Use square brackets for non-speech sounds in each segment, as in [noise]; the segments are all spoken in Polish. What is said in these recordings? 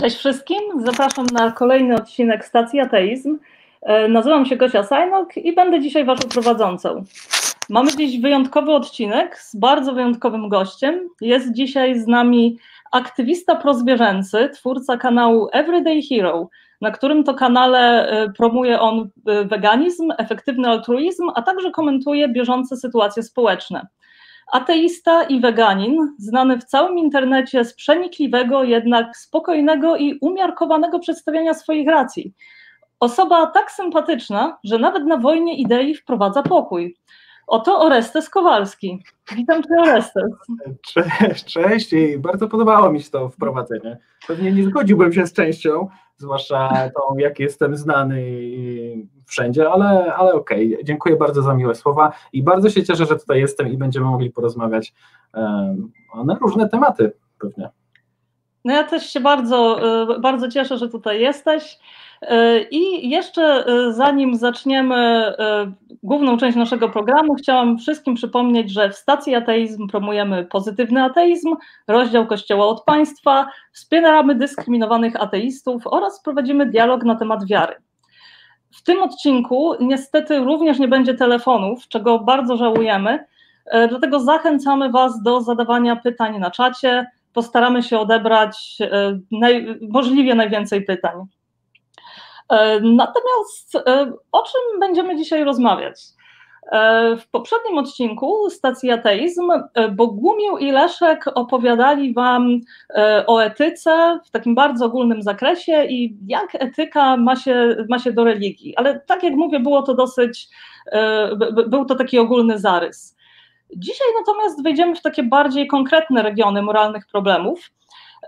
Cześć wszystkim, zapraszam na kolejny odcinek Stacji Ateizm. E, nazywam się Gosia Sajnok i będę dzisiaj Waszą prowadzącą. Mamy dziś wyjątkowy odcinek z bardzo wyjątkowym gościem. Jest dzisiaj z nami aktywista prozwierzęcy, twórca kanału Everyday Hero, na którym to kanale e, promuje on e, weganizm, efektywny altruizm, a także komentuje bieżące sytuacje społeczne ateista i weganin, znany w całym internecie z przenikliwego, jednak spokojnego i umiarkowanego przedstawiania swoich racji. Osoba tak sympatyczna, że nawet na wojnie idei wprowadza pokój. Oto Orestes Kowalski. Witam Cię, Orestes. Cześć, cześć i bardzo podobało mi się to wprowadzenie. Pewnie nie zgodziłbym się z częścią, zwłaszcza tą, jak jestem znany wszędzie, ale, ale okej. Okay. Dziękuję bardzo za miłe słowa i bardzo się cieszę, że tutaj jestem i będziemy mogli porozmawiać um, na różne tematy pewnie. No ja też się bardzo, e, bardzo cieszę, że tutaj jesteś. E, I jeszcze e, zanim zaczniemy główną część naszego programu, chciałam wszystkim przypomnieć, że w stacji ateizm promujemy pozytywny ateizm, rozdział Kościoła od państwa, wspieramy dyskryminowanych ateistów oraz prowadzimy dialog na temat wiary. W tym odcinku niestety również nie będzie telefonów, czego bardzo żałujemy, dlatego zachęcamy Was do zadawania pytań na czacie. Postaramy się odebrać naj, możliwie najwięcej pytań. E, natomiast e, o czym będziemy dzisiaj rozmawiać? E, w poprzednim odcinku stacji Ateizm Bogumił i Leszek opowiadali Wam o etyce w takim bardzo ogólnym zakresie i jak etyka ma się, ma się do religii. Ale tak jak mówię, było to dosyć, był to taki ogólny zarys. Dzisiaj natomiast wejdziemy w takie bardziej konkretne regiony moralnych problemów.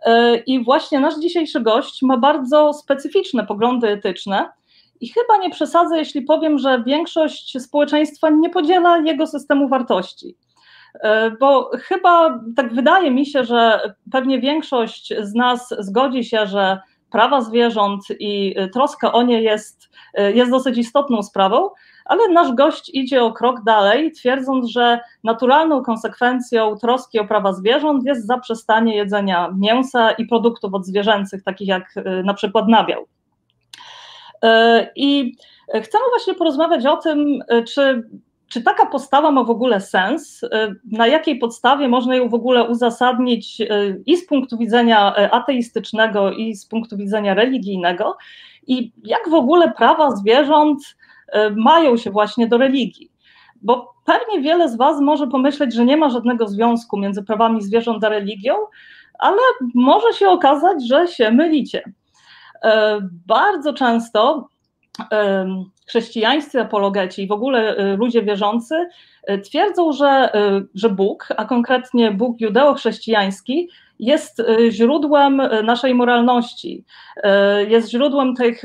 E, I właśnie nasz dzisiejszy gość ma bardzo specyficzne poglądy etyczne. I chyba nie przesadzę, jeśli powiem, że większość społeczeństwa nie podziela jego systemu wartości. E, bo chyba tak wydaje mi się, że pewnie większość z nas zgodzi się, że prawa zwierząt i troska o nie jest, e, jest dosyć istotną sprawą, ale nasz gość idzie o krok dalej, twierdząc, że naturalną konsekwencją troski o prawa zwierząt jest zaprzestanie jedzenia mięsa i produktów odzwierzęcych, takich jak na przykład nabiał. Y, I chcemy właśnie porozmawiać o tym, y, czy czy taka postawa ma w ogóle sens? Na jakiej podstawie można ją w ogóle uzasadnić i z punktu widzenia ateistycznego, i z punktu widzenia religijnego? I jak w ogóle prawa zwierząt E, mają się właśnie do religii. Bo pewnie wiele z Was może pomyśleć, że nie ma żadnego związku między prawami zwierząt a religią, ale może się okazać, że się mylicie. E, bardzo często e, chrześcijańscy apologeci i w ogóle ludzie wierzący twierdzą, że, że Bóg, a konkretnie Bóg judeo-chrześcijański, jest źródłem naszej moralności, jest źródłem tych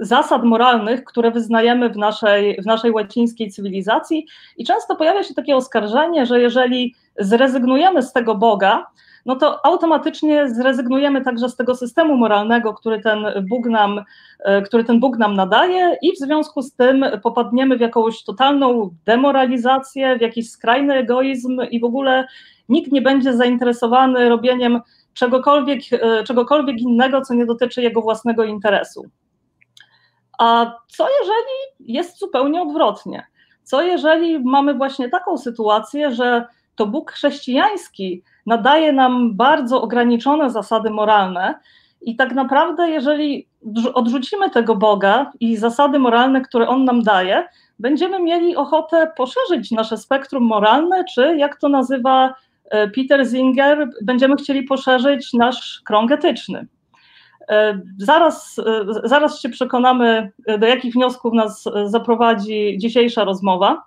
zasad moralnych, które wyznajemy w naszej, w naszej łacińskiej cywilizacji. I często pojawia się takie oskarżenie, że jeżeli zrezygnujemy z tego Boga, no to automatycznie zrezygnujemy także z tego systemu moralnego, który ten Bóg nam, y, który ten Bóg nam nadaje, i w związku z tym popadniemy w jakąś totalną demoralizację, w jakiś skrajny egoizm i w ogóle nikt nie będzie zainteresowany robieniem czegokolwiek, y, czegokolwiek innego, co nie dotyczy jego własnego interesu. A co jeżeli jest zupełnie odwrotnie? Co jeżeli mamy właśnie taką sytuację, że to Bóg chrześcijański nadaje nam bardzo ograniczone zasady moralne, i tak naprawdę, jeżeli odrzucimy tego Boga i zasady moralne, które On nam daje, będziemy mieli ochotę poszerzyć nasze spektrum moralne, czy jak to nazywa e, Peter Singer, będziemy chcieli poszerzyć nasz krąg etyczny. E, zaraz, e, zaraz się przekonamy, do jakich wniosków nas zaprowadzi dzisiejsza rozmowa.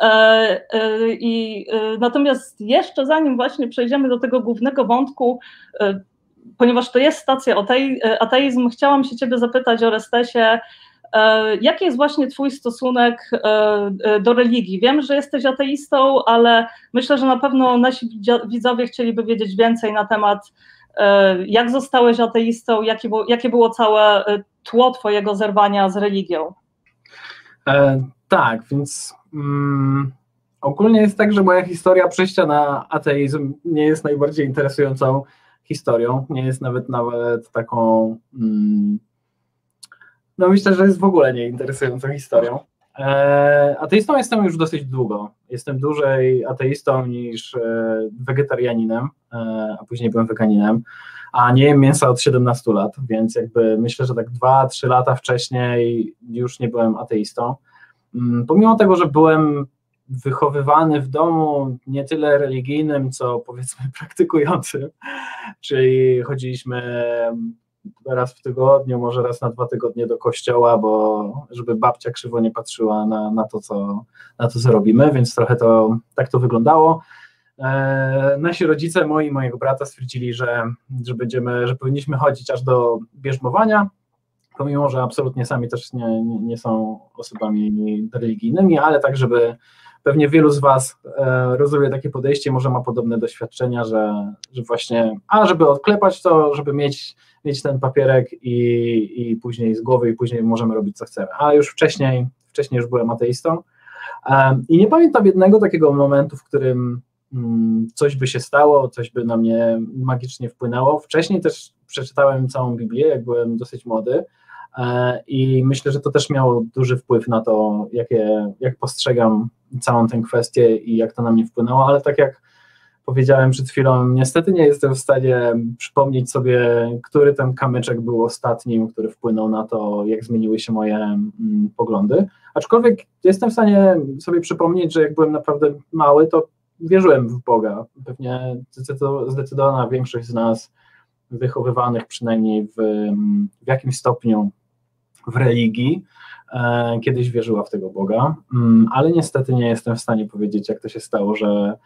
E, I natomiast jeszcze zanim właśnie przejdziemy do tego głównego wątku, ponieważ to jest stacja ateizm, chciałam się Ciebie zapytać o Restesie, jaki jest właśnie Twój stosunek do religii? Wiem, że jesteś ateistą, ale myślę, że na pewno nasi widzowie chcieliby wiedzieć więcej na temat E, jak zostałeś ateistą? Jakie było, całe e, tło Twojego zerwania z religią? E, tak, więc mm, ogólnie jest tak, że moja historia przejścia na ateizm nie jest najbardziej interesującą historią, nie jest nawet nawet taką, mm, no myślę, że jest w ogóle nieinteresującą historią. E, ateistą jestem już dosyć długo. Jestem dłużej ateistą niż e, wegetarianinem, e, a później byłem weganinem, a nie jem mięsa od 17 lat, więc jakby myślę, że tak 2-3 lata wcześniej już nie byłem ateistą. Mm, pomimo tego, że byłem wychowywany w domu nie tyle religijnym, co powiedzmy [laughs] praktykującym, czyli chodziliśmy raz w tygodniu, może raz na dwa tygodnie do kościoła, bo żeby babcia krzywo nie patrzyła na, na, to, co, na to, co robimy, więc trochę to tak to wyglądało. E, nasi rodzice, moi i mojego brata stwierdzili, że, że będziemy, że powinniśmy chodzić aż do bierzmowania, pomimo, że absolutnie sami też nie, nie, są osobami religijnymi, ale tak, żeby pewnie wielu z Was e, rozumie takie podejście, może ma podobne doświadczenia, że, że właśnie, a żeby odklepać to, żeby mieć, mieć ten papierek i, i później z głowy i później możemy robić co chcemy. A już wcześniej, wcześniej już byłem ateistą i nie pamiętam jednego takiego momentu, w którym mm, coś by się stało, coś by na mnie magicznie wpłynęło. Wcześniej też przeczytałem całą Biblię, jak byłem dosyć młody, I myślę, że to też miało duży wpływ na to, jakie, jak postrzegam całą tę kwestię i jak to na mnie wpłynęło, ale tak jak powiedziałem przed chwilą, niestety nie jestem w stanie przypomnieć sobie, który ten kamyczek był ostatnim, który wpłynął na to, jak zmieniły się moje mm, poglądy. Aczkolwiek jestem w stanie sobie przypomnieć, że jak byłem naprawdę mały, to wierzyłem w Boga. Pewnie zdecydowana większość z nas, wychowywanych przynajmniej w, w jakimś stopniu w religii, e, kiedyś wierzyła w tego Boga, mm, ale niestety nie jestem w stanie powiedzieć, jak to się stało, że,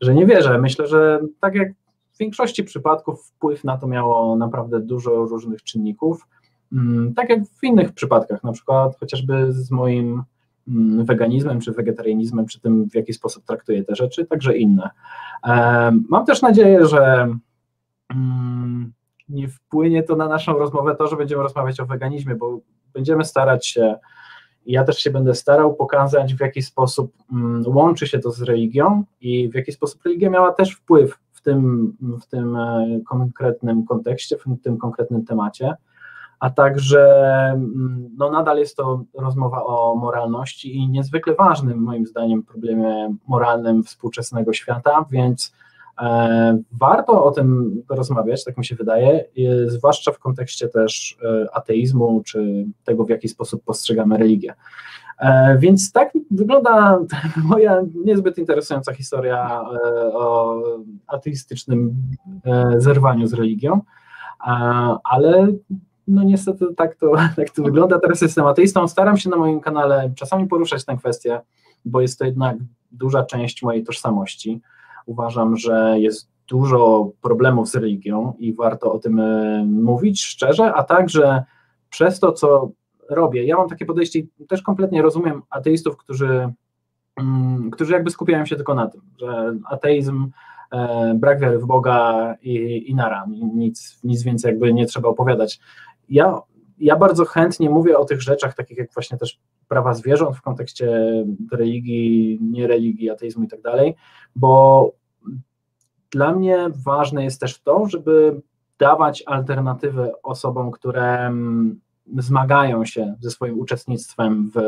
że nie wierzę. Myślę, że tak jak w większości przypadków wpływ na to miało naprawdę dużo różnych czynników, mm, tak jak w innych przypadkach, na przykład chociażby z moim mm, weganizmem czy wegetarianizmem, czy tym, w jaki sposób traktuję te rzeczy, także inne. E, mam też nadzieję, że nie wpłynie to na naszą rozmowę to, że będziemy rozmawiać o weganizmie, bo będziemy starać się, ja też się będę starał pokazać, w jaki sposób mm, łączy się to z religią i w jaki sposób religia miała też wpływ w tym, w tym e, konkretnym kontekście, w tym konkretnym temacie, a także mm, no, nadal jest to rozmowa o moralności i niezwykle ważnym, moim zdaniem, problemie moralnym współczesnego świata, więc warto o tym rozmawiać, tak mi się wydaje, zwłaszcza w kontekście też e, ateizmu, czy tego, w jaki sposób postrzegamy religię. E, więc tak wygląda [laughs] moja niezbyt interesująca historia o ateistycznym zerwaniu z religią, ale no niestety tak to, [laughs] tak to wygląda. Teraz jestem ateistą, staram się na moim kanale czasami poruszać tę kwestię, bo jest to jednak duża część mojej tożsamości. Uważam, że jest dużo problemów z religią i warto o tym e, mówić szczerze, a także przez to, co robię. Ja mam takie podejście i też kompletnie rozumiem ateistów, którzy, mm, którzy jakby skupiają się tylko na tym, że ateizm, e, brak wiary w Boga i, i nara, nic, nic więcej jakby nie trzeba opowiadać. Ja, ja bardzo chętnie mówię o tych rzeczach, takich jak właśnie też prawa zwierząt w kontekście religii, niereligii, ateizmu i tak dalej, bo dla mnie ważne jest też to, żeby dawać alternatywy osobom, które mm, zmagają się ze swoim uczestnictwem w,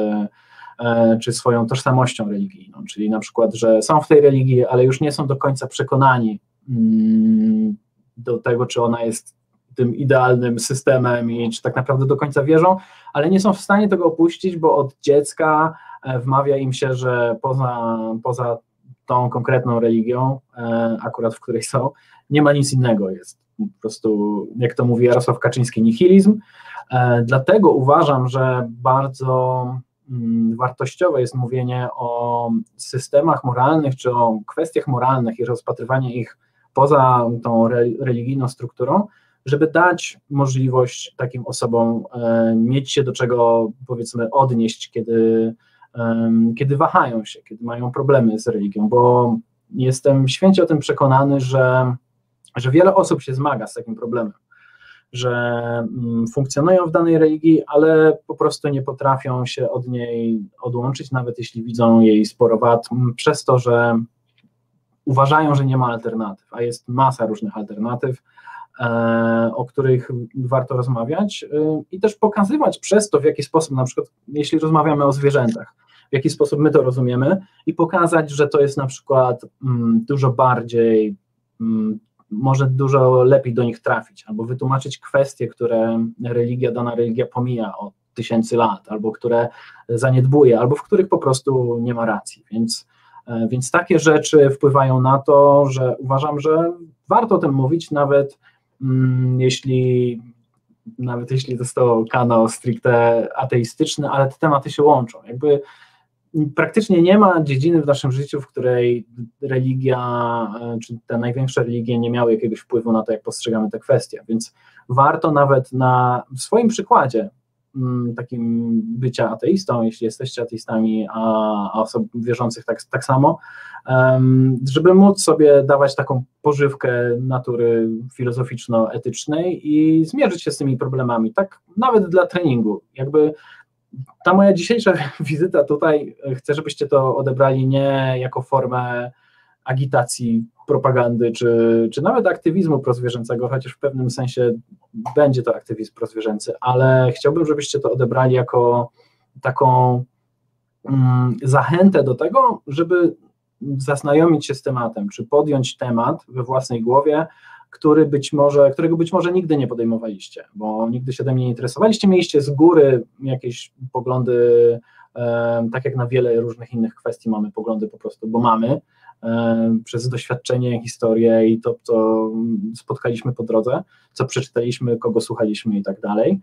e, czy swoją tożsamością religijną, czyli na przykład, że są w tej religii, ale już nie są do końca przekonani mm, do tego, czy ona jest tym idealnym systemem i czy tak naprawdę do końca wierzą, ale nie są w stanie tego opuścić, bo od dziecka e, wmawia im się, że poza, poza tą konkretną religią, e, akurat w której są, nie ma nic innego. Jest po prostu, jak to mówi Jarosław Kaczyński, nihilizm. E, dlatego uważam, że bardzo mm, wartościowe jest mówienie o systemach moralnych czy o kwestiach moralnych i rozpatrywanie ich poza tą religijną strukturą, żeby dać możliwość takim osobom e, mieć się do czego powiedzmy odnieść, kiedy kiedy wahają się, kiedy mają problemy z religią, bo jestem święcie o tym przekonany, że, że wiele osób się zmaga z takim problemem, że mm, funkcjonują w danej religii, ale po prostu nie potrafią się od niej odłączyć, nawet jeśli widzą jej sporo wad, przez to, że uważają, że nie ma alternatyw, a jest masa różnych alternatyw, o których warto rozmawiać i też pokazywać przez to, w jaki sposób, na przykład, jeśli rozmawiamy o zwierzętach, w jaki sposób my to rozumiemy i pokazać, że to jest na przykład mm, dużo bardziej, mm, może dużo lepiej do nich trafić, albo wytłumaczyć kwestie, które religia, dana religia pomija od tysięcy lat, albo które zaniedbuje, albo w których po prostu nie ma racji. Więc, e, więc takie rzeczy wpływają na to, że uważam, że warto o tym mówić, nawet jeśli nawet jeśli to jest to kanał stricte ateistyczny, ale te tematy się łączą. Jakby praktycznie nie ma dziedziny w naszym życiu, w której religia, e, czy te największe religie nie miały jakiegoś wpływu na to, jak postrzegamy te kwestie, więc warto nawet na swoim przykładzie mm, takim bycia ateistą, jeśli jesteście ateistami, a, a osób wierzących tak, tak samo, żeby móc sobie dawać taką pożywkę natury filozoficzno-etycznej i zmierzyć się z tymi problemami, tak nawet dla treningu. Jakby ta moja dzisiejsza [laughs] wizyta tutaj, e, chcę, żebyście to odebrali nie jako formę agitacji, propagandy, czy, czy nawet aktywizmu prozwierzęcego, chociaż w pewnym sensie będzie to aktywizm prozwierzęcy, ale chciałbym, żebyście to odebrali jako taką mm, zachętę do tego, żeby zaznajomić się z tematem, czy podjąć temat we własnej głowie, który być może, którego być może nigdy nie podejmowaliście, bo nigdy się tym nie interesowaliście, mieliście z góry jakieś poglądy, tak jak na wiele różnych innych kwestii mamy poglądy po prostu, bo mamy, przez doświadczenie, historię i to, co spotkaliśmy po drodze, co przeczytaliśmy, kogo słuchaliśmy i tak dalej.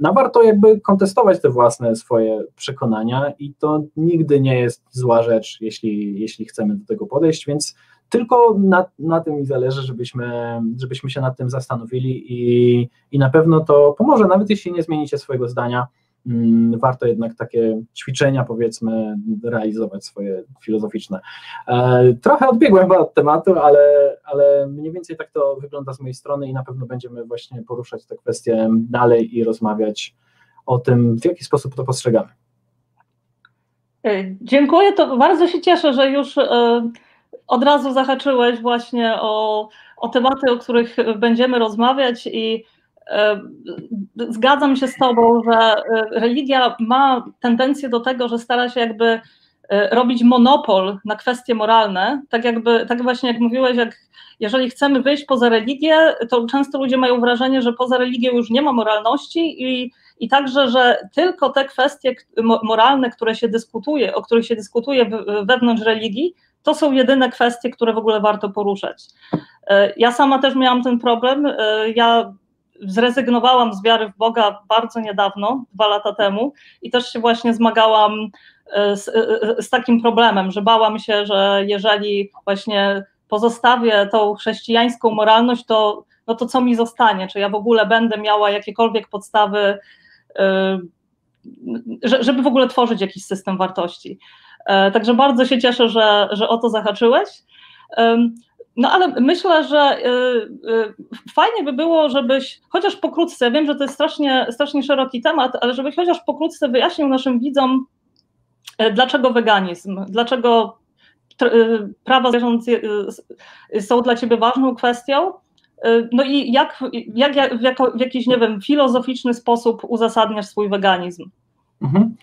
No warto jakby kontestować te własne swoje przekonania i to nigdy nie jest zła rzecz, jeśli, jeśli chcemy do tego podejść, więc tylko na, na tym mi zależy, żebyśmy, żebyśmy się nad tym zastanowili i, i na pewno to pomoże, nawet jeśli nie zmienicie swojego zdania, warto jednak takie ćwiczenia, powiedzmy, realizować swoje filozoficzne. E, trochę odbiegłem chyba od tematu, ale, ale mniej więcej tak to wygląda z mojej strony i na pewno będziemy właśnie poruszać te kwestie dalej i rozmawiać o tym, w jaki sposób to postrzegamy. E, dziękuję, to bardzo się cieszę, że już e, od razu zahaczyłeś właśnie o, o tematy, o których będziemy rozmawiać i zgadzam się z Tobą, że e, religia ma tendencję do tego, że stara się jakby e, robić monopol na kwestie moralne, tak jakby, tak właśnie jak mówiłeś, jak jeżeli chcemy wyjść poza religię, to często ludzie mają wrażenie, że poza religią już nie ma moralności i, i także, że tylko te kwestie moralne, które się dyskutuje, o których się dyskutuje wewnątrz religii, to są jedyne kwestie, które w ogóle warto poruszać. E, ja sama też miałam ten problem. Ja zrezygnowałam z wiary w Boga bardzo niedawno, dwa lata temu, i też się właśnie zmagałam e, z, z takim problemem, że bałam się, że jeżeli właśnie pozostawię tą chrześcijańską moralność, to, no to co mi zostanie? Czy ja w ogóle będę miała jakiekolwiek podstawy, żeby w ogóle tworzyć jakiś system wartości? E, także bardzo się cieszę, że, że o to zahaczyłeś. No ale myślę, że e, e, fajnie by było, żebyś chociaż pokrótce, wiem, że to jest strasznie, strasznie szeroki temat, ale żebyś chociaż pokrótce wyjaśnił naszym widzom, dlaczego weganizm, dlaczego prawa zwierząt są dla ciebie ważną kwestią, no i jak, jak, jak w, w jakiś, nie wiem, filozoficzny sposób uzasadniasz swój weganizm? Mhm.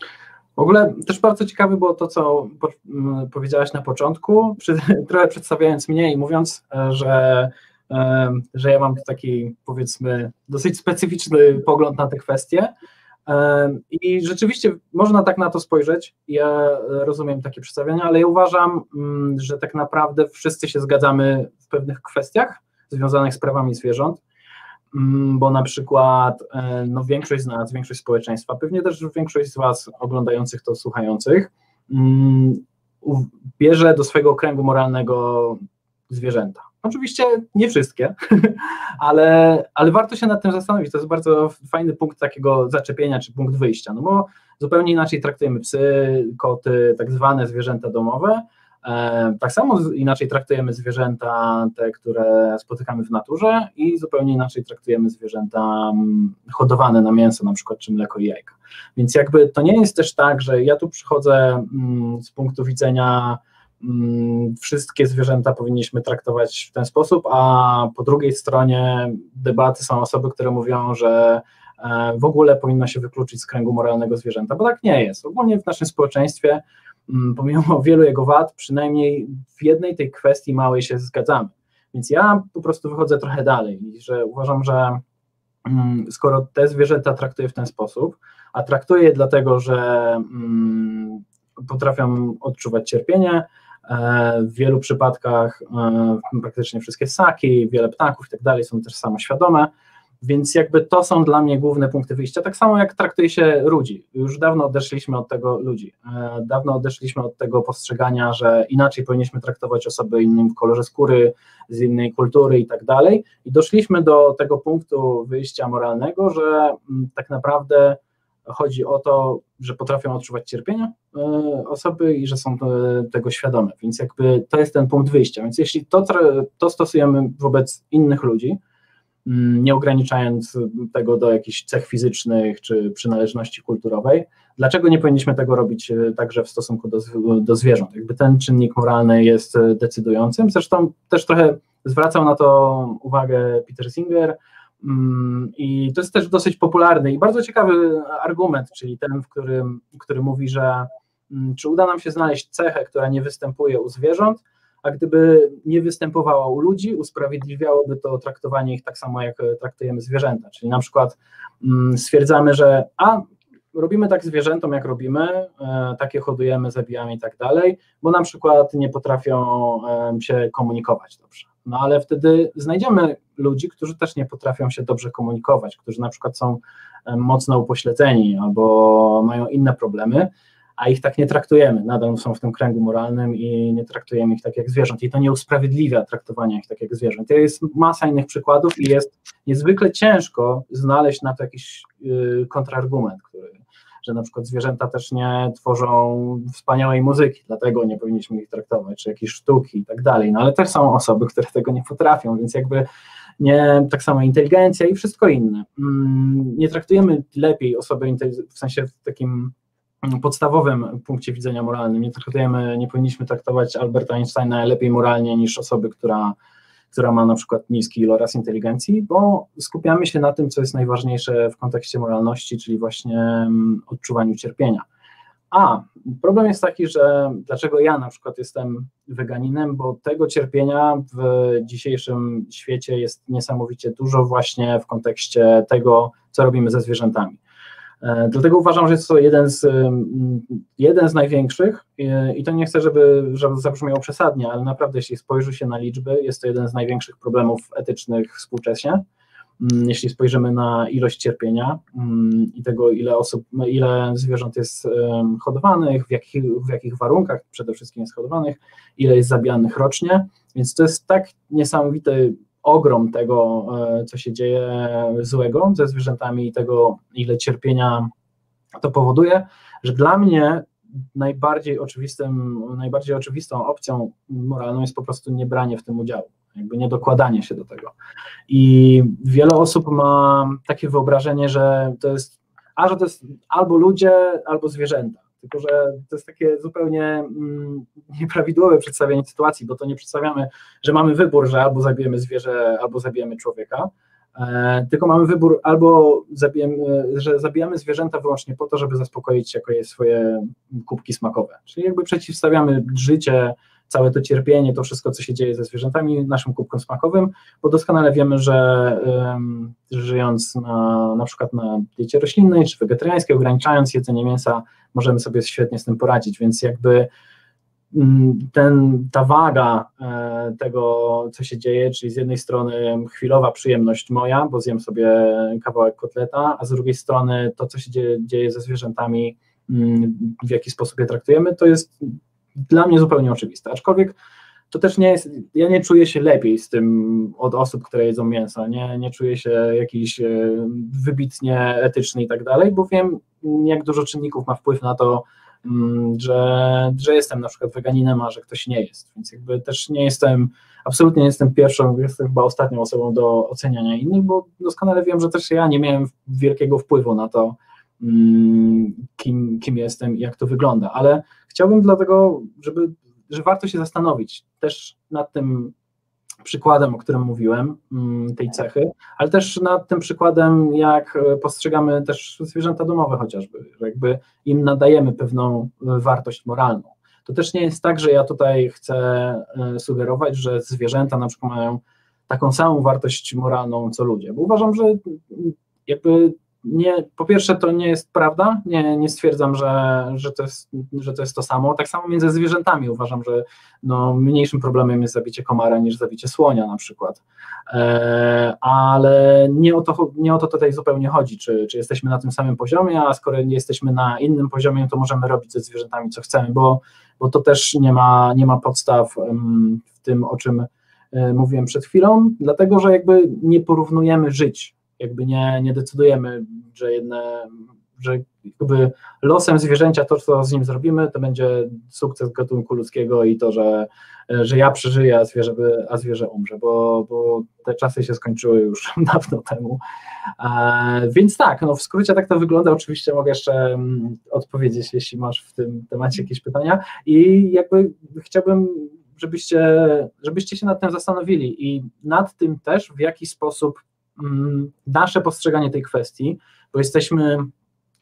W ogóle też bardzo ciekawe było to, co powiedziałaś na początku, przy, [laughs] trochę przedstawiając mnie i mówiąc, e, że, e, że ja mam taki, powiedzmy, dosyć specyficzny pogląd na te kwestie. E, I rzeczywiście można tak na to spojrzeć. Ja rozumiem takie przedstawienia, ale ja uważam, że tak naprawdę wszyscy się zgadzamy w pewnych kwestiach związanych z prawami zwierząt bo na przykład e, no, większość z nas, większość społeczeństwa, pewnie też większość z Was oglądających to, słuchających, mm, bierze do swojego kręgu moralnego zwierzęta. Oczywiście nie wszystkie, [laughs] ale, ale warto się nad tym zastanowić. To jest bardzo fajny punkt takiego zaczepienia, czy punkt wyjścia, no bo zupełnie inaczej traktujemy psy, koty, tak zwane zwierzęta domowe, tak samo inaczej traktujemy zwierzęta, te, które spotykamy w naturze, i zupełnie inaczej traktujemy zwierzęta mm, hodowane na mięso, na przykład, czy mleko i jajka. Więc jakby to nie jest też tak, że ja tu przychodzę mm, z punktu widzenia mm, wszystkie zwierzęta powinniśmy traktować w ten sposób, a po drugiej stronie debaty są osoby, które mówią, że e, w ogóle powinno się wykluczyć z kręgu moralnego zwierzęta, bo tak nie jest. Ogólnie w naszym społeczeństwie, pomimo [laughs] wielu jego wad, przynajmniej w jednej tej kwestii małej się zgadzamy. Więc ja po prostu wychodzę trochę dalej, że uważam, że mm, skoro te zwierzęta traktuję w ten sposób, a traktuję dlatego, że mm, potrafią odczuwać cierpienie, e, w wielu przypadkach e, praktycznie wszystkie ssaki, wiele ptaków i tak dalej są też samoświadome, więc jakby to są dla mnie główne punkty wyjścia, tak samo jak traktuje się ludzi. Już dawno odeszliśmy od tego ludzi. E, dawno odeszliśmy od tego postrzegania, że inaczej powinniśmy traktować osoby innym w kolorze skóry, z innej kultury i tak dalej. I doszliśmy do tego punktu wyjścia moralnego, że mm, tak naprawdę chodzi o to, że potrafią odczuwać cierpienia e, osoby i że są tego świadome. Więc jakby to jest ten punkt wyjścia. Więc jeśli to, to stosujemy wobec innych ludzi, nie ograniczając tego do jakichś cech fizycznych czy przynależności kulturowej. Dlaczego nie powinniśmy tego robić e, także w stosunku do, do zwierząt? Jakby ten czynnik moralny jest e, decydującym. Zresztą też trochę zwracał na to uwagę Peter Singer. Mm, I to jest też dosyć popularny i bardzo ciekawy argument, czyli ten, w którym, który mówi, że mm, czy uda nam się znaleźć cechę, która nie występuje u zwierząt, a gdyby nie występowała u ludzi, usprawiedliwiałoby to traktowanie ich tak samo, jak traktujemy zwierzęta. Czyli na przykład mm, stwierdzamy, że a robimy tak zwierzętom, jak robimy, e, takie hodujemy, zabijamy i tak dalej, bo na przykład nie potrafią e, się komunikować dobrze. No ale wtedy znajdziemy ludzi, którzy też nie potrafią się dobrze komunikować, którzy na przykład są e, mocno upośledzeni albo mają inne problemy a ich tak nie traktujemy. Nadal są w tym kręgu moralnym i nie traktujemy ich tak jak zwierząt. I to nie usprawiedliwia traktowania ich tak jak zwierząt. To jest masa innych przykładów i jest niezwykle ciężko znaleźć na to jakiś yy, kontrargument, który, że na przykład zwierzęta też nie tworzą wspaniałej muzyki, dlatego nie powinniśmy ich traktować, czy jakieś sztuki i tak dalej. No ale też są osoby, które tego nie potrafią, więc jakby nie, tak samo inteligencja i wszystko inne. Mm, nie traktujemy lepiej osoby w sensie takim podstawowym punkcie widzenia moralnym. Nie traktujemy, nie powinniśmy traktować Alberta Einsteina lepiej moralnie niż osoby, która, która ma na przykład niski iloraz inteligencji, bo skupiamy się na tym, co jest najważniejsze w kontekście moralności, czyli właśnie mm, odczuwaniu cierpienia. A problem jest taki, że dlaczego ja na przykład jestem weganinem, bo tego cierpienia w dzisiejszym świecie jest niesamowicie dużo właśnie w kontekście tego, co robimy ze zwierzętami. E, dlatego uważam, że jest to jeden z, jeden z największych i to nie chcę, żeby, żeby zabrzmiało przesadnie, ale naprawdę jeśli spojrzy się na liczby, jest to jeden z największych problemów etycznych współcześnie. Jeśli spojrzymy na ilość cierpienia i tego, ile osób, ile zwierząt jest hodowanych, w jakich, w jakich warunkach przede wszystkim jest hodowanych, ile jest zabijanych rocznie, więc to jest tak niesamowity ogrom tego, e, co się dzieje złego ze zwierzętami i tego, ile cierpienia to powoduje, że dla mnie najbardziej oczywistym, najbardziej oczywistą opcją moralną jest po prostu niebranie w tym udziału, jakby nie dokładanie się do tego. I wiele osób ma takie wyobrażenie, że to jest, a że to jest albo ludzie, albo zwierzęta. Tylko, że to jest takie zupełnie mm, nieprawidłowe przedstawienie sytuacji, bo to nie przedstawiamy, że mamy wybór, że albo zabijemy zwierzę, albo zabijemy człowieka, e, tylko mamy wybór albo zabijemy, że zabijamy zwierzęta wyłącznie po to, żeby zaspokoić jakoś swoje kubki smakowe. Czyli jakby przeciwstawiamy życie, całe to cierpienie, to wszystko, co się dzieje ze zwierzętami, naszym kubkom smakowym, bo doskonale wiemy, że um, żyjąc na, na przykład na diecie roślinnej czy wegetariańskiej, ograniczając jedzenie mięsa, możemy sobie świetnie z tym poradzić, więc jakby mm, ten, ta waga e, tego, co się dzieje, czyli z jednej strony chwilowa przyjemność moja, bo zjem sobie kawałek kotleta, a z drugiej strony to, co się dzieje, dzieje ze zwierzętami, mm, w jaki sposób je traktujemy, to jest dla mnie zupełnie oczywiste. Aczkolwiek to też nie jest, ja nie czuję się lepiej z tym od osób, które jedzą mięso, nie, nie czuję się jakiś e, wybitnie etyczny i tak dalej, bo wiem, jak dużo czynników ma wpływ na to, mm, że, że jestem na przykład weganinem, a że ktoś nie jest, więc jakby też nie jestem, absolutnie nie jestem pierwszą, jestem chyba ostatnią osobą do oceniania innych, bo doskonale wiem, że też ja nie miałem wielkiego wpływu na to, mm, kim, kim jestem i jak to wygląda, ale chciałbym dlatego, żeby że warto się zastanowić też nad tym przykładem, o którym mówiłem, mm, tej cechy, ale też nad tym przykładem, jak postrzegamy też zwierzęta domowe chociażby, że jakby im nadajemy pewną wartość moralną. To też nie jest tak, że ja tutaj chcę e, sugerować, że zwierzęta na przykład mają taką samą wartość moralną co ludzie, bo uważam, że jakby nie, po pierwsze to nie jest prawda, nie, nie stwierdzam, że, że, to jest, że to jest to samo. Tak samo między zwierzętami uważam, że no, mniejszym problemem jest zabicie komara niż zabicie słonia na przykład. E, ale nie o, to, nie o to tutaj zupełnie chodzi, czy, czy jesteśmy na tym samym poziomie, a skoro nie jesteśmy na innym poziomie, to możemy robić ze zwierzętami co chcemy, bo, bo to też nie ma, nie ma podstaw w tym, o czym e, mówiłem przed chwilą, dlatego że jakby nie porównujemy żyć jakby nie, nie decydujemy, że jedne, że jakby losem zwierzęcia to, co z nim zrobimy, to będzie sukces gatunku ludzkiego i to, że, że ja przeżyję, a zwierzę, a zwierzę umrze, bo, bo te czasy się skończyły już [laughs] dawno temu. E, więc tak, no w skrócie tak to wygląda. Oczywiście mogę jeszcze mm, odpowiedzieć, jeśli masz w tym temacie jakieś pytania. I jakby chciałbym żebyście, żebyście się nad tym zastanowili i nad tym też, w jaki sposób nasze postrzeganie tej kwestii, bo jesteśmy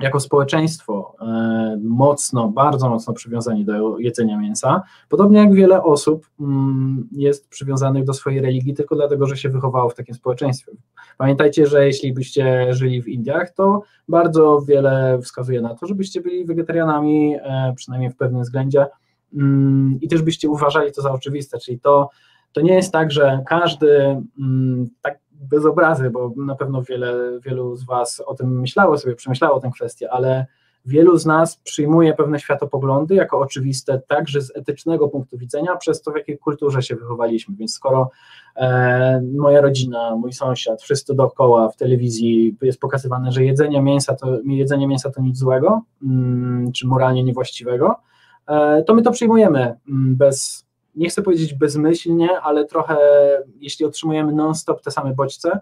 jako społeczeństwo e, mocno, bardzo mocno przywiązani do jedzenia mięsa, podobnie jak wiele osób mm, jest przywiązanych do swojej religii tylko dlatego, że się wychowało w takim społeczeństwie. Pamiętajcie, że jeśli byście żyli w Indiach, to bardzo wiele wskazuje na to, żebyście byli wegetarianami, e, przynajmniej w pewnym względzie, mm, i też byście uważali to za oczywiste, czyli to, to nie jest tak, że każdy tak bez obrazy, bo na pewno wiele, wielu z Was o tym myślało sobie, przemyślało tę kwestię, ale wielu z nas przyjmuje pewne światopoglądy jako oczywiste także z etycznego punktu widzenia, przez to w jakiej kulturze się wychowaliśmy. Więc skoro e, moja rodzina, mój sąsiad, wszyscy dookoła w telewizji jest pokazywane, że jedzenie mięsa to, jedzenie mięsa to nic złego, mm, czy moralnie niewłaściwego, e, to my to przyjmujemy mm, bez nie chcę powiedzieć bezmyślnie, ale trochę, jeśli otrzymujemy non-stop te same bodźce,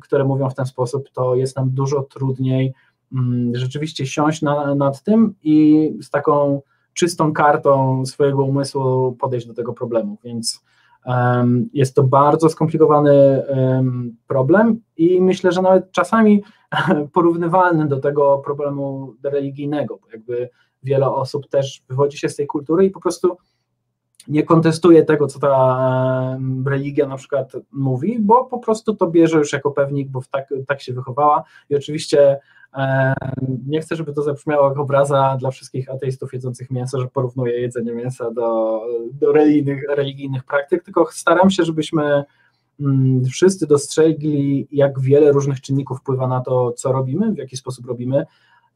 które mówią w ten sposób, to jest nam dużo trudniej mm, rzeczywiście siąść na, nad tym i z taką czystą kartą swojego umysłu podejść do tego problemu. Więc um, jest to bardzo skomplikowany um, problem i myślę, że nawet czasami [laughs] porównywalny do tego problemu religijnego, bo jakby wiele osób też wywodzi się z tej kultury i po prostu nie kontestuje tego, co ta religia na przykład mówi, bo po prostu to bierze już jako pewnik, bo tak, tak się wychowała. I oczywiście nie chcę, żeby to zabrzmiało jak obraza dla wszystkich ateistów jedzących mięso, że porównuję jedzenie mięsa do, do religijnych, religijnych praktyk, tylko staram się, żebyśmy mm, wszyscy dostrzegli, jak wiele różnych czynników wpływa na to, co robimy, w jaki sposób robimy,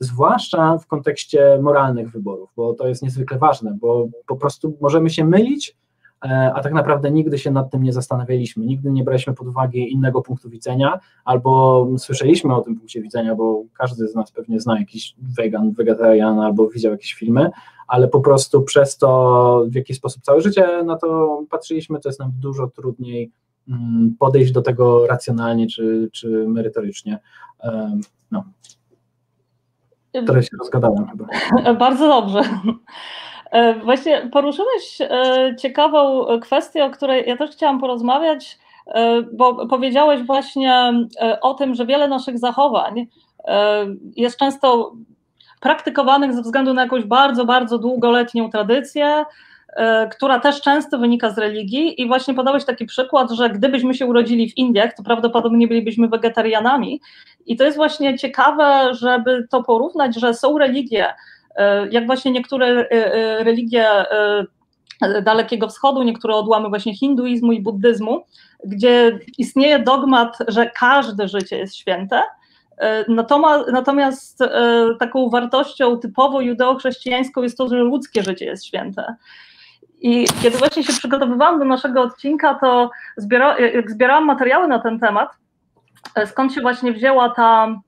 zwłaszcza w kontekście moralnych wyborów, bo to jest niezwykle ważne, bo po prostu możemy się mylić, e, a tak naprawdę nigdy się nad tym nie zastanawialiśmy, nigdy nie braliśmy pod uwagę innego punktu widzenia, albo słyszeliśmy o tym punkcie widzenia, bo każdy z nas pewnie zna jakiś wegan, wegetarian, albo widział jakieś filmy, ale po prostu przez to, w jaki sposób całe życie na to patrzyliśmy, to jest nam dużo trudniej mm, podejść do tego racjonalnie czy, czy merytorycznie. No. Teraz się rozgadałem chyba. [laughs] Bardzo dobrze. E, właśnie poruszyłeś e, ciekawą kwestię, o której ja też chciałam porozmawiać, e, bo powiedziałeś właśnie o tym, że wiele naszych zachowań jest często praktykowanych ze względu na jakąś bardzo, bardzo długoletnią tradycję, która też często wynika z religii. I właśnie podałeś taki przykład, że gdybyśmy się urodzili w Indiach, to prawdopodobnie bylibyśmy wegetarianami. I to jest właśnie ciekawe, żeby to porównać, że są religie, e, jak właśnie niektóre e, e, religie Dalekiego Wschodu, niektóre odłamy właśnie hinduizmu i buddyzmu, gdzie istnieje dogmat, że każde życie jest święte, Natomiast taką wartością typowo judeo-chrześcijańską jest to, że ludzkie życie jest święte. I kiedy właśnie się przygotowywałam do naszego odcinka, to zbiera, zbierałam materiały na ten temat, E, skąd się właśnie wzięła ta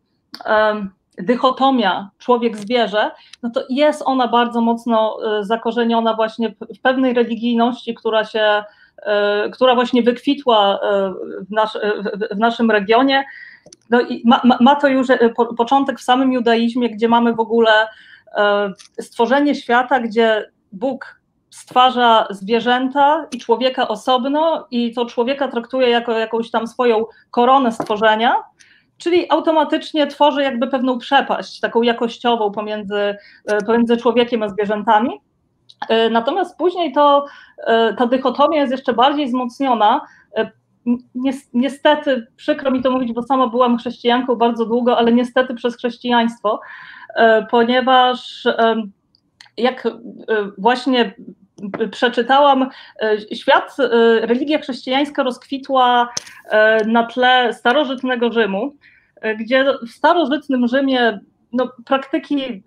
um, dychotomia człowiek-zwierzę, no to jest ona bardzo mocno e, zakorzeniona właśnie w pewnej religijności, która się, e, która właśnie wykwitła w, nasz, w naszym regionie. No i ma, ma to już początek w samym judaizmie, gdzie mamy w ogóle stworzenie świata, gdzie Bóg stwarza zwierzęta i człowieka osobno i to człowieka traktuje jako jakąś tam swoją koronę stworzenia, czyli automatycznie tworzy jakby pewną przepaść, taką jakościową pomiędzy, pomiędzy człowiekiem a zwierzętami. Natomiast później to, ta dychotomia jest jeszcze bardziej wzmocniona. Niestety, przykro mi to mówić, bo sama byłam chrześcijanką bardzo długo, ale niestety przez chrześcijaństwo, ponieważ jak właśnie przeczytałam, świat, religia chrześcijańska rozkwitła na tle starożytnego Rzymu, gdzie w starożytnym Rzymie no, praktyki,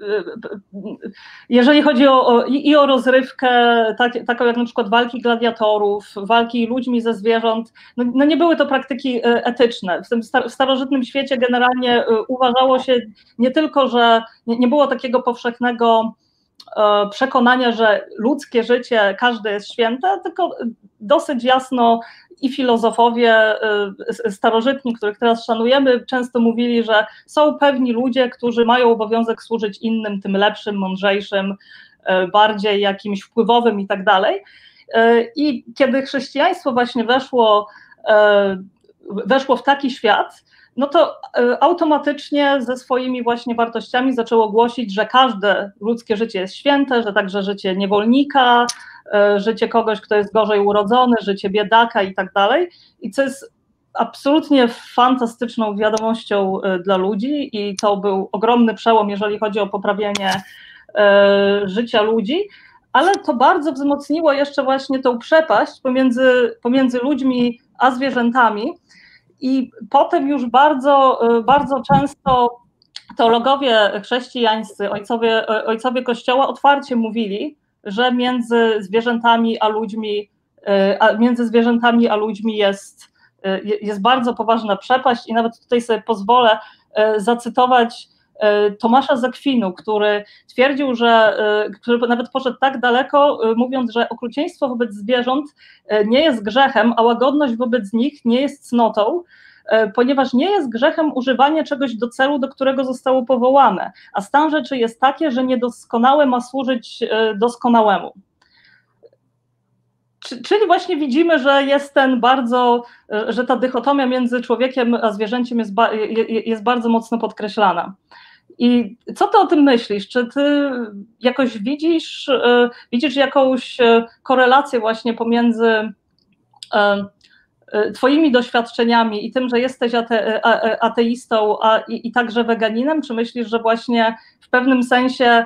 jeżeli chodzi o, i o rozrywkę, tak, taką jak na przykład walki gladiatorów, walki ludźmi ze zwierząt, no, no nie były to praktyki etyczne. W tym w starożytnym świecie generalnie uważało się nie tylko, że nie, nie było takiego powszechnego E, przekonania, że ludzkie życie, każde jest święte, tylko dosyć jasno i filozofowie e, starożytni, których teraz szanujemy, często mówili, że są pewni ludzie, którzy mają obowiązek służyć innym, tym lepszym, mądrzejszym, e, bardziej jakimś wpływowym i tak dalej. I kiedy chrześcijaństwo właśnie weszło, weszło w taki świat, no to e, automatycznie ze swoimi właśnie wartościami zaczęło głosić, że każde ludzkie życie jest święte, że także życie niewolnika, e, życie kogoś, kto jest gorzej urodzony, życie biedaka i tak dalej. I co jest absolutnie fantastyczną wiadomością e, dla ludzi i to był ogromny przełom, jeżeli chodzi o poprawienie życia ludzi, ale to bardzo wzmocniło jeszcze właśnie tą przepaść pomiędzy, pomiędzy ludźmi a zwierzętami, i potem już bardzo, y, bardzo często teologowie chrześcijańscy, ojcowie, ojcowie Kościoła otwarcie mówili, że między zwierzętami a ludźmi, y, między zwierzętami a ludźmi jest, y, jest bardzo poważna przepaść. I nawet tutaj sobie pozwolę zacytować Tomasza Zakwinu, który twierdził, że, który nawet poszedł tak daleko, mówiąc, że okrucieństwo wobec zwierząt nie jest grzechem, a łagodność wobec nich nie jest cnotą, ponieważ nie jest grzechem używanie czegoś do celu, do którego zostało powołane, a stan rzeczy jest takie, że niedoskonałe ma służyć doskonałemu. Czyli właśnie widzimy, że jest ten bardzo, że ta dychotomia między człowiekiem a zwierzęciem jest, jest bardzo mocno podkreślana. I co ty o tym myślisz? Czy ty jakoś widzisz, e, widzisz jakąś e, korelację właśnie pomiędzy e, Twoimi doświadczeniami i tym, że jesteś ate, ateistą a, i, i także weganinem? Czy myślisz, że właśnie w pewnym sensie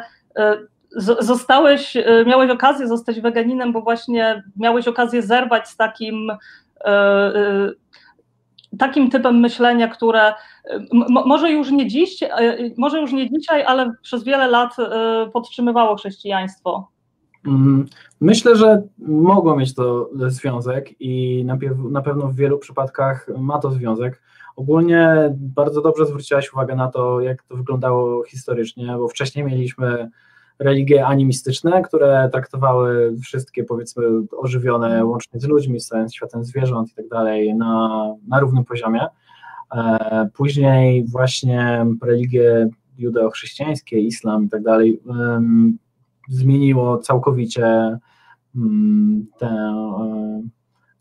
zostałeś, miałeś okazję zostać weganinem, bo właśnie miałeś okazję zerwać z takim takim typem myślenia, które może już nie dziś, e, może już nie dzisiaj, ale przez wiele lat e, podtrzymywało chrześcijaństwo. Mhm. Myślę, że mogło mieć to związek i na pewno w wielu przypadkach ma to związek. Ogólnie bardzo dobrze zwróciłaś uwagę na to, jak to wyglądało historycznie, bo wcześniej mieliśmy religie animistyczne, które traktowały wszystkie, powiedzmy, ożywione łącznie z ludźmi, z światem zwierząt i tak dalej na, na równym poziomie. E, później właśnie religie judeo-chrześcijańskie, islam i tak dalej zmieniło całkowicie mm, tę,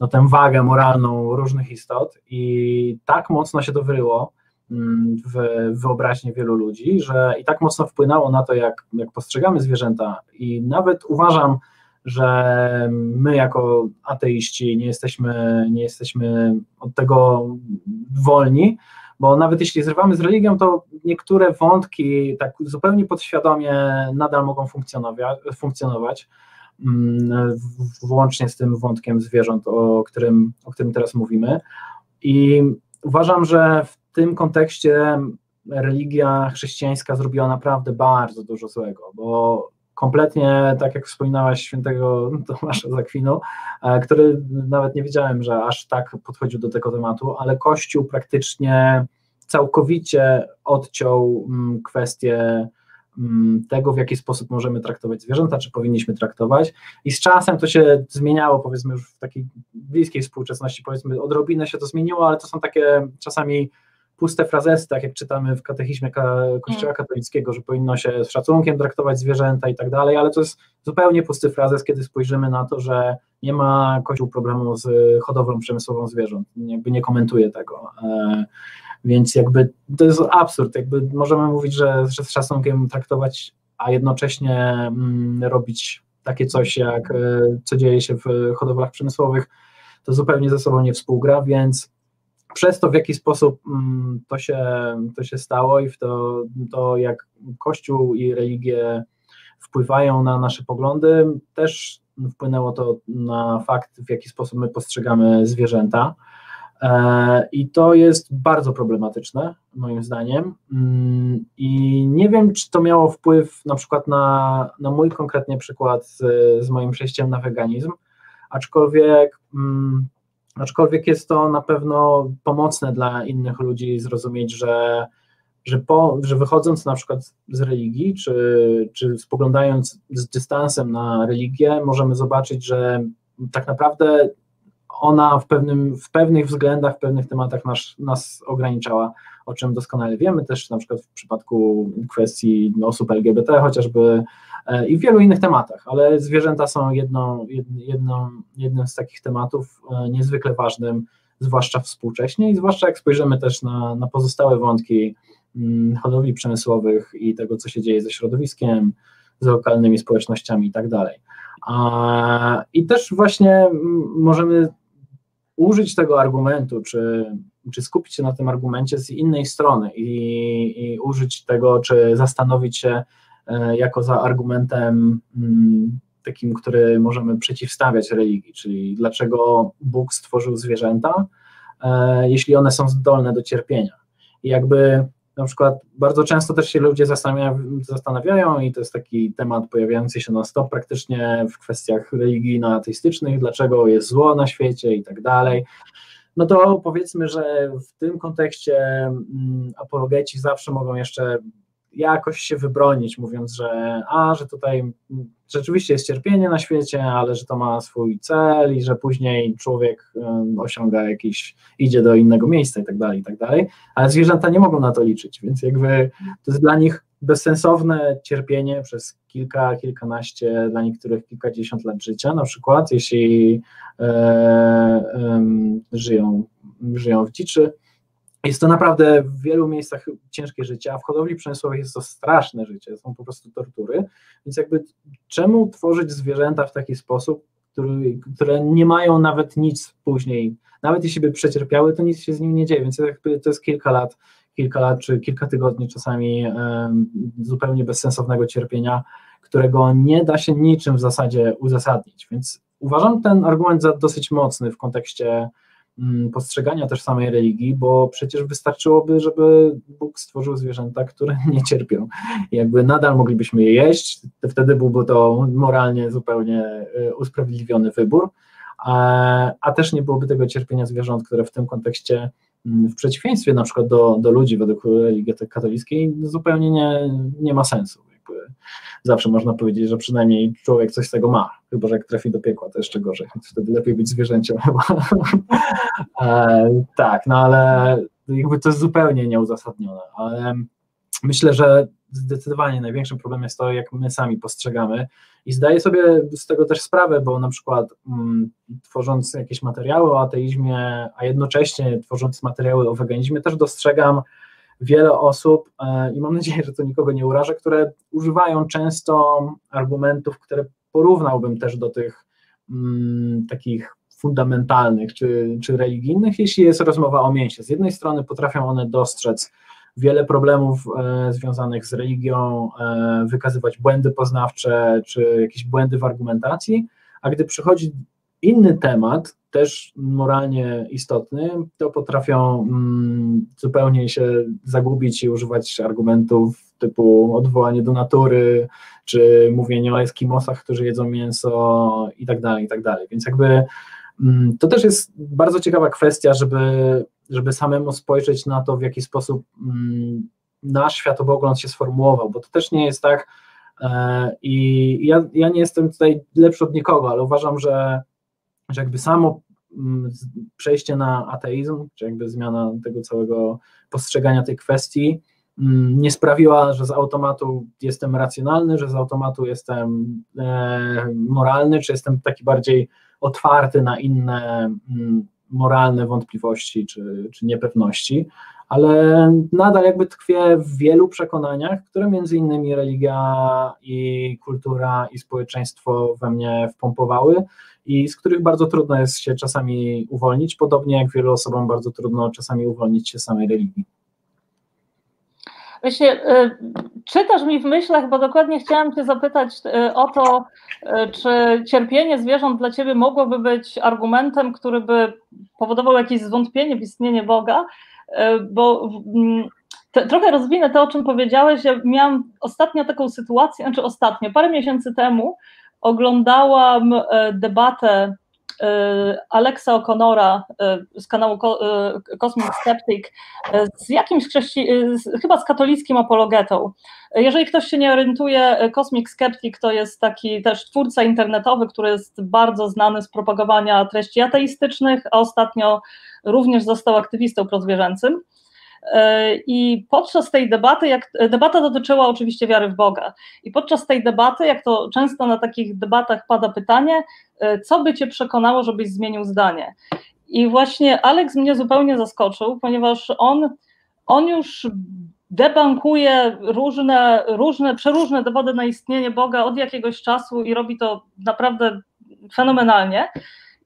no, tę wagę moralną różnych istot i tak mocno się to wyryło, w wyobraźni wielu ludzi, że i tak mocno wpłynęło na to, jak, jak postrzegamy zwierzęta. I nawet uważam, że my jako ateiści nie jesteśmy, nie jesteśmy od tego wolni, bo nawet jeśli zrywamy z religią, to niektóre wątki tak zupełnie podświadomie nadal mogą funkcjonować, funkcjonować mm, włącznie z tym wątkiem zwierząt, o którym, o którym teraz mówimy. I uważam, że w tym kontekście religia chrześcijańska zrobiła naprawdę bardzo dużo złego, bo kompletnie, tak jak wspominałaś świętego Tomasza Zakwinu, e, który nawet nie wiedziałem, że aż tak podchodził do tego tematu, ale Kościół praktycznie całkowicie odciął mm, kwestię mm, tego, w jaki sposób możemy traktować zwierzęta, czy powinniśmy traktować. I z czasem to się zmieniało, powiedzmy, już w takiej bliskiej współczesności, powiedzmy, odrobinę się to zmieniło, ale to są takie czasami puste frazesy, tak jak czytamy w katechizmie Kościoła mm. katolickiego, że powinno się z szacunkiem traktować zwierzęta i tak dalej, ale to jest zupełnie pusty frazes, kiedy spojrzymy na to, że nie ma Kościół problemu z hodowlą przemysłową zwierząt, jakby nie komentuje tego. E, więc jakby to jest absurd, jakby możemy mówić, że, że z szacunkiem traktować, a jednocześnie mm, robić takie coś, jak e, co dzieje się w hodowlach przemysłowych, to zupełnie ze sobą nie współgra, więc przez to, w jaki sposób mm, to się, to się stało i w to, to, jak Kościół i religie wpływają na nasze poglądy, też wpłynęło to na fakt, w jaki sposób my postrzegamy zwierzęta. E, I to jest bardzo problematyczne, moim zdaniem. Mm, I nie wiem, czy to miało wpływ na przykład na, na mój konkretnie przykład z, z moim przejściem na weganizm, aczkolwiek mm, Aczkolwiek jest to na pewno pomocne dla innych ludzi zrozumieć, że, że, po, że wychodząc na przykład z religii, czy, czy spoglądając z dystansem na religię, możemy zobaczyć, że tak naprawdę ona w, pewnym, w pewnych względach, w pewnych tematach nas, nas ograniczała, o czym doskonale wiemy, też na przykład w przypadku kwestii osób LGBT chociażby e, i w wielu innych tematach, ale zwierzęta są jedną, jedną, jednym z takich tematów e, niezwykle ważnym, zwłaszcza współcześnie i zwłaszcza jak spojrzymy też na, na pozostałe wątki mm, hodowli przemysłowych i tego, co się dzieje ze środowiskiem, z lokalnymi społecznościami i tak dalej. I też właśnie możemy użyć tego argumentu, czy, czy skupić się na tym argumencie z innej strony i, i użyć tego, czy zastanowić się e, jako za argumentem mm, takim, który możemy przeciwstawiać religii, czyli dlaczego Bóg stworzył zwierzęta, e, jeśli one są zdolne do cierpienia. I jakby na przykład bardzo często też się ludzie zastanawiają i to jest taki temat pojawiający się na stop praktycznie w kwestiach religijno-ateistycznych, dlaczego jest zło na świecie i tak dalej. No to powiedzmy, że w tym kontekście mm, apologeci zawsze mogą jeszcze jakoś się wybronić, mówiąc, że a, że tutaj rzeczywiście jest cierpienie na świecie, ale że to ma swój cel i że później człowiek osiąga jakiś, idzie do innego miejsca i tak dalej, i tak dalej, ale zwierzęta nie mogą na to liczyć, więc jakby to jest dla nich bezsensowne cierpienie przez kilka, kilkanaście, dla niektórych kilkadziesiąt lat życia, na przykład, jeśli e, e, żyją, żyją w dziczy, jest to naprawdę w wielu miejscach ciężkie życie, a w hodowli przemysłowej jest to straszne życie, są po prostu tortury, więc jakby czemu tworzyć zwierzęta w taki sposób, który, które nie mają nawet nic później, nawet jeśli by przecierpiały, to nic się z nim nie dzieje, więc jakby to jest kilka lat, kilka lat czy kilka tygodni czasami zupełnie bezsensownego cierpienia, którego nie da się niczym w zasadzie uzasadnić, więc uważam ten argument za dosyć mocny w kontekście postrzegania też samej religii, bo przecież wystarczyłoby, żeby Bóg stworzył zwierzęta, które [laughs] nie cierpią. jakby nadal moglibyśmy je jeść, wtedy byłby to moralnie zupełnie e, usprawiedliwiony wybór, a, a też nie byłoby tego cierpienia zwierząt, które w tym kontekście mm, w przeciwieństwie na przykład do, do ludzi według religii katolickiej zupełnie nie, nie ma sensu zawsze można powiedzieć, że przynajmniej człowiek coś z tego ma, chyba że jak trafi do piekła, to jeszcze gorzej, wtedy lepiej być zwierzęciem. Chyba. [laughs] e, tak, no ale jakby to jest zupełnie nieuzasadnione, ale myślę, że zdecydowanie największym problemem jest to, jak my sami postrzegamy. I zdaję sobie z tego też sprawę, bo na przykład mm, tworząc jakieś materiały o ateizmie, a jednocześnie tworząc materiały o weganizmie, też dostrzegam wiele osób, e, i mam nadzieję, że to nikogo nie uraża, które używają często argumentów, które porównałbym też do tych mm, takich fundamentalnych czy, czy religijnych, jeśli jest rozmowa o mięsie. Z jednej strony potrafią one dostrzec wiele problemów e, związanych z religią, e, wykazywać błędy poznawcze czy jakieś błędy w argumentacji, a gdy przychodzi inny temat, też moralnie istotny, to potrafią mm, zupełnie się zagubić i używać argumentów typu odwołanie do natury, czy mówienie o Eskimosach, którzy jedzą mięso i tak dalej, i tak dalej. Więc jakby mm, to też jest bardzo ciekawa kwestia, żeby, żeby samemu spojrzeć na to, w jaki sposób mm, nasz światopogląd się sformułował, bo to też nie jest tak, e, i ja, ja nie jestem tutaj lepszy od nikogo, ale uważam, że że jakby samo mm, przejście na ateizm, czy jakby zmiana tego całego postrzegania tej kwestii, mm, nie sprawiła, że z automatu jestem racjonalny, że z automatu jestem e, moralny, czy jestem taki bardziej otwarty na inne moralne wątpliwości czy, czy niepewności, ale nadal jakby tkwię w wielu przekonaniach, które między innymi religia i kultura i społeczeństwo we mnie wpompowały i z których bardzo trudno jest się czasami uwolnić, podobnie jak wielu osobom bardzo trudno czasami uwolnić się samej religii. Właśnie y, czytasz mi w myślach, bo dokładnie chciałam Cię zapytać y, o to, y, czy cierpienie zwierząt dla Ciebie mogłoby być argumentem, który by powodował jakieś zwątpienie w istnienie Boga, bo mm, te, trochę rozwinę to, o czym powiedziałeś. Ja miałam ostatnio taką sytuację, znaczy ostatnio, parę miesięcy temu oglądałam debatę E, Alexa O'Connora e, z kanału e, Cosmic Skeptic z jakimś chrześci... chyba z katolickim apologetą. Jeżeli ktoś się nie orientuje, Cosmic Skeptic to jest taki też twórca internetowy, który jest bardzo znany z propagowania treści ateistycznych, a ostatnio również został aktywistą prozwierzęcym. E, I podczas tej debaty, jak debata dotyczyła oczywiście wiary w Boga, i podczas tej debaty, jak to często na takich debatach pada pytanie, e, co by cię przekonało, żebyś zmienił zdanie? I właśnie Alex mnie zupełnie zaskoczył, ponieważ on, on już debankuje różne, różne, przeróżne dowody na istnienie Boga od jakiegoś czasu i robi to naprawdę fenomenalnie.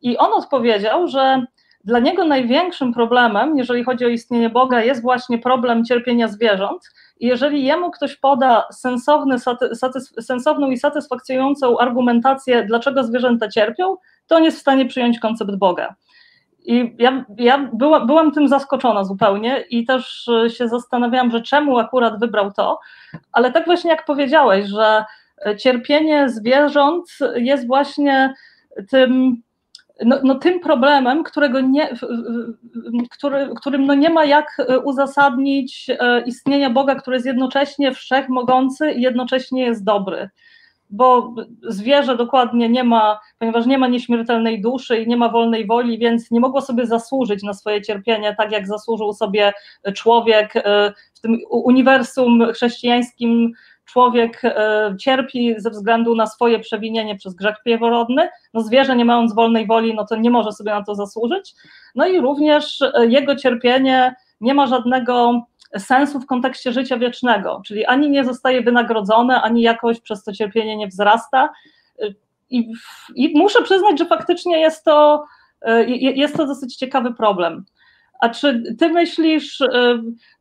I on odpowiedział, że dla niego największym problemem, jeżeli chodzi o istnienie Boga, jest właśnie problem cierpienia zwierząt. I jeżeli jemu ktoś poda sensowny, sensowną i satysfakcjonującą argumentację, dlaczego zwierzęta cierpią, to on jest w stanie przyjąć koncept Boga. I ja, ja była, byłam tym zaskoczona zupełnie i też się zastanawiałam, że czemu akurat wybrał to, ale tak właśnie jak powiedziałeś, że cierpienie zwierząt jest właśnie tym no, no, tym problemem, którego nie, który, którym no nie ma jak e, uzasadnić e, istnienia Boga, który jest jednocześnie wszechmogący i jednocześnie jest dobry. Bo zwierzę dokładnie nie ma, ponieważ nie ma nieśmiertelnej duszy i nie ma wolnej woli, więc nie mogło sobie zasłużyć na swoje cierpienie, tak jak zasłużył sobie człowiek e, w tym uniwersum chrześcijańskim człowiek e, cierpi ze względu na swoje przewinienie przez grzech pierworodny, no zwierzę nie mając wolnej woli, no to nie może sobie na to zasłużyć, no i również e, jego cierpienie nie ma żadnego sensu w kontekście życia wiecznego, czyli ani nie zostaje wynagrodzone, ani jakoś przez to cierpienie nie wzrasta. E, i, i muszę przyznać, że faktycznie jest to, jest to dosyć ciekawy problem. A czy ty myślisz, y,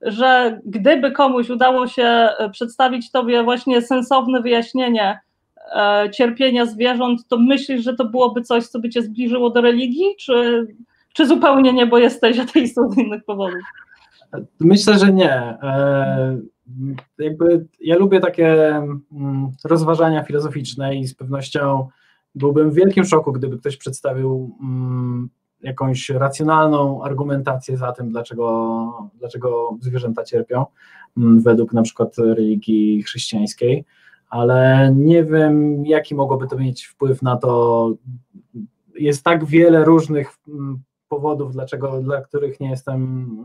że gdyby komuś udało się y, przedstawić tobie właśnie sensowne wyjaśnienie e, cierpienia zwierząt, to myślisz, że to byłoby coś, co by cię zbliżyło do religii, czy, czy zupełnie nie, bo jesteś [laughs] ateistą z innych powodów? Myślę, że nie. E, jakby ja lubię takie mm, rozważania filozoficzne i z pewnością byłbym w wielkim szoku, gdyby ktoś przedstawił mm, jakąś racjonalną argumentację za tym, dlaczego, dlaczego zwierzęta cierpią, mm, według na przykład religii chrześcijańskiej, ale nie wiem, jaki mogłoby to mieć wpływ na to. Jest tak wiele różnych mm, powodów, dlaczego, dla których nie jestem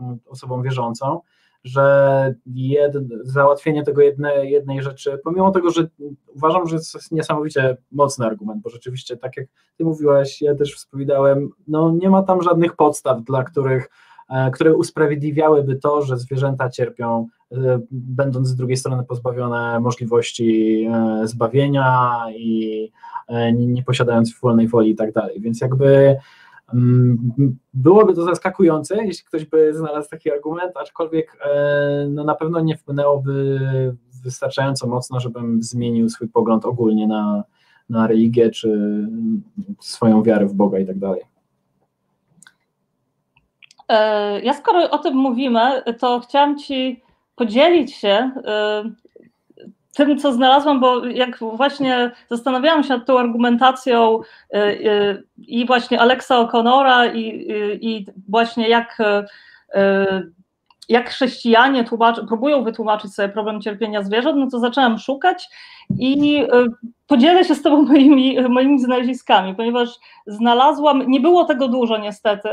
mm, osobą wierzącą, że jed, załatwienie tego jedne, jednej rzeczy, pomimo tego, że uważam, że jest niesamowicie mocny argument, bo rzeczywiście, tak jak ty mówiłaś, ja też wspominałem, no nie ma tam żadnych podstaw, dla których e, które usprawiedliwiałyby to, że zwierzęta cierpią, e, będąc z drugiej strony pozbawione możliwości e, zbawienia i nie posiadając wolnej woli i tak dalej. Więc jakby byłoby to zaskakujące, jeśli ktoś by znalazł taki argument, aczkolwiek e, no, na pewno nie wpłynęłoby wystarczająco mocno, żebym zmienił swój pogląd ogólnie na, na religię, czy swoją wiarę w Boga i tak dalej. E, ja skoro o tym mówimy, to chciałam Ci podzielić się e, tym, co znalazłam, bo jak właśnie zastanawiałam się nad tą argumentacją y, y, i właśnie Alexa O'Connora i, y, i właśnie jak jak chrześcijanie próbują wytłumaczyć sobie problem cierpienia zwierząt, no to zaczęłam szukać i podzielę się z Tobą [laughs] moimi, moimi znaleziskami, ponieważ znalazłam, nie było tego dużo niestety,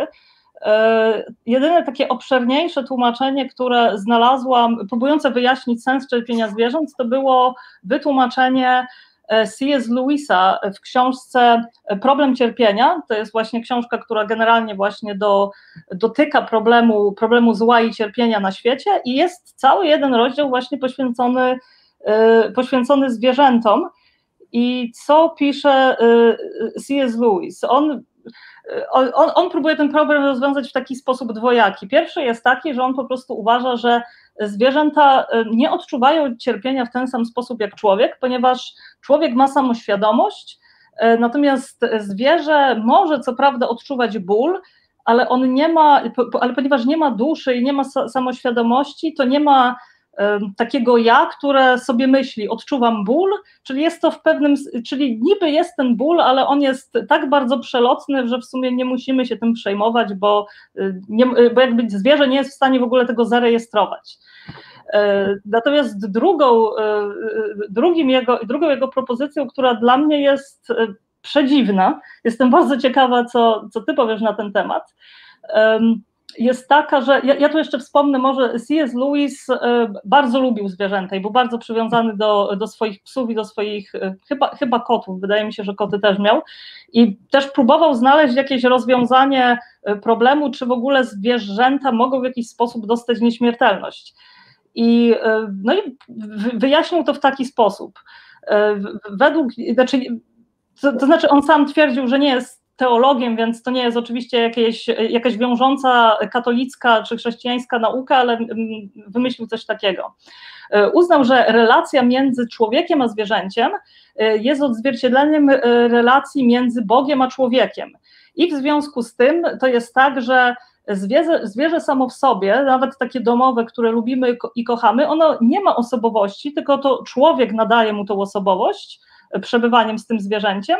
jedyne takie obszerniejsze tłumaczenie, które znalazłam, próbujące wyjaśnić sens cierpienia zwierząt, to było wytłumaczenie E, C.S. Lewisa w książce Problem cierpienia. To jest właśnie książka, która generalnie właśnie do, dotyka problemu, problemu zła i cierpienia na świecie i jest cały jeden rozdział właśnie poświęcony, e, poświęcony zwierzętom. I co pisze e, C.S. Lewis? On on, on, próbuje ten problem rozwiązać w taki sposób dwojaki. Pierwszy jest taki, że on po prostu uważa, że zwierzęta nie odczuwają cierpienia w ten sam sposób jak człowiek, ponieważ człowiek ma samoświadomość, e, natomiast zwierzę może co prawda odczuwać ból, ale on nie ma, ale ponieważ nie ma duszy i nie ma samoświadomości, to nie ma takiego ja, które sobie myśli, odczuwam ból, czyli jest to w pewnym, czyli niby jest ten ból, ale on jest tak bardzo przelotny, że w sumie nie musimy się tym przejmować, bo, y, nie, bo jakby zwierzę nie jest w stanie w ogóle tego zarejestrować. E, natomiast drugą, e, drugim jego, drugą jego propozycją, która dla mnie jest e, przedziwna, jestem bardzo ciekawa, co, co ty powiesz na ten temat, jest taka, że ja, ja tu jeszcze wspomnę, może C.S. Lewis bardzo lubił zwierzęta i był bardzo przywiązany do, do swoich psów i do swoich, chyba, chyba kotów, wydaje mi się, że koty też miał i też próbował znaleźć jakieś rozwiązanie problemu, czy w ogóle zwierzęta mogą w jakiś sposób dostać nieśmiertelność. I, e, no i wyjaśnił to w taki sposób. E, według, znaczy, to, to znaczy on sam twierdził, że nie jest teologiem, więc to nie jest oczywiście jakieś, jakaś wiążąca katolicka czy chrześcijańska nauka, ale mm, wymyślił coś takiego. E, uznał, że relacja między człowiekiem a zwierzęciem jest odzwierciedleniem relacji między Bogiem a człowiekiem. I w związku z tym to jest tak, że Zwierzę, zwierzę samo w sobie, nawet takie domowe, które lubimy i kochamy, ono nie ma osobowości, tylko to człowiek nadaje mu tą osobowość e, przebywaniem z tym zwierzęciem.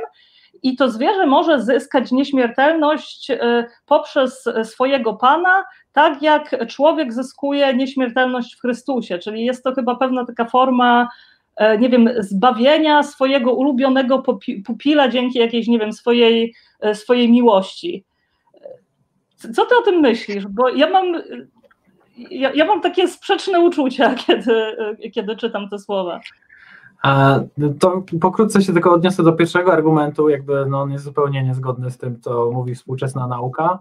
I to zwierzę może zyskać nieśmiertelność e, poprzez swojego pana, tak jak człowiek zyskuje nieśmiertelność w Chrystusie. Czyli jest to chyba pewna taka forma, e, nie wiem, zbawienia swojego ulubionego pupila dzięki jakiejś, nie wiem, swojej, swojej miłości. Co ty o tym myślisz? Bo ja mam, ja, ja mam takie sprzeczne uczucia, [laughs] kiedy, kiedy czytam te słowa. To pokrótce się tylko odniosę do pierwszego argumentu, jakby no on jest zupełnie niezgodny z tym, co mówi współczesna nauka.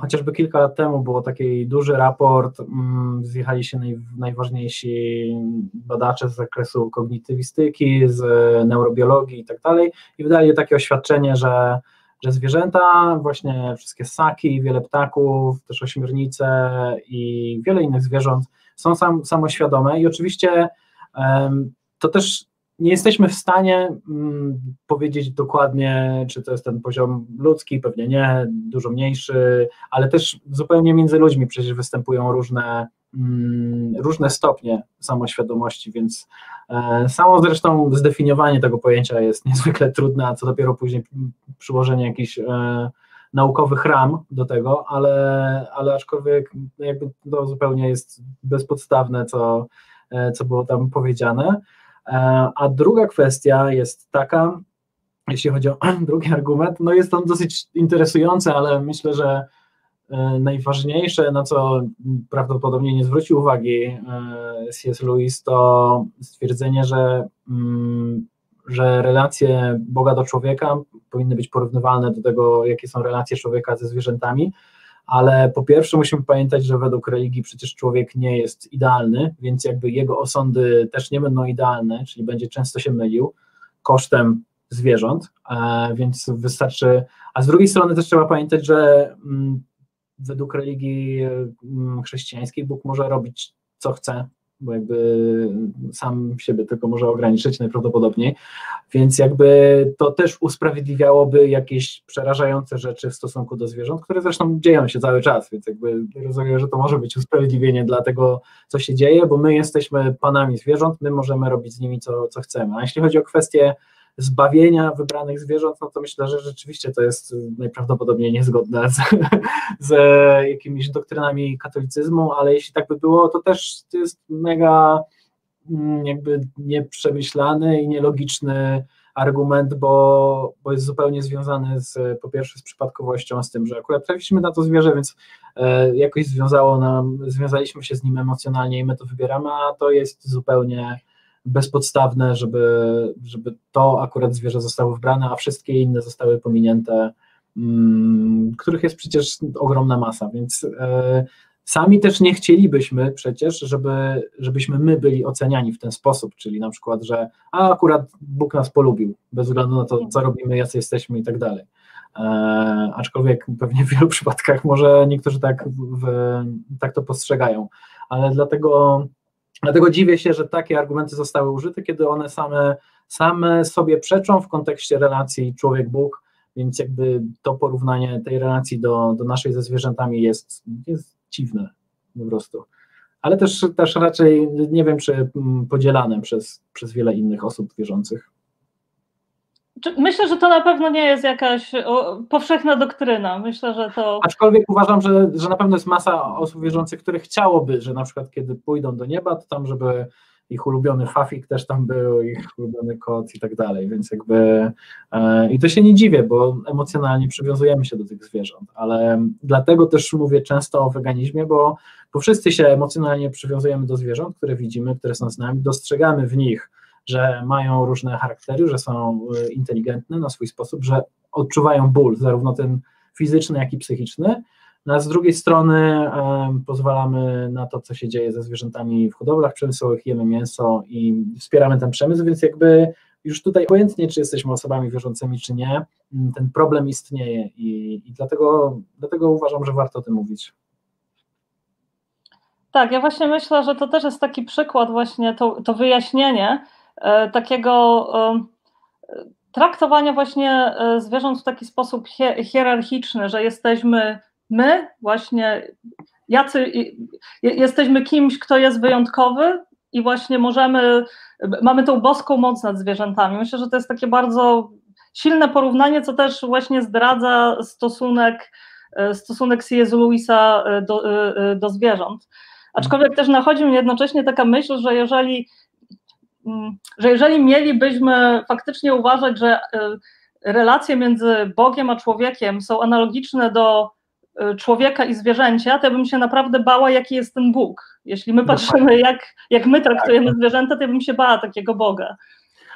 Chociażby kilka lat temu było taki duży raport, mm, zjechali się naj, najważniejsi badacze z zakresu kognitywistyki, z neurobiologii i tak dalej i wydali takie oświadczenie, że że zwierzęta, właśnie wszystkie ssaki, wiele ptaków, też ośmiornice i wiele innych zwierząt są sam, samoświadome i oczywiście to też nie jesteśmy w stanie um, powiedzieć dokładnie, czy to jest ten poziom ludzki, pewnie nie, dużo mniejszy, ale też zupełnie między ludźmi przecież występują różne Mm, różne stopnie samoświadomości, więc e, samo zresztą zdefiniowanie tego pojęcia jest [laughs] niezwykle trudne, a co dopiero później przyłożenie jakichś e, naukowych ram do tego, ale, ale aczkolwiek jakby to zupełnie jest bezpodstawne, co, e, co było tam powiedziane. A druga kwestia jest taka, jeśli chodzi o [clears throat] drugi argument, no jest on dosyć interesujący, ale myślę, że E, najważniejsze, na co prawdopodobnie nie zwrócił uwagi e, C.S. Lewis, to stwierdzenie, że, mm, że relacje Boga do człowieka powinny być porównywalne do tego, jakie są relacje człowieka ze zwierzętami, ale po pierwsze musimy pamiętać, że według religii przecież człowiek nie jest idealny, więc jakby jego osądy też nie będą idealne, czyli będzie często się mylił kosztem zwierząt, e, więc wystarczy, a z drugiej strony też trzeba pamiętać, że mm, według religii mm, chrześcijańskiej Bóg może robić co chce, bo jakby sam siebie tylko może ograniczyć najprawdopodobniej, więc jakby to też usprawiedliwiałoby jakieś przerażające rzeczy w stosunku do zwierząt, które zresztą dzieją się cały czas, więc jakby rozumiem, że to może być usprawiedliwienie dla tego, co się dzieje, bo my jesteśmy panami zwierząt, my możemy robić z nimi co, co chcemy, a jeśli chodzi o kwestię zbawienia wybranych zwierząt, no to myślę, że rzeczywiście to jest najprawdopodobniej niezgodne z, z jakimiś doktrynami katolicyzmu, ale jeśli tak by było, to też to jest mega mm, jakby nieprzemyślany i nielogiczny argument, bo, bo jest zupełnie związany z, po pierwsze z przypadkowością, z tym, że akurat trafiliśmy na to zwierzę, więc e, jakoś związało nam, związaliśmy się z nim emocjonalnie i my to wybieramy, a to jest zupełnie bezpodstawne, żeby, żeby to akurat zwierzę zostało wybrane, a wszystkie inne zostały pominięte, mm, których jest przecież ogromna masa, więc e, Sami też nie chcielibyśmy przecież, żeby, żebyśmy my byli oceniani w ten sposób, czyli na przykład, że a akurat Bóg nas polubił, bez względu na to, co robimy, jacy jesteśmy i tak dalej. E, aczkolwiek pewnie w wielu przypadkach może niektórzy tak, w, tak to postrzegają, ale dlatego, dlatego dziwię się, że takie argumenty zostały użyte, kiedy one same, same sobie przeczą w kontekście relacji człowiek-Bóg, więc jakby to porównanie tej relacji do, do naszej ze zwierzętami jest, jest dziwne po prostu. Ale też, też raczej nie wiem, czy mm, podzielane przez, przez wiele innych osób wierzących. Myślę, że to na pewno nie jest jakaś powszechna doktryna. Myślę, że to. Aczkolwiek uważam, że, że na pewno jest masa osób wierzących, które chciałoby, że na przykład kiedy pójdą do nieba, to tam, żeby ich ulubiony Fafik też tam był, ich ulubiony kot i tak dalej, więc jakby e, i to się nie dziwię, bo emocjonalnie przywiązujemy się do tych zwierząt, ale dlatego też mówię często o weganizmie, bo, bo wszyscy się emocjonalnie przywiązujemy do zwierząt, które widzimy, które są z nami, dostrzegamy w nich, że mają różne charaktery, że są e, inteligentne na swój sposób, że odczuwają ból, zarówno ten fizyczny, jak i psychiczny, no a z drugiej strony pozwalamy na to, co się dzieje ze zwierzętami w hodowlach przemysłowych, jemy mięso i wspieramy ten przemysł, więc jakby już tutaj obojętnie, czy jesteśmy osobami wierzącymi, czy nie, ten problem istnieje i, i dlatego, dlatego uważam, że warto o tym mówić. Tak, ja właśnie myślę, że to też jest taki przykład, właśnie to, to wyjaśnienie takiego e, traktowania właśnie e, zwierząt w taki sposób hierarchiczny, że jesteśmy my właśnie jacy jesteśmy kimś, kto jest wyjątkowy i właśnie możemy, mamy tą boską moc nad zwierzętami. Myślę, że to jest takie bardzo silne porównanie, co też właśnie zdradza stosunek, stosunek C.S. Lewisa do, do zwierząt. Aczkolwiek też nachodzi mnie jednocześnie taka myśl, że jeżeli, że jeżeli mielibyśmy faktycznie uważać, że relacje między Bogiem a człowiekiem są analogiczne do Y, człowieka i zwierzęcia, to ja bym się naprawdę bała, jaki jest ten Bóg. Jeśli my patrzymy, jak, jak my traktujemy tak. zwierzęta, to ja bym się bała takiego Boga.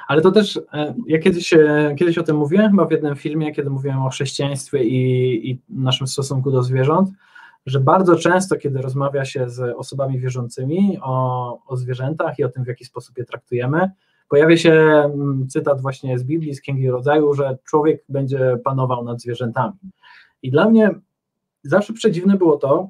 Ale to też, e, ja kiedyś, e, kiedyś o tym mówiłem, chyba w jednym filmie, kiedy mówiłem o chrześcijaństwie i, i naszym stosunku do zwierząt, że bardzo często, kiedy rozmawia się z osobami wierzącymi o, o zwierzętach i o tym, w jaki sposób je traktujemy, pojawia się mm, cytat właśnie z Biblii, z Księgi Rodzaju, że człowiek będzie panował nad zwierzętami. I dla mnie zawsze przedziwne było to,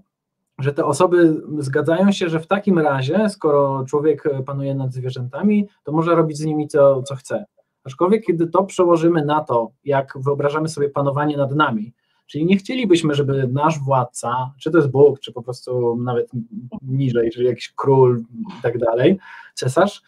że te osoby zgadzają się, że w takim razie, skoro człowiek panuje nad zwierzętami, to może robić z nimi co, co chce. Aczkolwiek, kiedy to przełożymy na to, jak wyobrażamy sobie panowanie nad nami, czyli nie chcielibyśmy, żeby nasz władca, czy to jest Bóg, czy po prostu nawet niżej, czyli jakiś król i tak dalej, cesarz,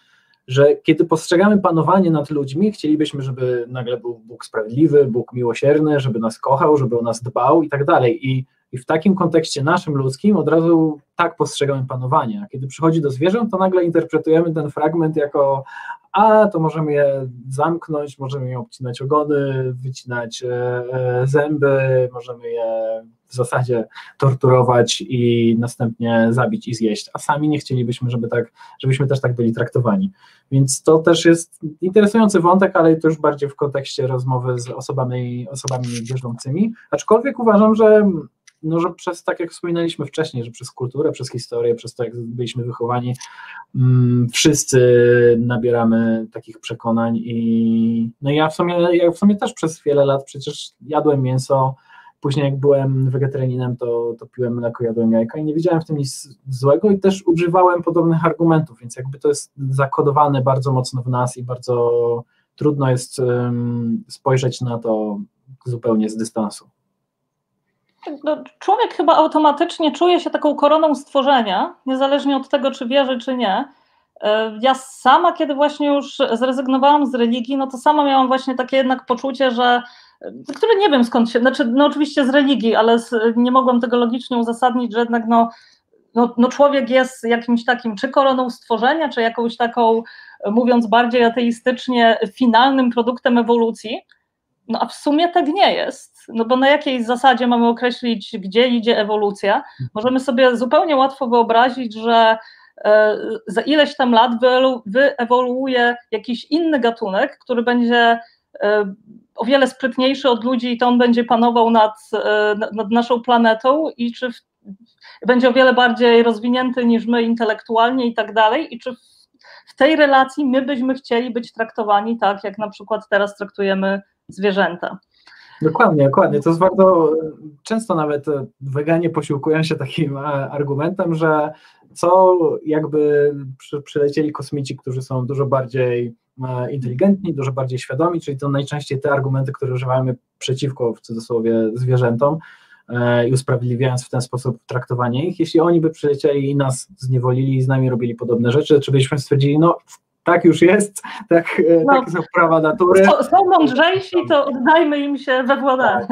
że kiedy postrzegamy panowanie nad ludźmi, chcielibyśmy, żeby nagle był Bóg sprawiedliwy, Bóg miłosierny, żeby nas kochał, żeby o nas dbał i tak dalej. I i w takim kontekście naszym ludzkim od razu tak postrzegamy panowanie. A kiedy przychodzi do zwierząt, to nagle interpretujemy ten fragment jako a to możemy je zamknąć, możemy je obcinać ogony, wycinać e, e, zęby, możemy je w zasadzie torturować i następnie zabić i zjeść, a sami nie chcielibyśmy, żeby tak, żebyśmy też tak byli traktowani. Więc to też jest interesujący wątek, ale to już bardziej w kontekście rozmowy z osobami, osobami wierzącymi. Aczkolwiek uważam, że no, że przez, tak jak wspominaliśmy wcześniej, że przez kulturę, przez historię, przez to, jak byliśmy wychowani, mm, wszyscy nabieramy takich przekonań i no ja w sumie, ja w sumie też przez wiele lat przecież jadłem mięso, później jak byłem wegetarianinem, to, to piłem mleko, jadłem jajka i nie widziałem w tym nic złego i też używałem podobnych argumentów, więc jakby to jest zakodowane bardzo mocno w nas i bardzo trudno jest um, spojrzeć na to zupełnie z dystansu człowiek chyba automatycznie czuje się taką koroną stworzenia, niezależnie od tego, czy wierzy, czy nie. Ja sama, kiedy właśnie już zrezygnowałam z religii, no to sama miałam właśnie takie jednak poczucie, że które nie wiem skąd się, znaczy no oczywiście z religii, ale z, nie mogłam tego logicznie uzasadnić, że jednak no, no, no człowiek jest jakimś takim, czy koroną stworzenia, czy jakąś taką, mówiąc bardziej ateistycznie, finalnym produktem ewolucji, no a w sumie tak nie jest, no bo na jakiej zasadzie mamy określić, gdzie idzie ewolucja? Możemy sobie zupełnie łatwo wyobrazić, że e, za ileś tam lat wyewoluuje jakiś inny gatunek, który będzie e, o wiele sprytniejszy od ludzi i to on będzie panował nad, e, nad naszą planetą i czy w, będzie o wiele bardziej rozwinięty niż my intelektualnie i tak dalej i czy w, w tej relacji my byśmy chcieli być traktowani tak, jak na przykład teraz traktujemy zwierzęta. Dokładnie, dokładnie. To jest bardzo często nawet weganie posiłkują się takim e, argumentem, że co jakby przy, przylecieli kosmici, którzy są dużo bardziej e, inteligentni, dużo bardziej świadomi, czyli to najczęściej te argumenty, które używamy przeciwko w cudzysłowie zwierzętom e, i usprawiedliwiając w ten sposób traktowanie ich. Jeśli oni by przylecieli i nas zniewolili i z nami robili podobne rzeczy, czy byśmy stwierdzili, no tak już jest, tak, e, no, takie są prawa natury. Są, mądrzejsi, to oddajmy im się we władanie.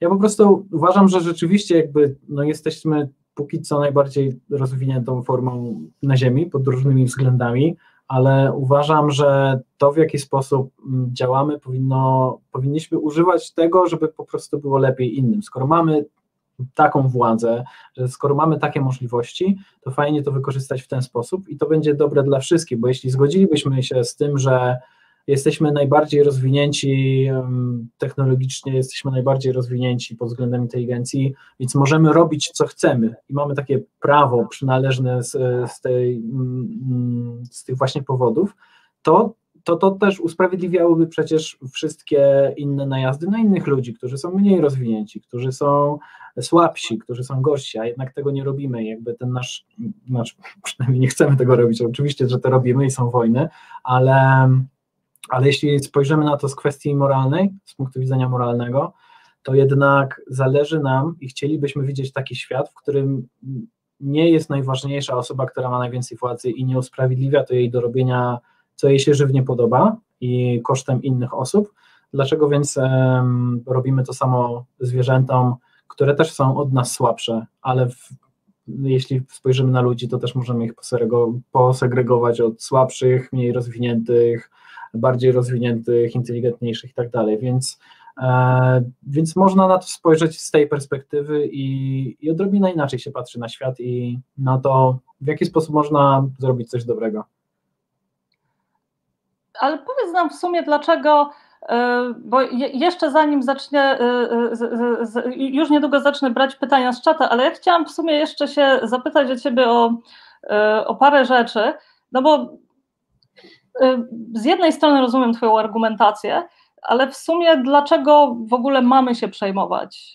Ja po prostu uważam, że rzeczywiście jakby no jesteśmy póki co najbardziej rozwiniętą formą na Ziemi pod różnymi względami, ale uważam, że to w jaki sposób mm, działamy powinno, powinniśmy używać tego, żeby po prostu było lepiej innym. Skoro mamy taką władzę, że skoro mamy takie możliwości, to fajnie to wykorzystać w ten sposób i to będzie dobre dla wszystkich, bo jeśli zgodzilibyśmy się z tym, że jesteśmy najbardziej rozwinięci technologicznie, jesteśmy najbardziej rozwinięci pod względem inteligencji, więc możemy robić co chcemy i mamy takie prawo przynależne z, z, tej, mm, z tych właśnie powodów, to to, to też usprawiedliwiałoby przecież wszystkie inne najazdy na innych ludzi, którzy są mniej rozwinięci, którzy są słabsi, którzy są gorsi, a jednak tego nie robimy. Jakby ten nasz, nasz [laughs] przynajmniej nie chcemy tego robić. Oczywiście, że to robimy i są wojny, ale, ale jeśli spojrzymy na to z kwestii moralnej, z punktu widzenia moralnego, to jednak zależy nam i chcielibyśmy widzieć taki świat, w którym nie jest najważniejsza osoba, która ma najwięcej władzy i nie usprawiedliwia to jej do robienia co jej się żywnie podoba i kosztem innych osób. Dlaczego więc robimy to samo zwierzętom, które też są od nas słabsze, ale w, jeśli spojrzymy na ludzi, to też możemy ich posegregować od słabszych, mniej rozwiniętych, bardziej rozwiniętych, inteligentniejszych i tak dalej. Więc, e, więc można na to spojrzeć z tej perspektywy i, i odrobinę inaczej się patrzy na świat i na to, w jaki sposób można zrobić coś dobrego ale powiedz nam w sumie, dlaczego, e, bo jeszcze zanim zacznie, e, e, już niedługo zacznę brać pytania z czata, ale ja chciałam w sumie jeszcze się zapytać o Ciebie o, o parę rzeczy, no bo z jednej strony rozumiem Twoją argumentację, ale w sumie dlaczego w ogóle mamy się przejmować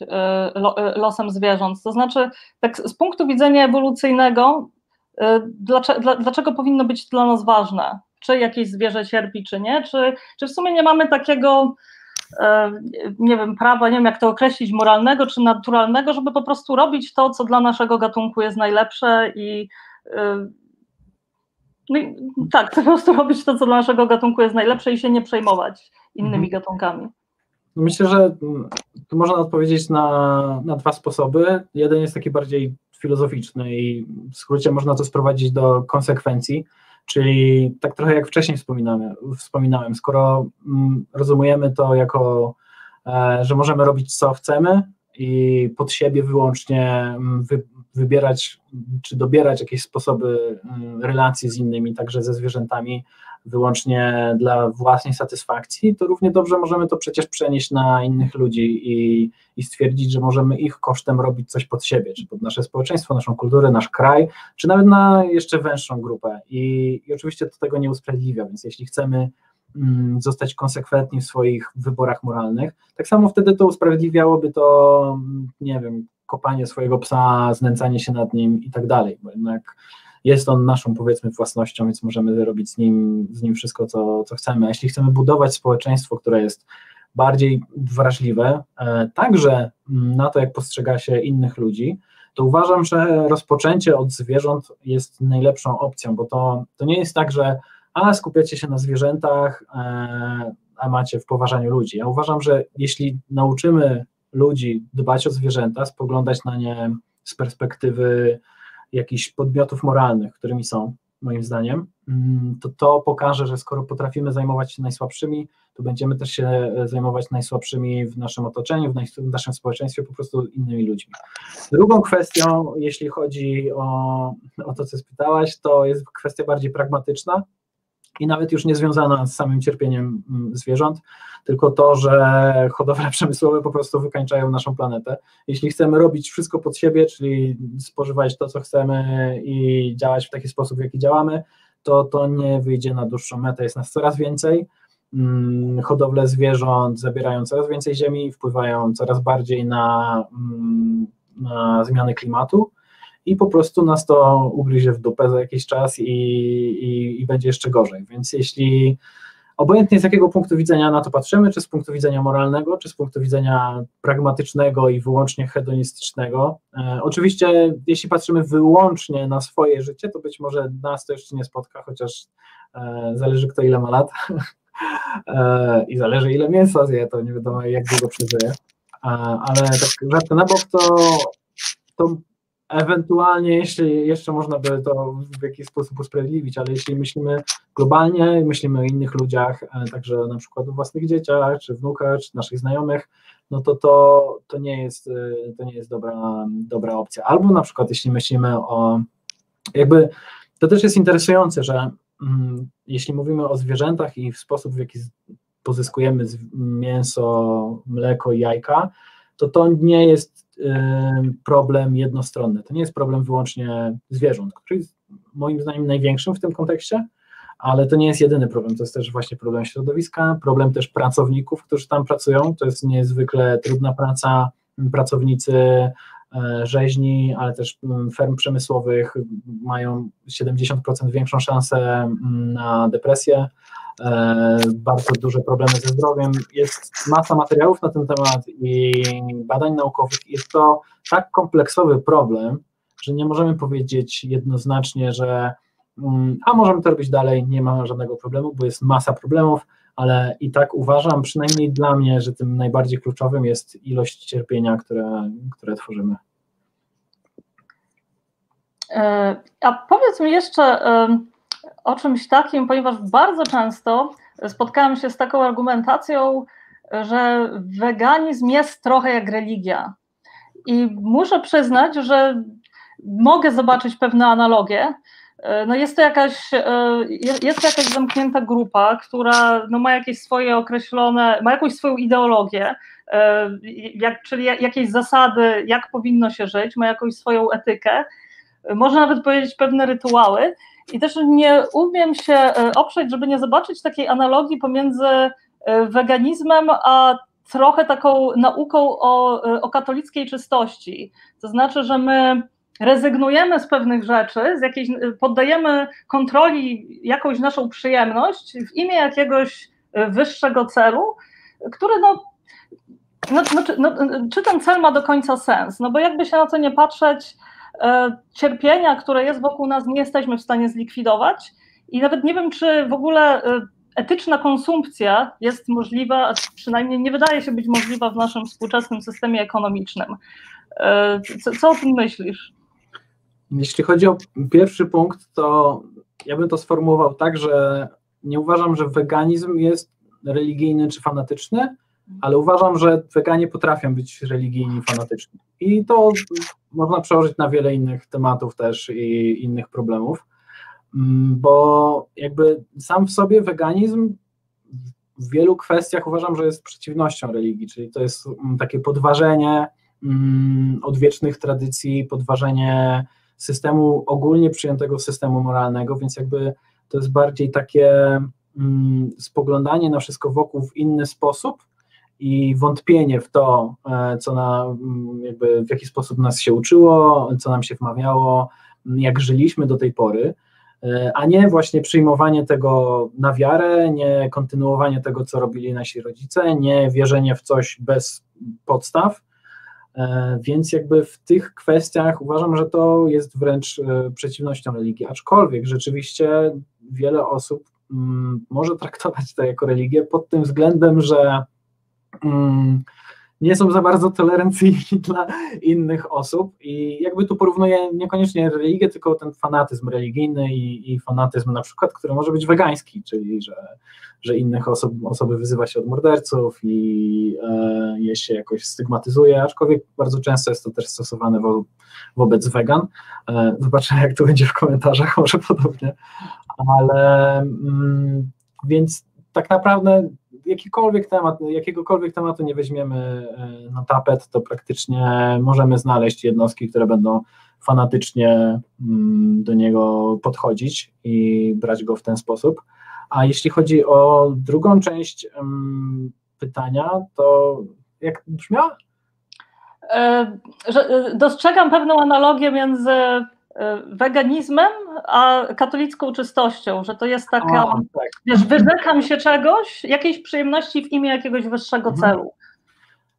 losem zwierząt? To znaczy, tak z punktu widzenia ewolucyjnego, dlaczego, dlaczego powinno być dla nas ważne? Czy jakieś zwierzę cierpi, czy nie, czy, czy w sumie nie mamy takiego, e, nie wiem, prawa, nie wiem jak to określić, moralnego czy naturalnego, żeby po prostu robić to, co dla naszego gatunku jest najlepsze i e, no i, tak, po prostu robić to, co dla naszego gatunku jest najlepsze i się nie przejmować innymi mhm. gatunkami. Myślę, że tu można odpowiedzieć na, na dwa sposoby. Jeden jest taki bardziej filozoficzny i w skrócie można to sprowadzić do konsekwencji. Czyli tak trochę jak wcześniej wspominałem, wspominałem skoro mm, rozumiemy to jako, e, że możemy robić co chcemy i pod siebie wyłącznie mm, wy, wybierać czy dobierać jakieś sposoby mm, relacji z innymi, także ze zwierzętami, wyłącznie dla własnej satysfakcji, to równie dobrze możemy to przecież przenieść na innych ludzi i, i stwierdzić, że możemy ich kosztem robić coś pod siebie, czy pod nasze społeczeństwo, naszą kulturę, nasz kraj, czy nawet na jeszcze węższą grupę. I, i oczywiście to tego nie usprawiedliwia, więc jeśli chcemy mm, zostać konsekwentni w swoich wyborach moralnych, tak samo wtedy to usprawiedliwiałoby to, mm, nie wiem, kopanie swojego psa, znęcanie się nad nim i tak dalej, bo jednak jest on naszą powiedzmy własnością, więc możemy robić z nim, z nim wszystko, co, co chcemy. A jeśli chcemy budować społeczeństwo, które jest bardziej wrażliwe, e, także na to, jak postrzega się innych ludzi, to uważam, że rozpoczęcie od zwierząt jest najlepszą opcją, bo to, to nie jest tak, że a skupiacie się na zwierzętach, e, a macie w poważaniu ludzi. Ja uważam, że jeśli nauczymy ludzi dbać o zwierzęta, spoglądać na nie z perspektywy jakichś podmiotów moralnych, którymi są, moim zdaniem, mm, to to pokaże, że skoro potrafimy zajmować się najsłabszymi, to będziemy też się e, zajmować najsłabszymi w naszym otoczeniu, w naszym społeczeństwie, po prostu innymi ludźmi. Drugą kwestią, jeśli chodzi o, o to, co spytałaś, to jest kwestia bardziej pragmatyczna, i nawet już nie związana z samym cierpieniem mm, zwierząt, tylko to, że hodowle [laughs] przemysłowe po prostu wykańczają naszą planetę. Jeśli chcemy robić wszystko pod siebie, czyli spożywać to, co chcemy i działać w taki sposób, w jaki działamy, to to nie wyjdzie na dłuższą metę. Jest nas coraz więcej. Mm, hodowle zwierząt zabierają coraz więcej ziemi, wpływają coraz bardziej na, mm, na zmiany klimatu i po prostu nas to ugryzie w dupę za jakiś czas i, i, i będzie jeszcze gorzej. Więc jeśli obojętnie z jakiego punktu widzenia na to patrzymy, czy z punktu widzenia moralnego, czy z punktu widzenia pragmatycznego i wyłącznie hedonistycznego. E, oczywiście, jeśli patrzymy wyłącznie na swoje życie, to być może nas to jeszcze nie spotka, chociaż e, zależy kto ile ma lat [laughs] e, i zależy ile mięsa zje, to nie wiadomo jak długo przeżyje. Ale tak żarty na bok, to, to Ewentualnie, jeśli jeszcze można by to w jakiś sposób usprawiedliwić, ale jeśli myślimy globalnie, myślimy o innych ludziach, e, także na przykład o własnych dzieciach, czy wnukach, czy naszych znajomych, no to to, to nie jest, e, to nie jest dobra, dobra opcja. Albo na przykład jeśli myślimy o, jakby, to też jest interesujące, że mm, jeśli mówimy o zwierzętach i w sposób, w jaki pozyskujemy mięso, mleko jajka, to to nie jest problem jednostronny. To nie jest problem wyłącznie zwierząt, który jest moim zdaniem największym w tym kontekście, ale to nie jest jedyny problem. To jest też właśnie problem środowiska, problem też pracowników, którzy tam pracują. To jest niezwykle trudna praca. Pracownicy rzeźni, ale też ferm przemysłowych mają 70% większą szansę na depresję. E, bardzo duże problemy ze zdrowiem. Jest masa materiałów na ten temat i badań naukowych. Jest to tak kompleksowy problem, że nie możemy powiedzieć jednoznacznie, że mm, a możemy to robić dalej, nie ma żadnego problemu, bo jest masa problemów, ale i tak uważam, przynajmniej dla mnie, że tym najbardziej kluczowym jest ilość cierpienia, które, które tworzymy. E, a powiedz mi jeszcze, o czymś takim, ponieważ bardzo często spotkałam się z taką argumentacją, że weganizm jest trochę jak religia. I muszę przyznać, że mogę zobaczyć pewne analogie. No jest to jakaś, jest to jakaś zamknięta grupa, która no ma jakieś swoje określone, ma jakąś swoją ideologię, jak, czyli jakieś zasady, jak powinno się żyć, ma jakąś swoją etykę, można nawet powiedzieć pewne rytuały. I też nie umiem się e, oprzeć, żeby nie zobaczyć takiej analogii pomiędzy e, weganizmem a trochę taką nauką o, e, o katolickiej czystości. To znaczy, że my rezygnujemy z pewnych rzeczy, z jakiejś, poddajemy kontroli jakąś naszą przyjemność w imię jakiegoś wyższego celu, który no, no, no, czy, no, czy ten cel ma do końca sens? No bo jakby się na to nie patrzeć, E, cierpienia, które jest wokół nas, nie jesteśmy w stanie zlikwidować. I nawet nie wiem, czy w ogóle e, etyczna konsumpcja jest możliwa, a przynajmniej nie wydaje się być możliwa w naszym współczesnym systemie ekonomicznym. E, co, co o tym myślisz? Jeśli chodzi o pierwszy punkt, to ja bym to sformułował tak, że nie uważam, że weganizm jest religijny czy fanatyczny, ale uważam, że weganie potrafią być religijni fanatyczni. I to można przełożyć na wiele innych tematów też i innych problemów, mm, bo jakby sam w sobie weganizm w wielu kwestiach uważam, że jest przeciwnością religii, czyli to jest mm, takie podważenie mm, odwiecznych tradycji, podważenie systemu ogólnie przyjętego systemu moralnego, więc jakby to jest bardziej takie spoglądanie na wszystko wokół w inny sposób, i wątpienie w to, e, co na, mm, jakby w jaki sposób nas się uczyło, co nam się wmawiało, jak żyliśmy do tej pory, e, a nie właśnie przyjmowanie tego na wiarę, nie kontynuowanie tego, co robili nasi rodzice, nie wierzenie w coś bez podstaw, Więc jakby w tych kwestiach uważam, że to jest wręcz przeciwnością religii, aczkolwiek rzeczywiście wiele osób mm, może traktować to jako religię pod tym względem, że mm, nie są za bardzo tolerancyjni [laughs] dla innych osób i jakby tu porównuję niekoniecznie religię, tylko ten fanatyzm religijny i, i fanatyzm na przykład, który może być wegański, czyli że, że innych osób, osoby wyzywa się od morderców i e, je się jakoś stygmatyzuje, aczkolwiek bardzo często jest to też stosowane wo, wobec wegan. E, zobaczymy jak to będzie w komentarzach, [laughs] może podobnie, ale mm, więc tak naprawdę jakikolwiek temat, jakiegokolwiek tematu nie weźmiemy e, na tapet, to praktycznie możemy znaleźć jednostki, które będą fanatycznie mm, do niego podchodzić i brać go w ten sposób. A jeśli chodzi o drugą część mm, pytania, to jak brzmiała? E, e, dostrzegam pewną analogię między weganizmem, a katolicką czystością, że to jest taka, a, tak. wiesz, wyrzekam się czegoś, jakiejś przyjemności w imię jakiegoś wyższego mhm. celu.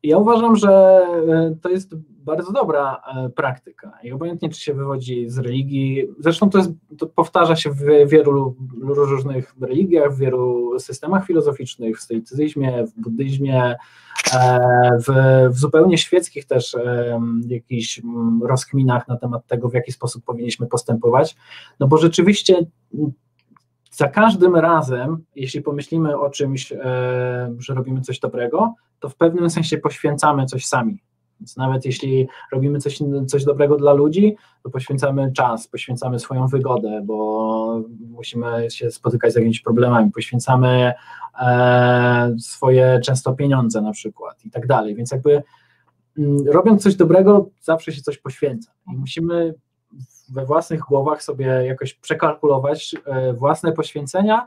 Ja uważam, że e, to jest bardzo dobra e, praktyka i obojętnie czy się wywodzi z religii, zresztą to, jest, to powtarza się w wielu różnych religiach, w wielu systemach filozoficznych, w stoicyzmie, w buddyzmie, w, w zupełnie świeckich też jakichś rozkminach na temat tego, w jaki sposób powinniśmy postępować, no bo rzeczywiście za każdym razem, jeśli pomyślimy o czymś, e, że robimy coś dobrego, to w pewnym sensie poświęcamy coś sami. Więc nawet jeśli robimy coś, coś dobrego dla ludzi, to poświęcamy czas, poświęcamy swoją wygodę, bo musimy się spotykać z jakimiś problemami, poświęcamy e, swoje często pieniądze na przykład i tak dalej. Więc jakby mm, robiąc coś dobrego, zawsze się coś poświęca i musimy we własnych głowach sobie jakoś przekalkulować e, własne poświęcenia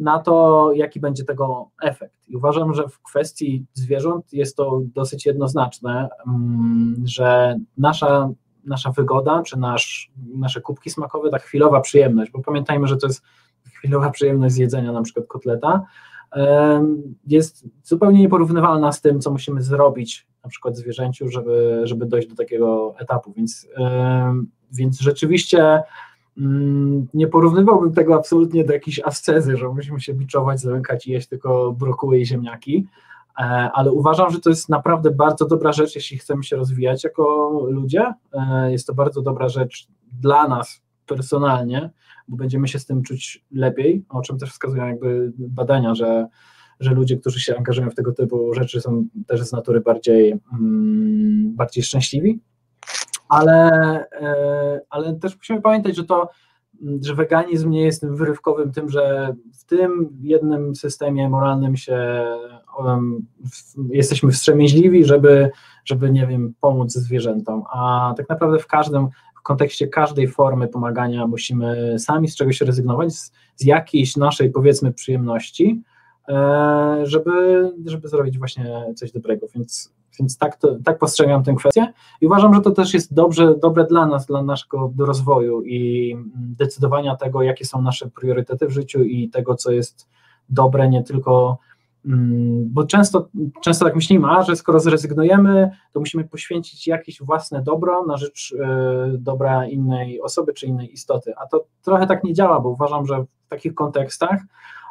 na to, jaki będzie tego efekt. I uważam, że w kwestii zwierząt jest to dosyć jednoznaczne, mm, że nasza, nasza wygoda, czy nasz, nasze kubki smakowe, ta chwilowa przyjemność, bo pamiętajmy, że to jest chwilowa przyjemność z jedzenia na przykład kotleta, jest zupełnie nieporównywalna z tym, co musimy zrobić na przykład zwierzęciu, żeby, żeby dojść do takiego etapu, więc, więc rzeczywiście mm, nie porównywałbym tego absolutnie do jakiejś ascezy, że musimy się biczować, zamykać i jeść tylko brokuły i ziemniaki, e, ale uważam, że to jest naprawdę bardzo dobra rzecz, jeśli chcemy się rozwijać jako ludzie. E, jest to bardzo dobra rzecz dla nas personalnie, bo będziemy się z tym czuć lepiej, o czym też wskazują jakby badania, że, że ludzie, którzy się angażują w tego typu rzeczy są też z natury bardziej, mm, bardziej szczęśliwi, ale, e, ale też musimy pamiętać, że to że weganizm nie jest tym wyrywkowym tym, że w tym jednym systemie moralnym się um, jesteśmy wstrzemięźliwi, żeby, żeby, nie wiem, pomóc zwierzętom, a tak naprawdę w każdym, kontekście każdej formy pomagania musimy sami z czegoś rezygnować, z, z jakiejś naszej powiedzmy przyjemności, e, żeby, żeby zrobić właśnie coś dobrego. Więc, więc tak, to, tak postrzegam tę kwestię i uważam, że to też jest dobrze, dobre dla nas, dla naszego rozwoju i decydowania tego, jakie są nasze priorytety w życiu i tego, co jest dobre nie tylko Mm, bo często, często tak myślimy, a że skoro zrezygnujemy, to musimy poświęcić jakieś własne dobro na rzecz e, dobra innej osoby czy innej istoty. A to trochę tak nie działa, bo uważam, że w takich kontekstach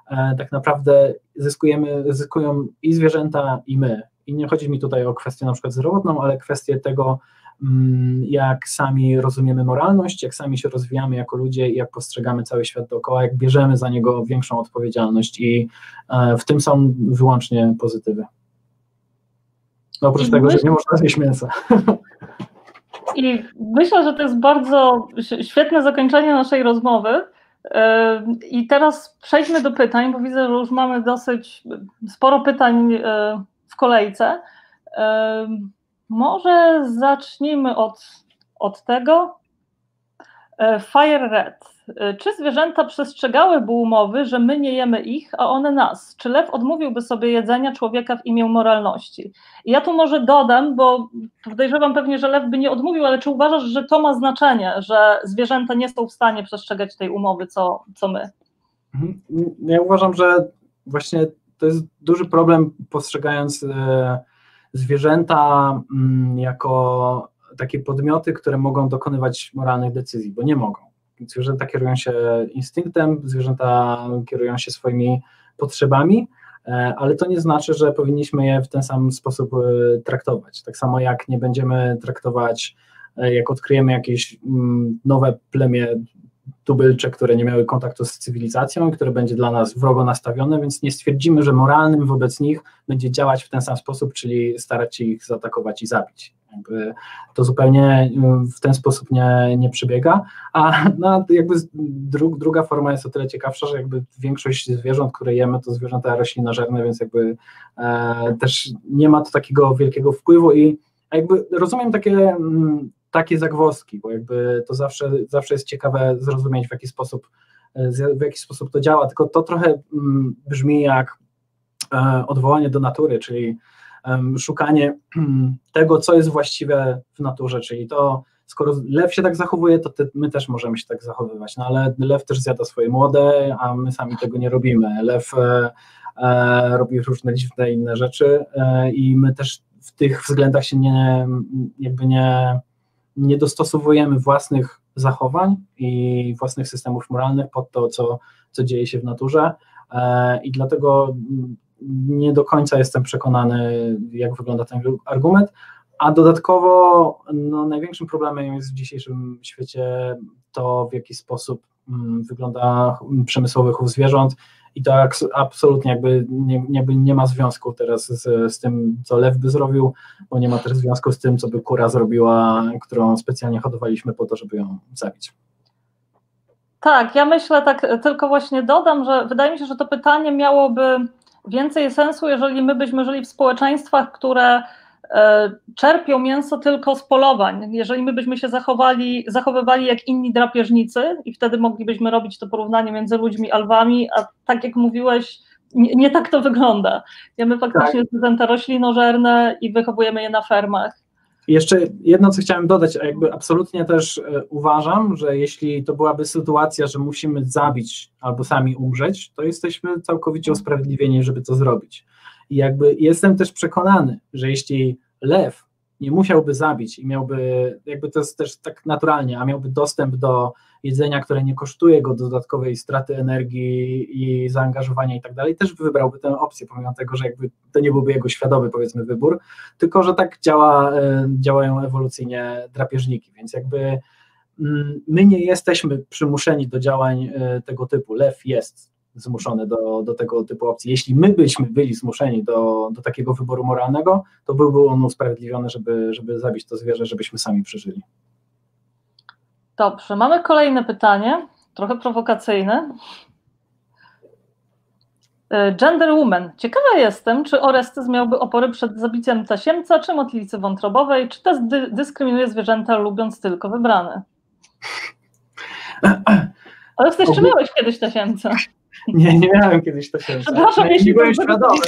e, tak naprawdę zyskujemy, zyskują i zwierzęta, i my. I nie chodzi mi tutaj o kwestię na przykład zdrowotną, ale kwestię tego, Mm, jak sami rozumiemy moralność, jak sami się rozwijamy jako ludzie i jak postrzegamy cały świat dookoła, jak bierzemy za niego większą odpowiedzialność i e, w tym są wyłącznie pozytywy. Oprócz I tego, że nie można zjeść mięsa. [laughs] I myślę, że to jest bardzo świetne zakończenie naszej rozmowy. E, I teraz przejdźmy do pytań, bo widzę, że już mamy dosyć sporo pytań e, w kolejce. Może zacznijmy od, od tego. E, Fire Red. E, czy zwierzęta przestrzegałyby umowy, że my nie jemy ich, a one nas? Czy lew odmówiłby sobie jedzenia człowieka w imię moralności? I ja tu może dodam, bo podejrzewam pewnie, że lew by nie odmówił, ale czy uważasz, że to ma znaczenie, że zwierzęta nie są w stanie przestrzegać tej umowy, co, co my? Mhm. Ja uważam, że właśnie to jest duży problem postrzegając. E, zwierzęta mm, jako takie podmioty, które mogą dokonywać moralnych decyzji, bo nie mogą. Zwierzęta kierują się instynktem, zwierzęta kierują się swoimi potrzebami, e, ale to nie znaczy, że powinniśmy je w ten sam sposób e, traktować. Tak samo jak nie będziemy traktować, jak odkryjemy jakieś mm, nowe plemię tubylcze, które nie miały kontaktu z cywilizacją które będzie dla nas wrogo nastawione, więc nie stwierdzimy, że moralnym wobec nich będzie działać w ten sam sposób, czyli starać się ich zaatakować i zabić. Jakby to zupełnie y, w ten sposób nie, nie przebiega, a no, jakby dru, druga forma jest o tyle ciekawsza, że jakby większość zwierząt, które jemy, to zwierzęta roślinożerne, więc jakby e, też nie ma to takiego wielkiego wpływu i jakby rozumiem takie mm, takie zagwozdki, bo jakby to zawsze, zawsze jest ciekawe zrozumieć, w jaki sposób e, w jaki sposób to działa, tylko to trochę mm, brzmi jak e, odwołanie do natury, czyli szukanie [clears throat] tego, co jest właściwe w naturze, czyli to, skoro lew się tak zachowuje, to ty, my też możemy się tak zachowywać, no ale lew też zjada swoje młode, a my sami tego nie robimy. Lew e, e, robi różne dziwne inne rzeczy e, i my też w tych względach się nie, jakby nie, nie dostosowujemy własnych zachowań i własnych systemów moralnych pod to, co, co dzieje się w naturze. E, I dlatego nie do końca jestem przekonany, jak wygląda ten argument. A dodatkowo no, największym problemem jest w dzisiejszym świecie to, w jaki sposób mm, wygląda przemysłowy chów zwierząt i to absolutnie jakby nie, jakby nie ma związku teraz z, z tym, co lew by zrobił, bo nie ma też związku z tym, co by kura zrobiła, którą specjalnie hodowaliśmy po to, żeby ją zabić. Tak, ja myślę tak, tylko właśnie dodam, że wydaje mi się, że to pytanie miałoby więcej sensu, jeżeli my byśmy żyli w społeczeństwach, które czerpią mięso tylko z polowań. Jeżeli my byśmy się zachowali, zachowywali jak inni drapieżnicy i wtedy moglibyśmy robić to porównanie między ludźmi a lwami, a tak jak mówiłeś, nie, nie tak to wygląda. Jemy faktycznie tak. zwierzęta roślinożerne i wychowujemy je na fermach. Jeszcze jedno, co chciałem dodać, a jakby absolutnie też e, uważam, że jeśli to byłaby sytuacja, że musimy zabić albo sami umrzeć, to jesteśmy całkowicie usprawiedliwieni, żeby to zrobić. I jakby jestem też przekonany, że jeśli lew nie musiałby zabić i miałby, jakby to jest też tak naturalnie, a miałby dostęp do jedzenia, które nie kosztuje go dodatkowej straty energii i zaangażowania i tak dalej, też wybrałby tę opcję, pomimo tego, że jakby to nie byłby jego świadomy powiedzmy wybór, tylko że tak działa, e, działają ewolucyjnie drapieżniki, więc jakby mm, my nie jesteśmy przymuszeni do działań e, tego typu. Lew jest zmuszony do, do tego typu opcji. Jeśli my byśmy byli zmuszeni do, do takiego wyboru moralnego, to byłby on usprawiedliwiony, żeby, żeby zabić to zwierzę, żebyśmy sami przeżyli. Dobrze, mamy kolejne pytanie, trochę prowokacyjne. E, gender Woman. Ciekawa jestem, czy Orestes miałby opory przed zabiciem tasiemca czy motlicy wątrobowej, czy też dy dyskryminuje zwierzęta, lubiąc tylko wybrane? [clears throat] Orestes, czy miałeś kiedyś tasiemca? [laughs] Nie, nie miałem kiedyś tasiemca. Przepraszam, jeśli nie byłem świadomy.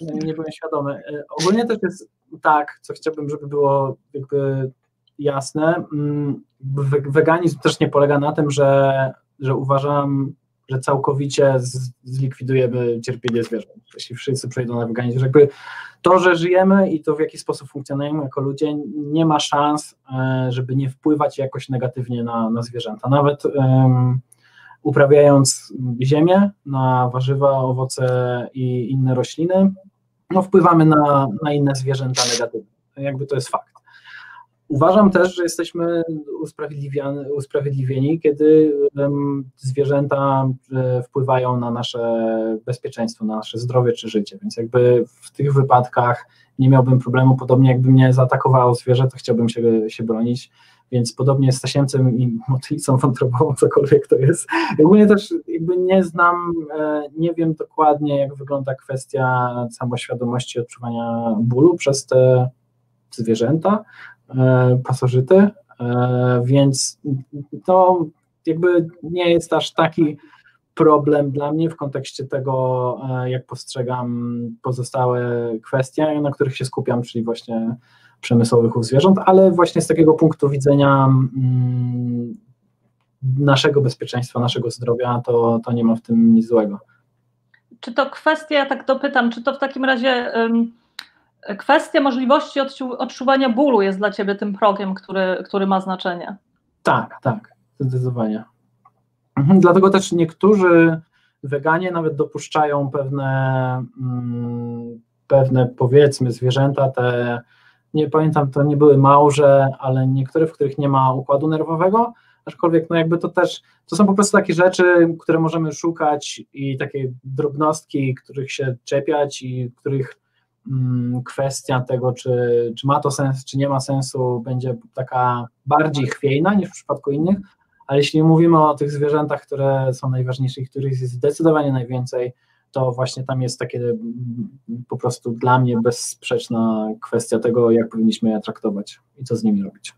Nie byłem świadomy. Ogólnie też jest tak, co chciałbym, żeby było jakby jasne. Mm, weganizm też nie polega na tym, że, że uważam, że całkowicie zlikwidujemy cierpienie zwierząt, jeśli wszyscy przejdą na weganizm. Że jakby to, że żyjemy i to w jaki sposób funkcjonujemy jako ludzie, nie ma szans, e, żeby nie wpływać jakoś negatywnie na, na zwierzęta. Nawet um, uprawiając ziemię na warzywa, owoce i inne rośliny, no wpływamy na, na inne zwierzęta negatywnie. Jakby to jest fakt. Uważam też, że jesteśmy usprawiedliwieni, kiedy zwierzęta e, wpływają na nasze bezpieczeństwo, na nasze zdrowie czy życie. Więc jakby w tych wypadkach nie miałbym problemu. Podobnie jakby mnie zaatakowało zwierzę, to chciałbym się, się bronić. Więc podobnie z tasiemcem i motlicą wątrobową, cokolwiek to jest. Ogólnie też jakby nie znam, e, nie wiem dokładnie, jak wygląda kwestia samoświadomości odczuwania bólu przez te zwierzęta. E, pasożyty, e, więc to jakby nie jest aż taki problem dla mnie w kontekście tego, jak postrzegam pozostałe kwestie, na których się skupiam, czyli właśnie przemysłowych u zwierząt, ale właśnie z takiego punktu widzenia mm, naszego bezpieczeństwa, naszego zdrowia, to, to nie ma w tym nic złego. Czy to kwestia, tak dopytam, czy to w takim razie kwestia możliwości odczuwania bólu jest dla Ciebie tym progiem, który, który ma znaczenie. Tak, tak, zdecydowanie. Mhm, dlatego też niektórzy weganie nawet dopuszczają pewne, mm, pewne powiedzmy zwierzęta, te nie pamiętam, to nie były małże, ale niektóre, w których nie ma układu nerwowego, aczkolwiek no jakby to też, to są po prostu takie rzeczy, które możemy szukać i takie drobnostki, których się czepiać i których mm, kwestia tego, czy, czy ma to sens, czy nie ma sensu, będzie taka bardziej chwiejna niż w przypadku innych, ale jeśli mówimy o tych zwierzętach, które są najważniejsze i których jest zdecydowanie najwięcej, to właśnie tam jest takie mm, po prostu dla mnie bezsprzeczna kwestia tego, jak powinniśmy je traktować i co z nimi robić.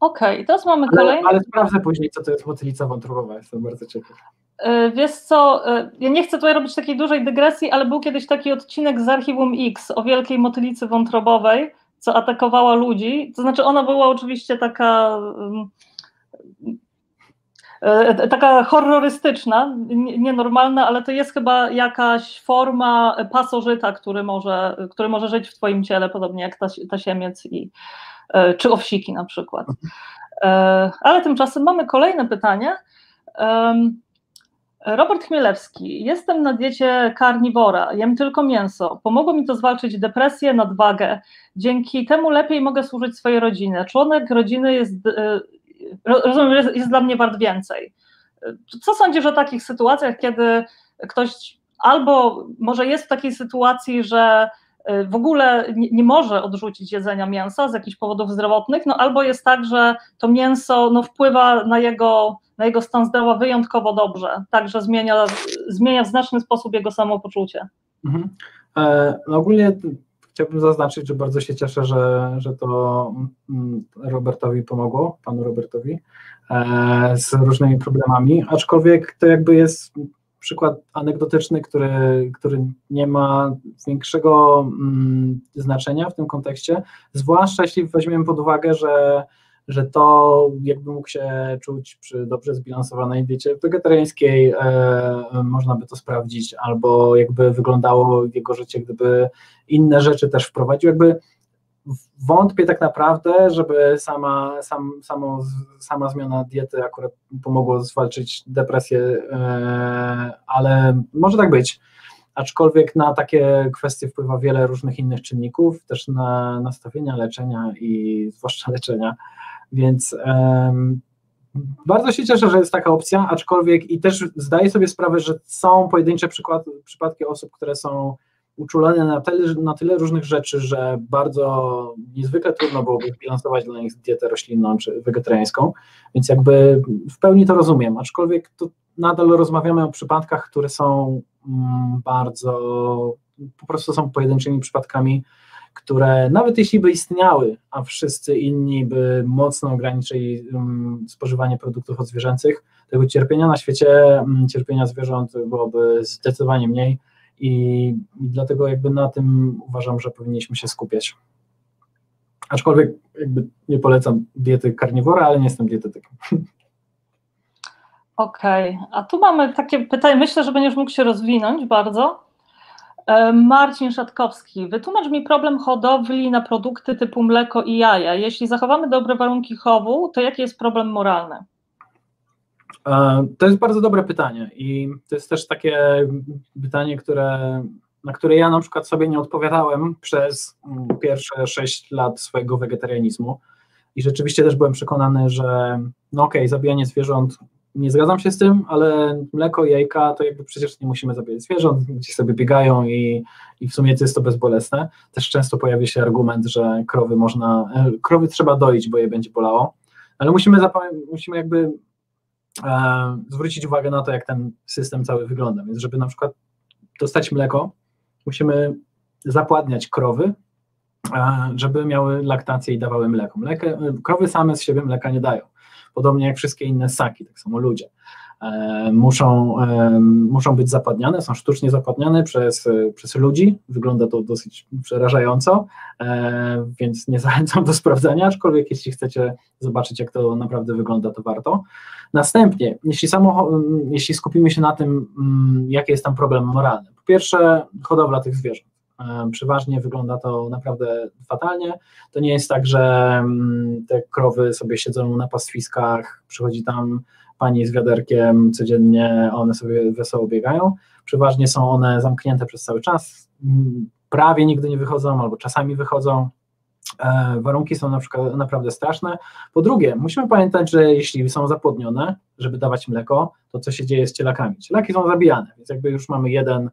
Okej, okay, teraz mamy kolejny. Ale, ale sprawdzę później, co to jest motylica wątrobowa, jestem bardzo ciekaw. E, wiesz co, e, ja nie chcę tutaj robić takiej dużej dygresji, ale był kiedyś taki odcinek z Archiwum X o wielkiej motylicy wątrobowej, co atakowała ludzi. To znaczy, ona była oczywiście taka. E, taka horrorystyczna, nienormalna, ale to jest chyba jakaś forma pasożyta, który może, który może żyć w Twoim ciele, podobnie jak tasiemiec i, E, czy owsiki na przykład. E, ale tymczasem mamy kolejne pytanie. Robert Chmielewski. Jestem na diecie karniwora, jem tylko mięso. Pomogło mi to zwalczyć depresję, nadwagę. Dzięki temu lepiej mogę służyć swojej rodzinie. Członek rodziny jest, rozumiem, jest, jest dla mnie wart więcej. Co sądzisz o takich sytuacjach, kiedy ktoś albo może jest w takiej sytuacji, że w ogóle nie, nie, może odrzucić jedzenia mięsa z jakichś powodów zdrowotnych, no albo jest tak, że to mięso no, wpływa na jego, na jego stan zdrowia wyjątkowo dobrze, także zmienia, zmienia w znaczny sposób jego samopoczucie. Mhm. E, no ogólnie chciałbym zaznaczyć, że bardzo się cieszę, że, że to mm, Robertowi pomogło, panu Robertowi, e, z różnymi problemami, aczkolwiek to jakby jest przykład anegdotyczny, który, który nie ma większego mm, znaczenia w tym kontekście, zwłaszcza jeśli weźmiemy pod uwagę, że, że to jakby mógł się czuć przy dobrze zbilansowanej diecie wegetariańskiej, e, można by to sprawdzić, albo jakby wyglądało jego życie, gdyby inne rzeczy też wprowadził, jakby wątpię tak naprawdę, żeby sama, sam, samo, sama zmiana diety akurat pomogło zwalczyć depresję, e, ale może tak być. Aczkolwiek na takie kwestie wpływa wiele różnych innych czynników, też na nastawienia leczenia i zwłaszcza leczenia, więc um, bardzo się cieszę, że jest taka opcja, aczkolwiek i też zdaję sobie sprawę, że są pojedyncze przykład, przypadki osób, które są uczulone na tyle, na tyle różnych rzeczy, że bardzo niezwykle trudno byłoby bilansować dla nich dietę roślinną czy wegetariańską, więc jakby w pełni to rozumiem, aczkolwiek to nadal rozmawiamy o przypadkach, które są mm, bardzo, po prostu są pojedynczymi przypadkami, które nawet jeśli by istniały, a wszyscy inni by mocno ograniczyli um, spożywanie produktów odzwierzęcych, tego cierpienia na świecie, um, cierpienia zwierząt byłoby zdecydowanie mniej, i, dlatego jakby na tym uważam, że powinniśmy się skupiać. Aczkolwiek jakby nie polecam diety karniwora, ale nie jestem dietetykiem. Okej, okay. a tu mamy takie pytanie, myślę, że będziesz mógł się rozwinąć bardzo. E, Marcin Szatkowski, wytłumacz mi problem hodowli na produkty typu mleko i jaja. Jeśli zachowamy dobre warunki chowu, to jaki jest problem moralny? E, to jest bardzo dobre pytanie i to jest też takie pytanie, które, na które ja na przykład sobie nie odpowiadałem przez mm, pierwsze sześć lat swojego wegetarianizmu i rzeczywiście też byłem przekonany, że no okej, okay, zabijanie zwierząt, nie zgadzam się z tym, ale mleko i jajka to jakby przecież nie musimy zabijać zwierząt, gdzieś sobie biegają i, i w sumie to jest to bezbolesne. Też często pojawia się argument, że krowy można, e, krowy trzeba doić, bo je będzie bolało, ale musimy, musimy jakby e, zwrócić uwagę na to, jak ten system cały wygląda. Więc żeby na przykład dostać mleko, musimy zapładniać krowy, e, żeby miały laktację i dawały mleko. Mleko. Krowy same z siebie mleka nie dają. Podobnie jak wszystkie inne ssaki, tak samo ludzie. E, muszą, e, muszą być zapadniane, są sztucznie zapadniane przez, przez ludzi. Wygląda to dosyć przerażająco, e, więc nie zachęcam do sprawdzania, aczkolwiek jeśli chcecie zobaczyć, jak to naprawdę wygląda, to warto. Następnie, jeśli, samo, jeśli skupimy się na tym, mm, jaki jest tam problem moralny. Po pierwsze, hodowla tych zwierząt. Przeważnie wygląda to naprawdę fatalnie. To nie jest tak, że mm, te krowy sobie siedzą na pastwiskach, przychodzi tam pani z wiaderkiem codziennie, one sobie wesoło biegają. Przeważnie są one zamknięte przez cały czas, prawie nigdy nie wychodzą albo czasami wychodzą. E, warunki są na przykład naprawdę straszne. Po drugie, musimy pamiętać, że jeśli są zapłodnione, żeby dawać mleko, to co się dzieje z cielakami? Cielaki są zabijane, więc jakby już mamy jeden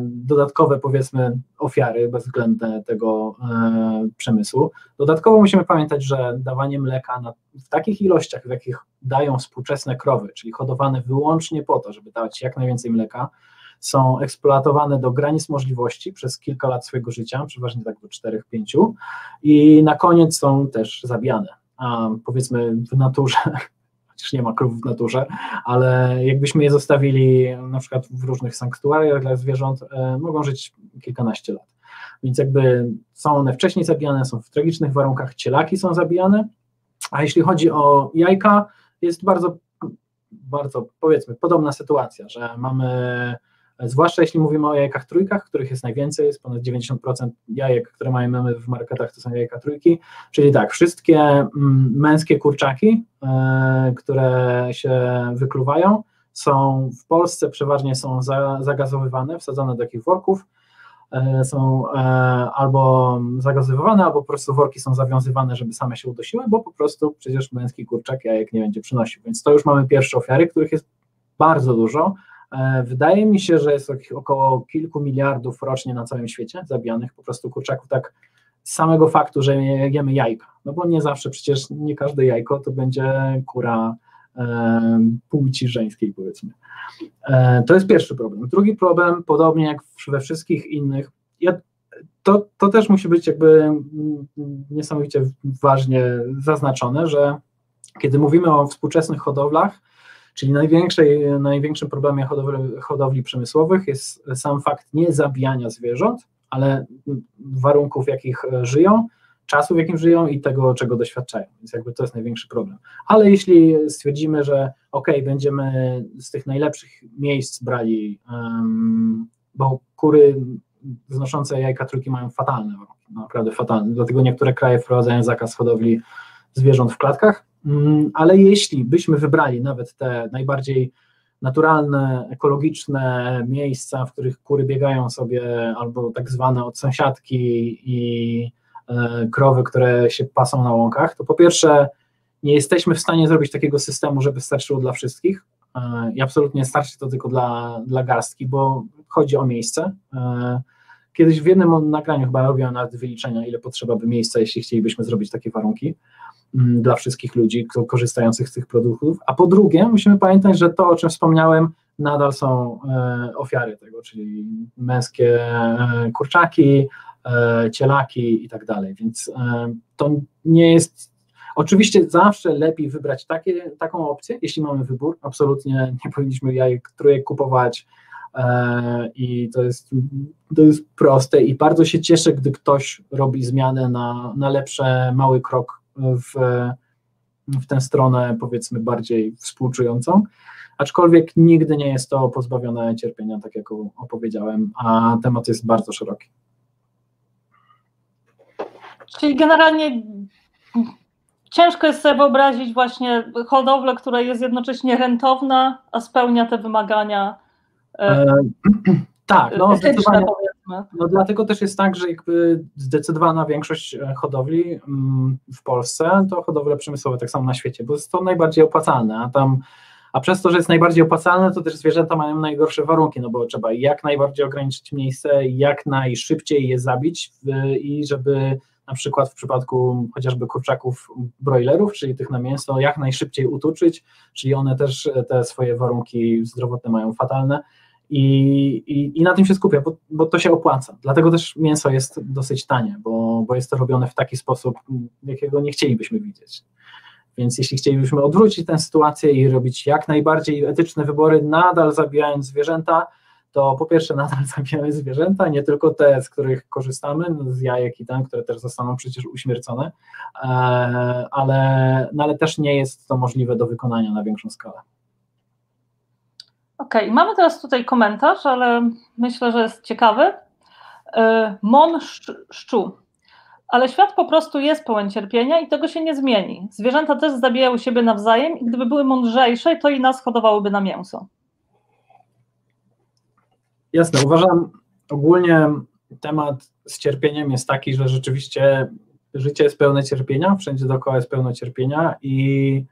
dodatkowe powiedzmy ofiary bezwzględne tego e, przemysłu. Dodatkowo musimy pamiętać, że dawanie mleka na, w takich ilościach, w jakich dają współczesne krowy, czyli hodowane wyłącznie po to, żeby dawać jak najwięcej mleka, są eksploatowane do granic możliwości przez kilka lat swojego życia, przeważnie tak do 4-5 i na koniec są też zabijane. A powiedzmy w naturze, chociaż nie ma krów w naturze, ale jakbyśmy je zostawili na przykład w różnych sanktuariach dla zwierząt, e, mogą żyć kilkanaście lat. Więc jakby są one wcześniej zabijane, są w tragicznych warunkach, cielaki są zabijane, a jeśli chodzi o jajka, jest bardzo, bardzo powiedzmy podobna sytuacja, że mamy zwłaszcza jeśli mówimy o jajkach trójkach, których jest najwięcej, jest ponad 90% jajek, które mamy w marketach, to są jajka trójki, czyli tak, wszystkie mm, męskie kurczaki, e, które się wykluwają, są w Polsce przeważnie są zagazowywane, wsadzane do takich worków, e, są e, albo zagazowywane, albo po prostu worki są zawiązywane, żeby same się udosiły, bo po prostu przecież męski kurczak jajek nie będzie przynosił. Więc to już mamy pierwsze ofiary, których jest bardzo dużo, wydaje mi się, że jest około kilku miliardów rocznie na całym świecie zabijanych po prostu kurczaków, tak z samego faktu, że jemy jajka. No bo nie zawsze przecież nie każde jajko to będzie kura e, płci żeńskiej, powiedzmy. E, to jest pierwszy problem. Drugi problem, podobnie jak we wszystkich innych, to, to też musi być jakby mm, niesamowicie ważnie zaznaczone, że kiedy mówimy o współczesnych hodowlach, Czyli największym problemem hodowli, hodowli przemysłowych jest sam fakt nie zabijania zwierząt, ale warunków, w jakich żyją, czasu, w jakim żyją i tego, czego doświadczają. Więc jakby to jest największy problem. Ale jeśli stwierdzimy, że ok, będziemy z tych najlepszych miejsc brali, um, bo kury znoszące jajka trójki mają fatalne warunki, naprawdę fatalne, dlatego niektóre kraje wprowadzają zakaz hodowli zwierząt w klatkach, ale jeśli byśmy wybrali nawet te najbardziej naturalne, ekologiczne miejsca, w których kury biegają sobie, albo tak zwane od sąsiadki i e, krowy, które się pasą na łąkach, to po pierwsze nie jesteśmy w stanie zrobić takiego systemu, żeby starczyło dla wszystkich e, i absolutnie starczy to tylko dla, dla garstki, bo chodzi o miejsce. E, kiedyś w jednym nagraniu chyba robiłem nawet wyliczenia, ile potrzeba by miejsca, jeśli chcielibyśmy zrobić takie warunki. Mm, dla wszystkich ludzi korzystających z tych produktów. A po drugie, musimy pamiętać, że to, o czym wspomniałem, nadal są e, ofiary tego, czyli męskie e, kurczaki, e, cielaki i tak dalej. Więc to nie jest. Oczywiście zawsze lepiej wybrać takie, taką opcję, jeśli mamy wybór. Absolutnie nie powinniśmy jajek trójek kupować i to jest, to jest proste i bardzo się cieszę, gdy ktoś robi zmianę na, na lepsze, mały krok w, w tę stronę, powiedzmy, bardziej współczującą. Aczkolwiek nigdy nie jest to pozbawione cierpienia, tak jak opowiedziałem, a temat jest bardzo szeroki. Czyli generalnie ciężko jest sobie wyobrazić właśnie hodowlę, która jest jednocześnie rentowna, a spełnia te wymagania. E, e [clears throat] tak, no zdecydowanie. No. Dlatego też jest tak, że jakby zdecydowana większość e, hodowli mm, w Polsce to hodowle przemysłowe, tak samo na świecie, bo jest to najbardziej opłacalne, a tam a przez to, że jest najbardziej opłacalne, to też zwierzęta mają najgorsze warunki, no bo trzeba jak najbardziej ograniczyć miejsce, jak najszybciej je zabić i żeby na przykład w przypadku chociażby kurczaków broilerów, czyli tych na mięso, jak najszybciej utuczyć, czyli one też te swoje warunki zdrowotne mają fatalne, i, i, I, na tym się skupia, bo, bo, to się opłaca. Dlatego też mięso jest dosyć tanie, bo, bo jest to robione w taki sposób, jakiego nie chcielibyśmy widzieć. Więc jeśli chcielibyśmy odwrócić tę sytuację i robić jak najbardziej etyczne wybory, nadal zabijając zwierzęta, to po pierwsze nadal [laughs] zabijamy zwierzęta, nie tylko te, z których korzystamy, no z jajek i tam, które też zostaną przecież uśmiercone, e, ale, no ale też nie jest to możliwe do wykonania na większą skalę. Okej, okay. mamy teraz tutaj komentarz, ale myślę, że jest ciekawy. Mon Szczu. Ale świat po prostu jest pełen cierpienia i tego się nie zmieni. Zwierzęta też zabijają siebie nawzajem i gdyby były mądrzejsze, to i nas hodowałyby na mięso. Jasne, uważam ogólnie temat z cierpieniem jest taki, że rzeczywiście życie jest pełne cierpienia, wszędzie dookoła jest pełno cierpienia i,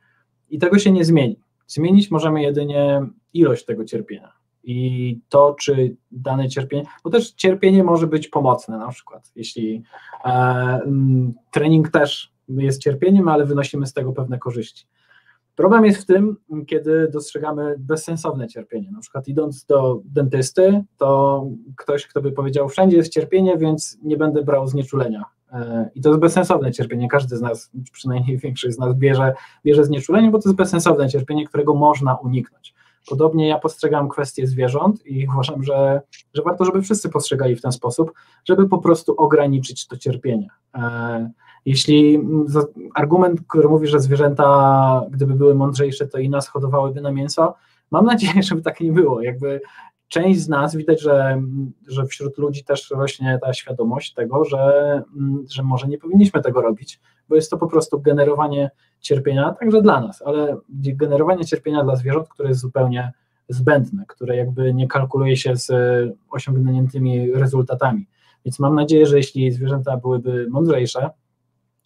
i tego się nie zmieni. Zmienić możemy jedynie ilość tego cierpienia i to, czy dane cierpienie, bo też cierpienie może być pomocne na przykład, jeśli e, trening też jest cierpieniem, ale wynosimy z tego pewne korzyści. Problem jest w tym, kiedy dostrzegamy bezsensowne cierpienie. Na przykład idąc do dentysty, to ktoś, kto by powiedział, wszędzie jest cierpienie, więc nie będę brał znieczulenia. E, I to jest bezsensowne cierpienie. Każdy z nas, [laughs] przynajmniej większość z nas, bierze, bierze znieczulenie, bo to jest bezsensowne cierpienie, którego można uniknąć. Podobnie ja postrzegam kwestie zwierząt i [laughs] uważam, że, że warto, żeby wszyscy postrzegali w ten sposób, żeby po prostu ograniczyć to cierpienie. E, jeśli argument, który mówi, że zwierzęta, gdyby były mądrzejsze, to i nas hodowałyby na mięso, mam nadzieję, żeby tak nie było. Jakby część z nas widać, że, że wśród ludzi też rośnie ta świadomość tego, że, że może nie powinniśmy tego robić, bo jest to po prostu generowanie cierpienia także dla nas, ale generowanie cierpienia dla zwierząt, które jest zupełnie zbędne, które jakby nie kalkuluje się z osiągniętymi rezultatami. Więc mam nadzieję, że jeśli zwierzęta byłyby mądrzejsze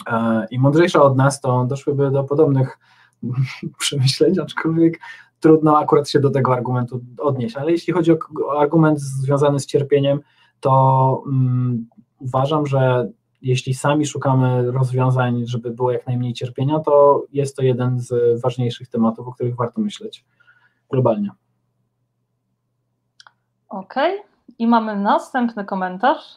e, i mądrzejsze od nas, to doszłyby do podobnych [laughs] przemyśleń, aczkolwiek trudno akurat się do tego argumentu odnieść. Ale jeśli chodzi o argument związany z cierpieniem, to um, uważam, że jeśli sami szukamy rozwiązań, żeby było jak najmniej cierpienia, to jest to jeden z ważniejszych tematów, o których warto myśleć globalnie. Okej, okay. i mamy następny komentarz.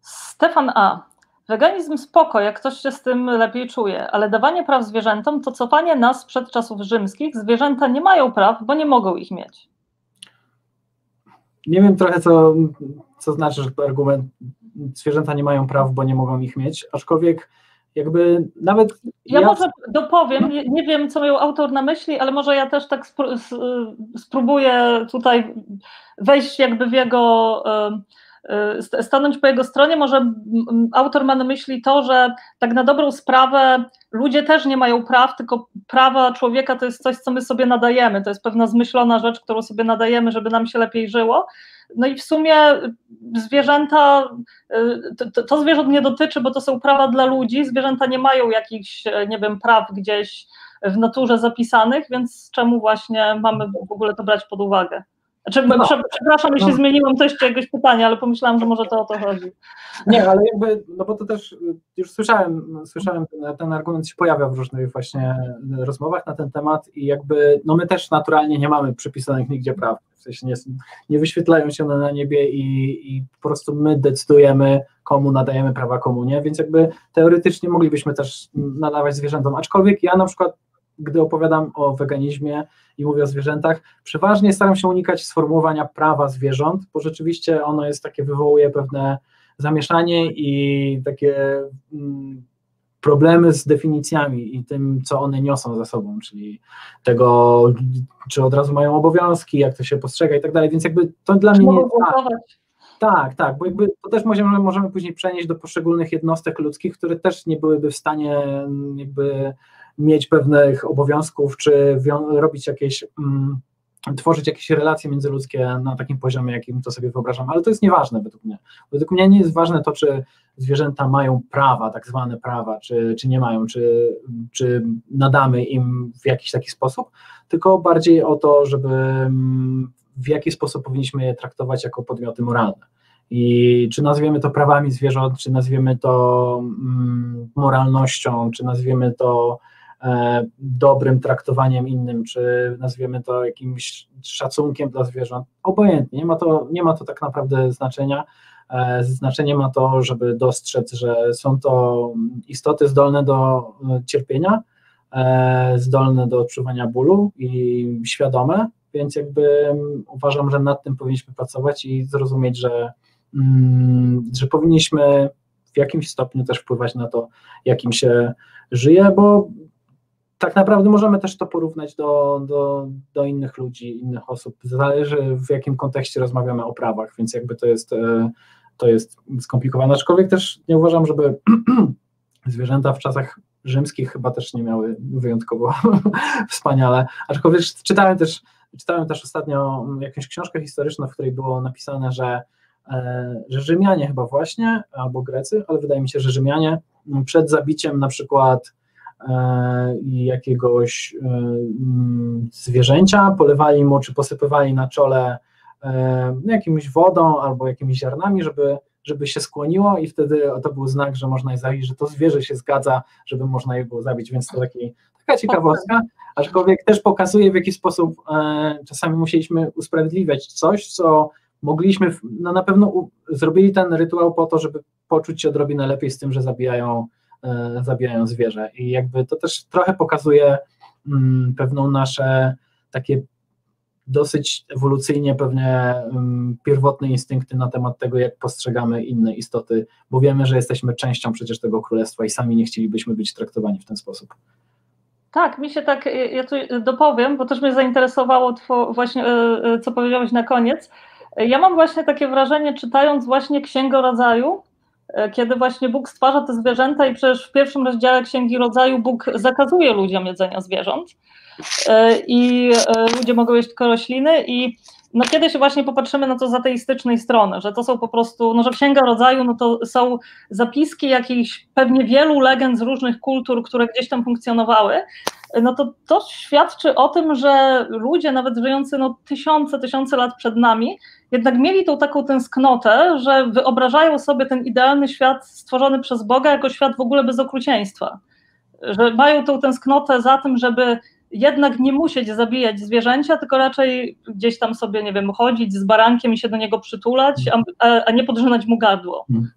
Stefan A. Weganizm spoko, jak ktoś się z tym lepiej czuje, ale dawanie praw zwierzętom to cofanie nas przed czasów rzymskich. Zwierzęta nie mają praw, bo nie mogą ich mieć. Nie wiem trochę, co, co znaczy, że argument zwierzęta nie mają praw, bo nie mogą ich mieć, aczkolwiek jakby nawet. Ja, ja... może dopowiem, nie, nie, wiem, co miał autor na myśli, ale może ja też tak spróbuję tutaj wejść jakby w jego. stanąć po jego stronie. Może autor ma na myśli to, że tak na dobrą sprawę ludzie też nie mają praw, tylko prawa człowieka to jest coś, co my sobie nadajemy. To jest pewna zmyślona rzecz, którą sobie nadajemy, żeby nam się lepiej żyło. No i w sumie zwierzęta, y, to, to zwierząt nie dotyczy, bo to są prawa dla ludzi. Zwierzęta nie mają jakichś, nie wiem, praw gdzieś w naturze zapisanych, więc czemu właśnie mamy w ogóle to brać pod uwagę? Znaczy, no. Przepraszam, jeśli no. zmieniłam coś czegoś pytania, ale pomyślałam, że może to o to chodzi. Nie, ale jakby, no bo to też już słyszałem, słyszałem ten, ten argument się pojawia w różnych właśnie rozmowach na ten temat i jakby, no my też naturalnie nie mamy przypisanych nigdzie praw, w sensie nie, nie wyświetlają się one na niebie i, i po prostu my decydujemy, komu nadajemy prawa, komu nie, więc jakby teoretycznie moglibyśmy też nadawać zwierzętom, aczkolwiek ja na przykład gdy opowiadam o weganizmie i mówię o zwierzętach, przeważnie staram się unikać sformułowania prawa zwierząt, bo rzeczywiście ono jest takie, wywołuje pewne zamieszanie i takie mm, problemy z definicjami i tym, co one niosą za sobą, czyli tego, czy od razu mają obowiązki, jak to się postrzega i tak dalej, więc jakby to dla mnie nie jest tak. Tak, tak, bo jakby to też możemy, możemy później przenieść do poszczególnych jednostek ludzkich, które też nie byłyby w stanie mm, jakby mieć pewnych obowiązków, czy robić jakieś, mm, tworzyć jakieś relacje międzyludzkie na takim poziomie, jakim to sobie wyobrażam, ale to jest nieważne według mnie. Według mnie nie jest ważne to, czy zwierzęta mają prawa, tak zwane prawa, czy, czy nie mają, czy, czy nadamy im w jakiś taki sposób, tylko bardziej o to, żeby mm, w jaki sposób powinniśmy je traktować jako podmioty moralne. I czy nazwiemy to prawami zwierząt, czy nazwiemy to mm, moralnością, czy nazwiemy to dobrym traktowaniem innym, czy nazwiemy to jakimś szacunkiem dla zwierząt, obojętnie, nie ma to, nie ma to tak naprawdę znaczenia. E, znaczenie ma to, żeby dostrzec, że są to istoty zdolne do e, cierpienia, zdolne do odczuwania bólu i świadome, więc jakby uważam, że nad tym powinniśmy pracować i zrozumieć, że, mm, że powinniśmy w jakimś stopniu też wpływać na to, jakim się żyje, bo tak naprawdę możemy też to porównać do, do, do innych ludzi, innych osób. Zależy w jakim kontekście rozmawiamy o prawach, więc jakby to jest, e, to jest skomplikowane. Aczkolwiek też nie uważam, żeby [clears throat] zwierzęta w czasach rzymskich chyba też nie miały wyjątkowo [laughs] wspaniale. Aczkolwiek czytałem też, czytałem też ostatnio jakąś książkę historyczną, w której było napisane, że, e, że Rzymianie chyba właśnie, albo Grecy, ale wydaje mi się, że Rzymianie przed zabiciem na przykład e, jakiegoś e, mm, zwierzęcia, polewali mu czy posypywali na czole jakimś wodą albo jakimiś ziarnami, żeby żeby się skłoniło i wtedy to był znak, że można je zabić, że to zwierzę się zgadza, żeby można je było zabić, więc to taki, taka ciekawostka, aczkolwiek też pokazuje w jaki sposób e, czasami musieliśmy usprawiedliwiać coś, co mogliśmy, no na pewno zrobili ten rytuał po to, żeby poczuć się odrobinę lepiej z tym, że zabijają, e, zabijają zwierzę i jakby to też trochę pokazuje mm, pewną nasze takie dosyć ewolucyjnie pewnie um, pierwotne instynkty na temat tego, jak postrzegamy inne istoty, bo wiemy, że jesteśmy częścią przecież tego królestwa i sami nie chcielibyśmy być traktowani w ten sposób. Tak, mi się tak, ja tu dopowiem, bo też mnie zainteresowało two, właśnie, e, e, co powiedziałeś na koniec. Ja mam właśnie takie wrażenie, czytając właśnie Księgę Rodzaju, e, kiedy właśnie Bóg stwarza te zwierzęta i przecież w pierwszym rozdziale Księgi Rodzaju Bóg zakazuje ludziom jedzenia zwierząt, E, i e, ludzie mogą jeść tylko rośliny i no się właśnie popatrzymy na to z ateistycznej strony, że to są po prostu, no że Księga Rodzaju, no to są zapiski jakichś pewnie wielu legend z różnych kultur, które gdzieś tam funkcjonowały, no to to świadczy o tym, że ludzie nawet żyjący no tysiące, tysiące lat przed nami, jednak mieli tą taką tęsknotę, że wyobrażają sobie ten idealny świat stworzony przez Boga jako świat w ogóle bez okrucieństwa. Że mają tą tęsknotę za tym, żeby jednak nie musieć zabijać zwierzęcia, tylko raczej gdzieś tam sobie, nie wiem, chodzić z barankiem i się do niego przytulać, a, a nie podrzynać mu gardło. Hmm.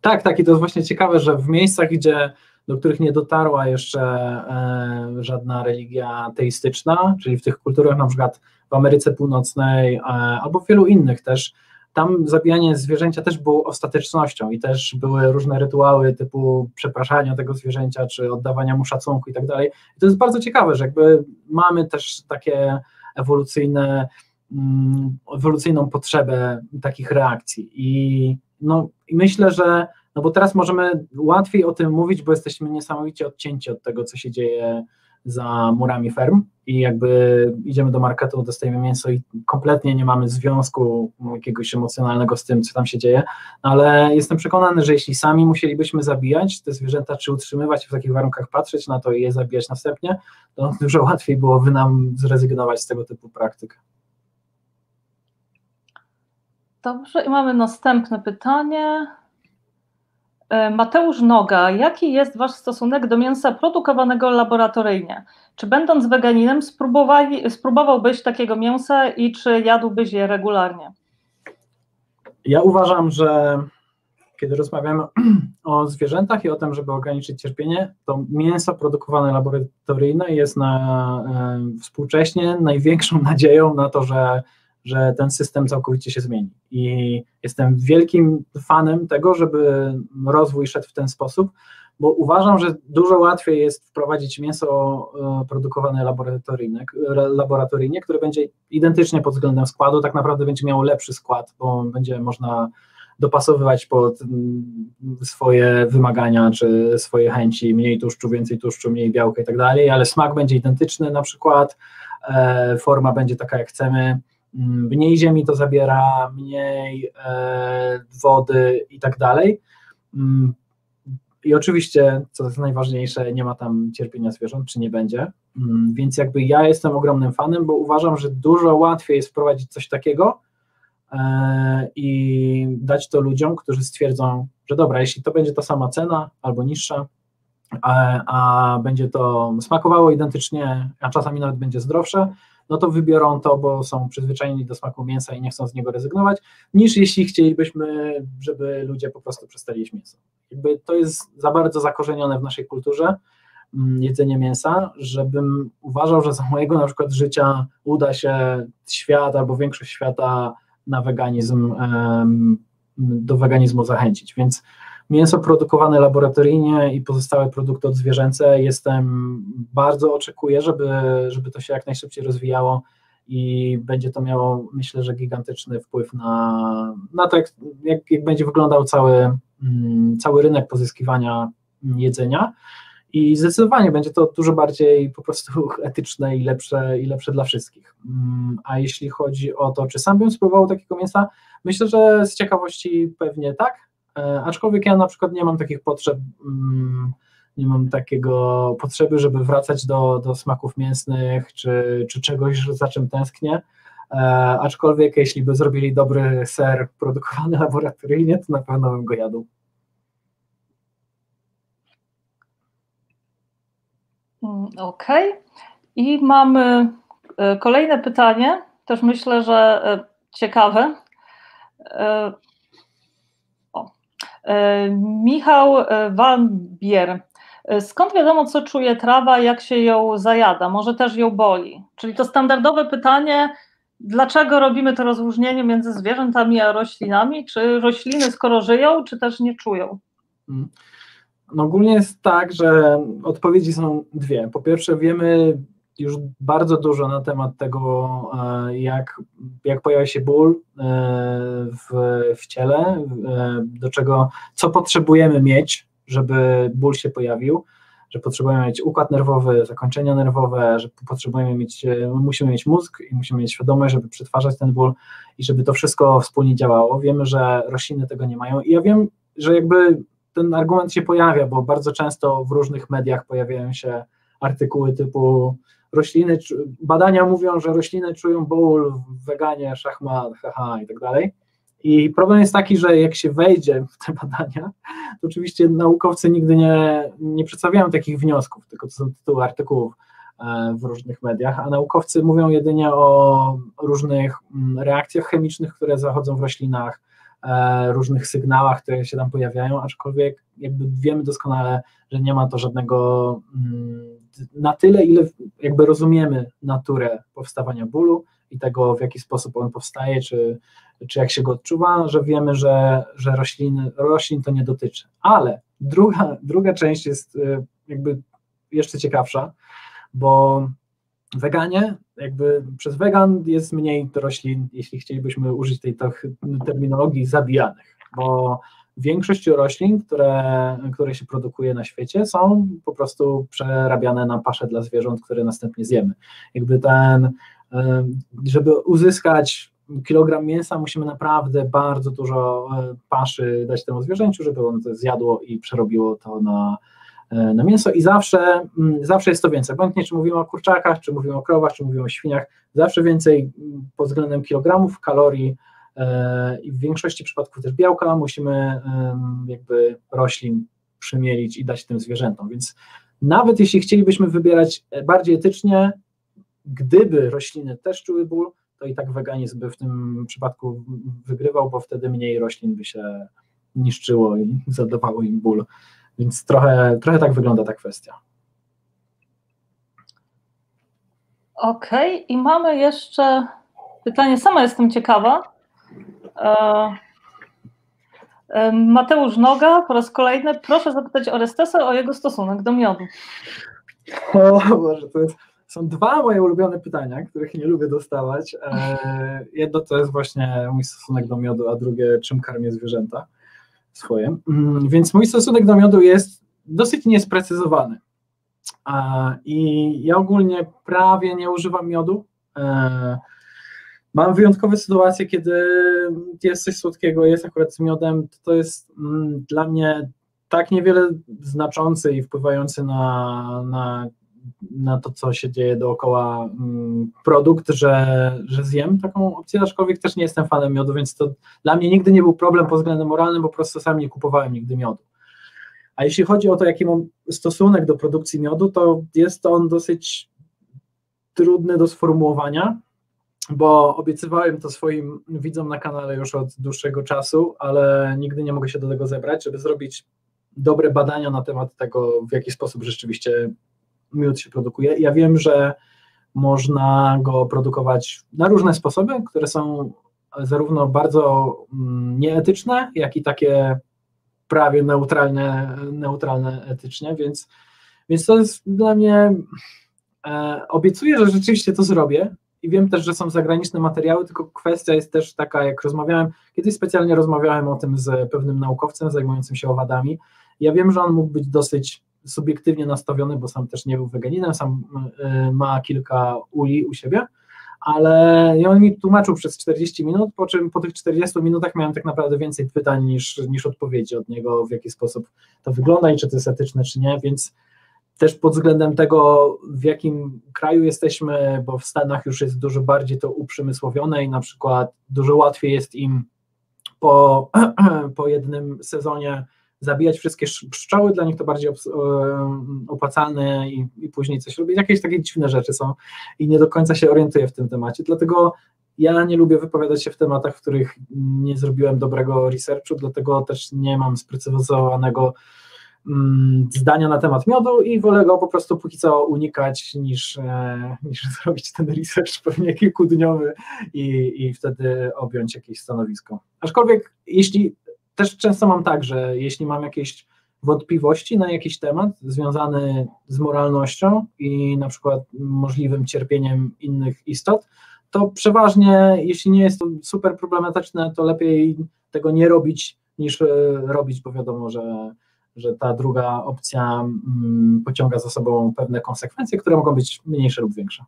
Tak, tak, i to jest właśnie ciekawe, że w miejscach, gdzie do których nie dotarła jeszcze e, żadna religia teistyczna, czyli w tych kulturach na przykład w Ameryce Północnej e, albo w wielu innych też, tam zabijanie zwierzęcia też było ostatecznością i też były różne rytuały typu przepraszania tego zwierzęcia, czy oddawania mu szacunku i tak dalej. To jest bardzo ciekawe, że jakby mamy też takie ewolucyjne, mm, ewolucyjną potrzebę takich reakcji i no i myślę, że no bo teraz możemy łatwiej o tym mówić, bo jesteśmy niesamowicie odcięci od tego, co się dzieje za murami ferm i jakby idziemy do marketu, dostajemy mięso i kompletnie nie mamy związku jakiegoś emocjonalnego z tym, co tam się dzieje, ale jestem przekonany, że jeśli sami musielibyśmy zabijać te zwierzęta, czy utrzymywać w takich warunkach, patrzeć na to i je zabijać następnie, to dużo łatwiej byłoby nam zrezygnować z tego typu praktyk. Dobrze, i mamy następne pytanie. E, Mateusz Noga, jaki jest Wasz stosunek do mięsa produkowanego laboratoryjnie? Czy będąc weganinem spróbowałbyś takiego mięsa i czy jadłbyś je regularnie? Ja uważam, że kiedy rozmawiamy [clears throat] o zwierzętach i o tym, żeby ograniczyć cierpienie, to mięso produkowane laboratoryjne jest na, e, współcześnie największą nadzieją na to, że że ten system całkowicie się zmieni. I jestem wielkim fanem tego, żeby rozwój szedł w ten sposób, bo uważam, że dużo łatwiej jest wprowadzić mięso e, produkowane laboratoryjnie, laboratoryjnie, które będzie identycznie pod względem składu, tak naprawdę będzie miało lepszy skład, bo będzie można dopasowywać pod swoje wymagania czy swoje chęci, mniej tłuszczu, więcej tłuszczu, mniej białka i tak dalej, ale smak będzie identyczny na przykład, e, forma będzie taka jak chcemy, mniej ziemi to zabiera, mniej e, wody i tak dalej. Mm, I oczywiście, co jest najważniejsze, nie ma tam cierpienia zwierząt, czy nie będzie. Mm, więc jakby ja jestem ogromnym fanem, bo uważam, że dużo łatwiej jest wprowadzić coś takiego e, i dać to ludziom, którzy stwierdzą, że dobra, jeśli to będzie ta sama cena albo niższa, a, a będzie to smakowało identycznie, a czasami nawet będzie zdrowsze, no to wybiorą to, bo są przyzwyczajeni do smaku mięsa i nie chcą z niego rezygnować, niż jeśli chcielibyśmy, żeby ludzie po prostu przestali jeść mięso. Jakby to jest za bardzo zakorzenione w naszej kulturze, mm, jedzenie mięsa, żebym uważał, że za mojego na przykład życia uda się świat albo większość świata na weganizm, do weganizmu zachęcić, więc mięso produkowane laboratoryjnie i pozostałe produkty odzwierzęce. Jestem, bardzo oczekuję, żeby, żeby to się jak najszybciej rozwijało i będzie to miało, myślę, że gigantyczny wpływ na, na to, jak, jak, jak będzie wyglądał cały, mm, cały rynek pozyskiwania jedzenia. I zdecydowanie będzie to dużo bardziej po prostu [laughs] etyczne i lepsze, i lepsze dla wszystkich. Mm, a jeśli chodzi o to, czy sam bym spróbował takiego mięsa, myślę, że z ciekawości pewnie tak, aczkolwiek ja na przykład nie mam takich potrzeb, mm, nie mam takiego potrzeby, żeby wracać do, do smaków mięsnych, czy, czy czegoś, za czym tęsknię. E, aczkolwiek jeśli by zrobili dobry ser produkowany [laughs] laboratoryjnie, to na pewno bym go jadł. Mm, okej. Okay. I mamy e, kolejne pytanie, też myślę, że e, ciekawe. E. Michał Van Bier. Skąd wiadomo, co czuje trawa, jak się ją zajada? Może też ją boli? Czyli to standardowe pytanie, dlaczego robimy to rozróżnienie między zwierzętami a roślinami? Czy rośliny skoro żyją, czy też nie czują? Hmm. No ogólnie jest tak, że odpowiedzi są dwie. Po pierwsze, wiemy już bardzo dużo na temat tego, e, jak, jak pojawia się ból e, w, w ciele, e, do czego, co potrzebujemy mieć, żeby ból się pojawił, że potrzebujemy mieć układ nerwowy, zakończenia nerwowe, że potrzebujemy mieć, musimy mieć mózg i musimy mieć świadomość, żeby przetwarzać ten ból i żeby to wszystko wspólnie działało. Wiemy, że rośliny tego nie mają i ja wiem, że jakby ten argument się pojawia, bo bardzo często w różnych mediach pojawiają się artykuły typu rośliny, badania mówią, że rośliny czują ból, weganie, szachmat, haha i tak dalej. I problem jest taki, że jak się wejdzie w te [laughs] badania, to oczywiście naukowcy nigdy nie, nie przedstawiają takich wniosków, tylko to są tytuły artykułów e, w różnych mediach, a naukowcy mówią jedynie o różnych mm, reakcjach chemicznych, które zachodzą w roślinach, różnych sygnałach, które się tam pojawiają, aczkolwiek jakby wiemy doskonale, że nie ma to żadnego mm, na tyle, ile jakby rozumiemy naturę powstawania bólu i tego, w jaki sposób on powstaje, czy, czy jak się go odczuwa, że wiemy, że, że roślin, roślin to nie dotyczy. Ale druga, druga część jest e, jakby jeszcze ciekawsza, bo weganie, jakby przez wegan jest mniej roślin, jeśli chcielibyśmy użyć tej terminologii zabijanych, bo większość roślin, które, które się produkuje na świecie, są po prostu przerabiane na pasze dla zwierząt, które następnie zjemy. Jakby ten, żeby uzyskać kilogram mięsa, musimy naprawdę bardzo dużo e, paszy dać temu zwierzęciu, żeby ono to zjadło i przerobiło to na, E, na mięso i zawsze, mm, zawsze jest to więcej. Obojętnie czy mówimy o kurczakach, czy mówimy o krowach, czy mówimy o świniach, zawsze więcej mm, pod względem kilogramów, kalorii e, i w większości przypadków też białka musimy jakby roślin przymielić i dać tym zwierzętom. Więc nawet jeśli chcielibyśmy wybierać bardziej etycznie, gdyby rośliny też czuły ból, to i tak weganizm by w tym przypadku wygrywał, bo wtedy mniej roślin by się niszczyło i zadawało im ból. Więc trochę, trochę tak wygląda ta kwestia. Okej, okay. i mamy jeszcze pytanie, sama jestem ciekawa. E, e, Mateusz Noga po raz kolejny, proszę zapytać Orestesa o jego stosunek do miodu. O Boże, to jest, są dwa moje ulubione pytania, których nie lubię dostawać. E, jedno to jest właśnie mój stosunek do miodu, a drugie czym karmię zwierzęta swoje. Mm, więc mój stosunek do miodu jest dosyć niesprecyzowany. I ja ogólnie prawie nie używam miodu. E, mam wyjątkowe sytuacje, kiedy jest coś słodkiego, jest akurat z miodem, to jest mm, dla mnie tak niewiele znaczący i wpływający na, na na to, co się dzieje dookoła mm, produkt, że, że zjem taką opcję, aczkolwiek też nie jestem fanem miodu, więc to dla mnie nigdy nie był problem pod względem moralnym, bo po prostu sam nie kupowałem nigdy miodu. A jeśli chodzi o to, jaki mam stosunek do produkcji miodu, to jest on dosyć trudny do sformułowania, bo obiecywałem to swoim widzom na kanale już od dłuższego czasu, ale nigdy nie mogę się do tego zebrać, żeby zrobić dobre badania na temat tego, w jaki sposób rzeczywiście miód się produkuje. Ja wiem, że można go produkować na różne sposoby, które są zarówno bardzo mm, nieetyczne, jak i takie prawie neutralne, neutralne etycznie, więc, więc to jest dla mnie, e, obiecuję, że rzeczywiście to zrobię i wiem też, że są zagraniczne materiały, tylko kwestia jest też taka, jak rozmawiałem, kiedyś specjalnie rozmawiałem o tym z pewnym naukowcem zajmującym się owadami, ja wiem, że on mógł być dosyć subiektywnie nastawiony, bo sam też nie był weganinem, sam y, ma kilka uli u siebie, ale on mi tłumaczył przez 40 minut, po czym po tych 40 minutach miałem tak naprawdę więcej pytań niż, niż odpowiedzi od niego, w jaki sposób to wygląda i czy to jest etyczne, czy nie, więc też pod względem tego, w jakim kraju jesteśmy, bo w Stanach już jest dużo bardziej to uprzemysłowione i na przykład dużo łatwiej jest im po, [clears throat] po jednym sezonie zabijać wszystkie pszczoły, dla nich to bardziej opłacalne i, i później coś robić. Jakieś takie dziwne rzeczy są i nie do końca się orientuję w tym temacie, dlatego ja nie lubię wypowiadać się w tematach, w których nie zrobiłem dobrego researchu, dlatego też nie mam sprecyzowanego mm, zdania na temat miodu i wolę go po prostu póki co unikać niż, e, niż [laughs] zrobić ten research pewnie kilkudniowy i, i wtedy objąć jakieś stanowisko. Aczkolwiek jeśli też często mam tak, że jeśli mam jakieś wątpliwości na jakiś temat związany z moralnością i na przykład możliwym cierpieniem innych istot, to przeważnie, jeśli nie jest to super problematyczne, to lepiej tego nie robić niż e, robić, bo wiadomo, że, że ta druga opcja mm, pociąga za sobą pewne konsekwencje, które mogą być mniejsze lub większe.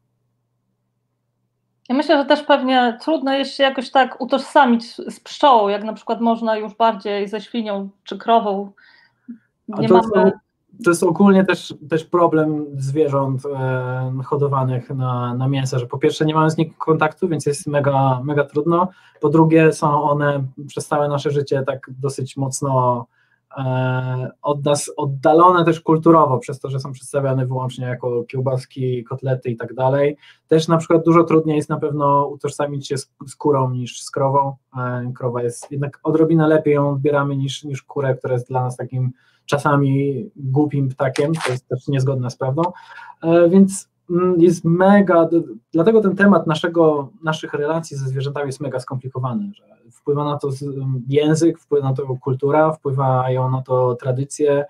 Ja myślę, że też pewnie trudno jest się jakoś tak utożsamić z pszczołą, jak na przykład można już bardziej ze świnią czy krową. Nie to, mamy... to jest ogólnie też, też problem zwierząt e, hodowanych na, na mięso, że po pierwsze nie mamy z nich kontaktu, więc jest mega, mega trudno. Po drugie są one przez całe nasze życie tak dosyć mocno od nas oddalone też kulturowo, przez to, że są przedstawiane wyłącznie jako kiełbaski, kotlety i tak dalej. Też na przykład dużo trudniej jest na pewno utożsamić się z, z kurą niż z krową. E, krowa jest jednak odrobinę lepiej ją odbieramy niż, niż kurę, która jest dla nas takim czasami głupim ptakiem, to jest też niezgodne z prawdą, e, więc mm, jest mega, dlatego ten temat naszego, naszych relacji ze zwierzętami jest mega skomplikowany, że wpływa na to język, wpływa na to kultura, wpływają na to tradycje,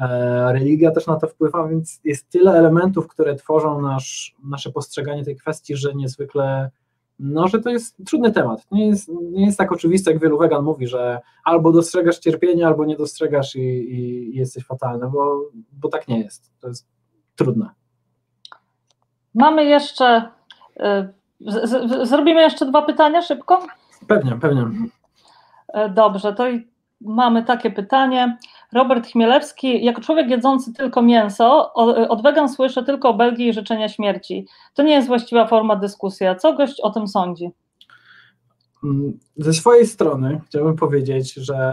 e, religia też na to wpływa, więc jest tyle elementów, które tworzą nasz, nasze postrzeganie tej kwestii, że niezwykle, no, że to jest trudny temat. Nie jest, nie jest tak oczywiste, jak wielu wegan mówi, że albo dostrzegasz cierpienie, albo nie dostrzegasz i, i, jesteś fatalny, bo, bo tak nie jest. To jest trudne. Mamy jeszcze, y, z, z, zrobimy jeszcze dwa pytania szybko? Pewnie, pewnie. E, dobrze, to mamy takie pytanie. Robert Chmielewski, jako człowiek jedzący tylko mięso, od wegan słyszę tylko o Belgii i życzenia śmierci. To nie jest właściwa forma dyskusji. A co gość o tym sądzi? Mm, ze swojej strony chciałbym powiedzieć, że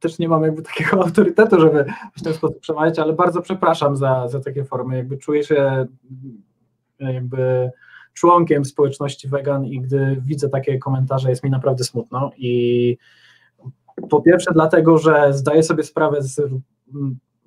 też nie mam jakby takiego [laughs] autorytetu, żeby w ten sposób przemawiać, ale bardzo przepraszam za, za takie formy. Jakby czuję się jakby członkiem społeczności wegan i gdy widzę takie komentarze, jest mi naprawdę smutno. I po pierwsze, dlatego, że zdaję sobie sprawę, z,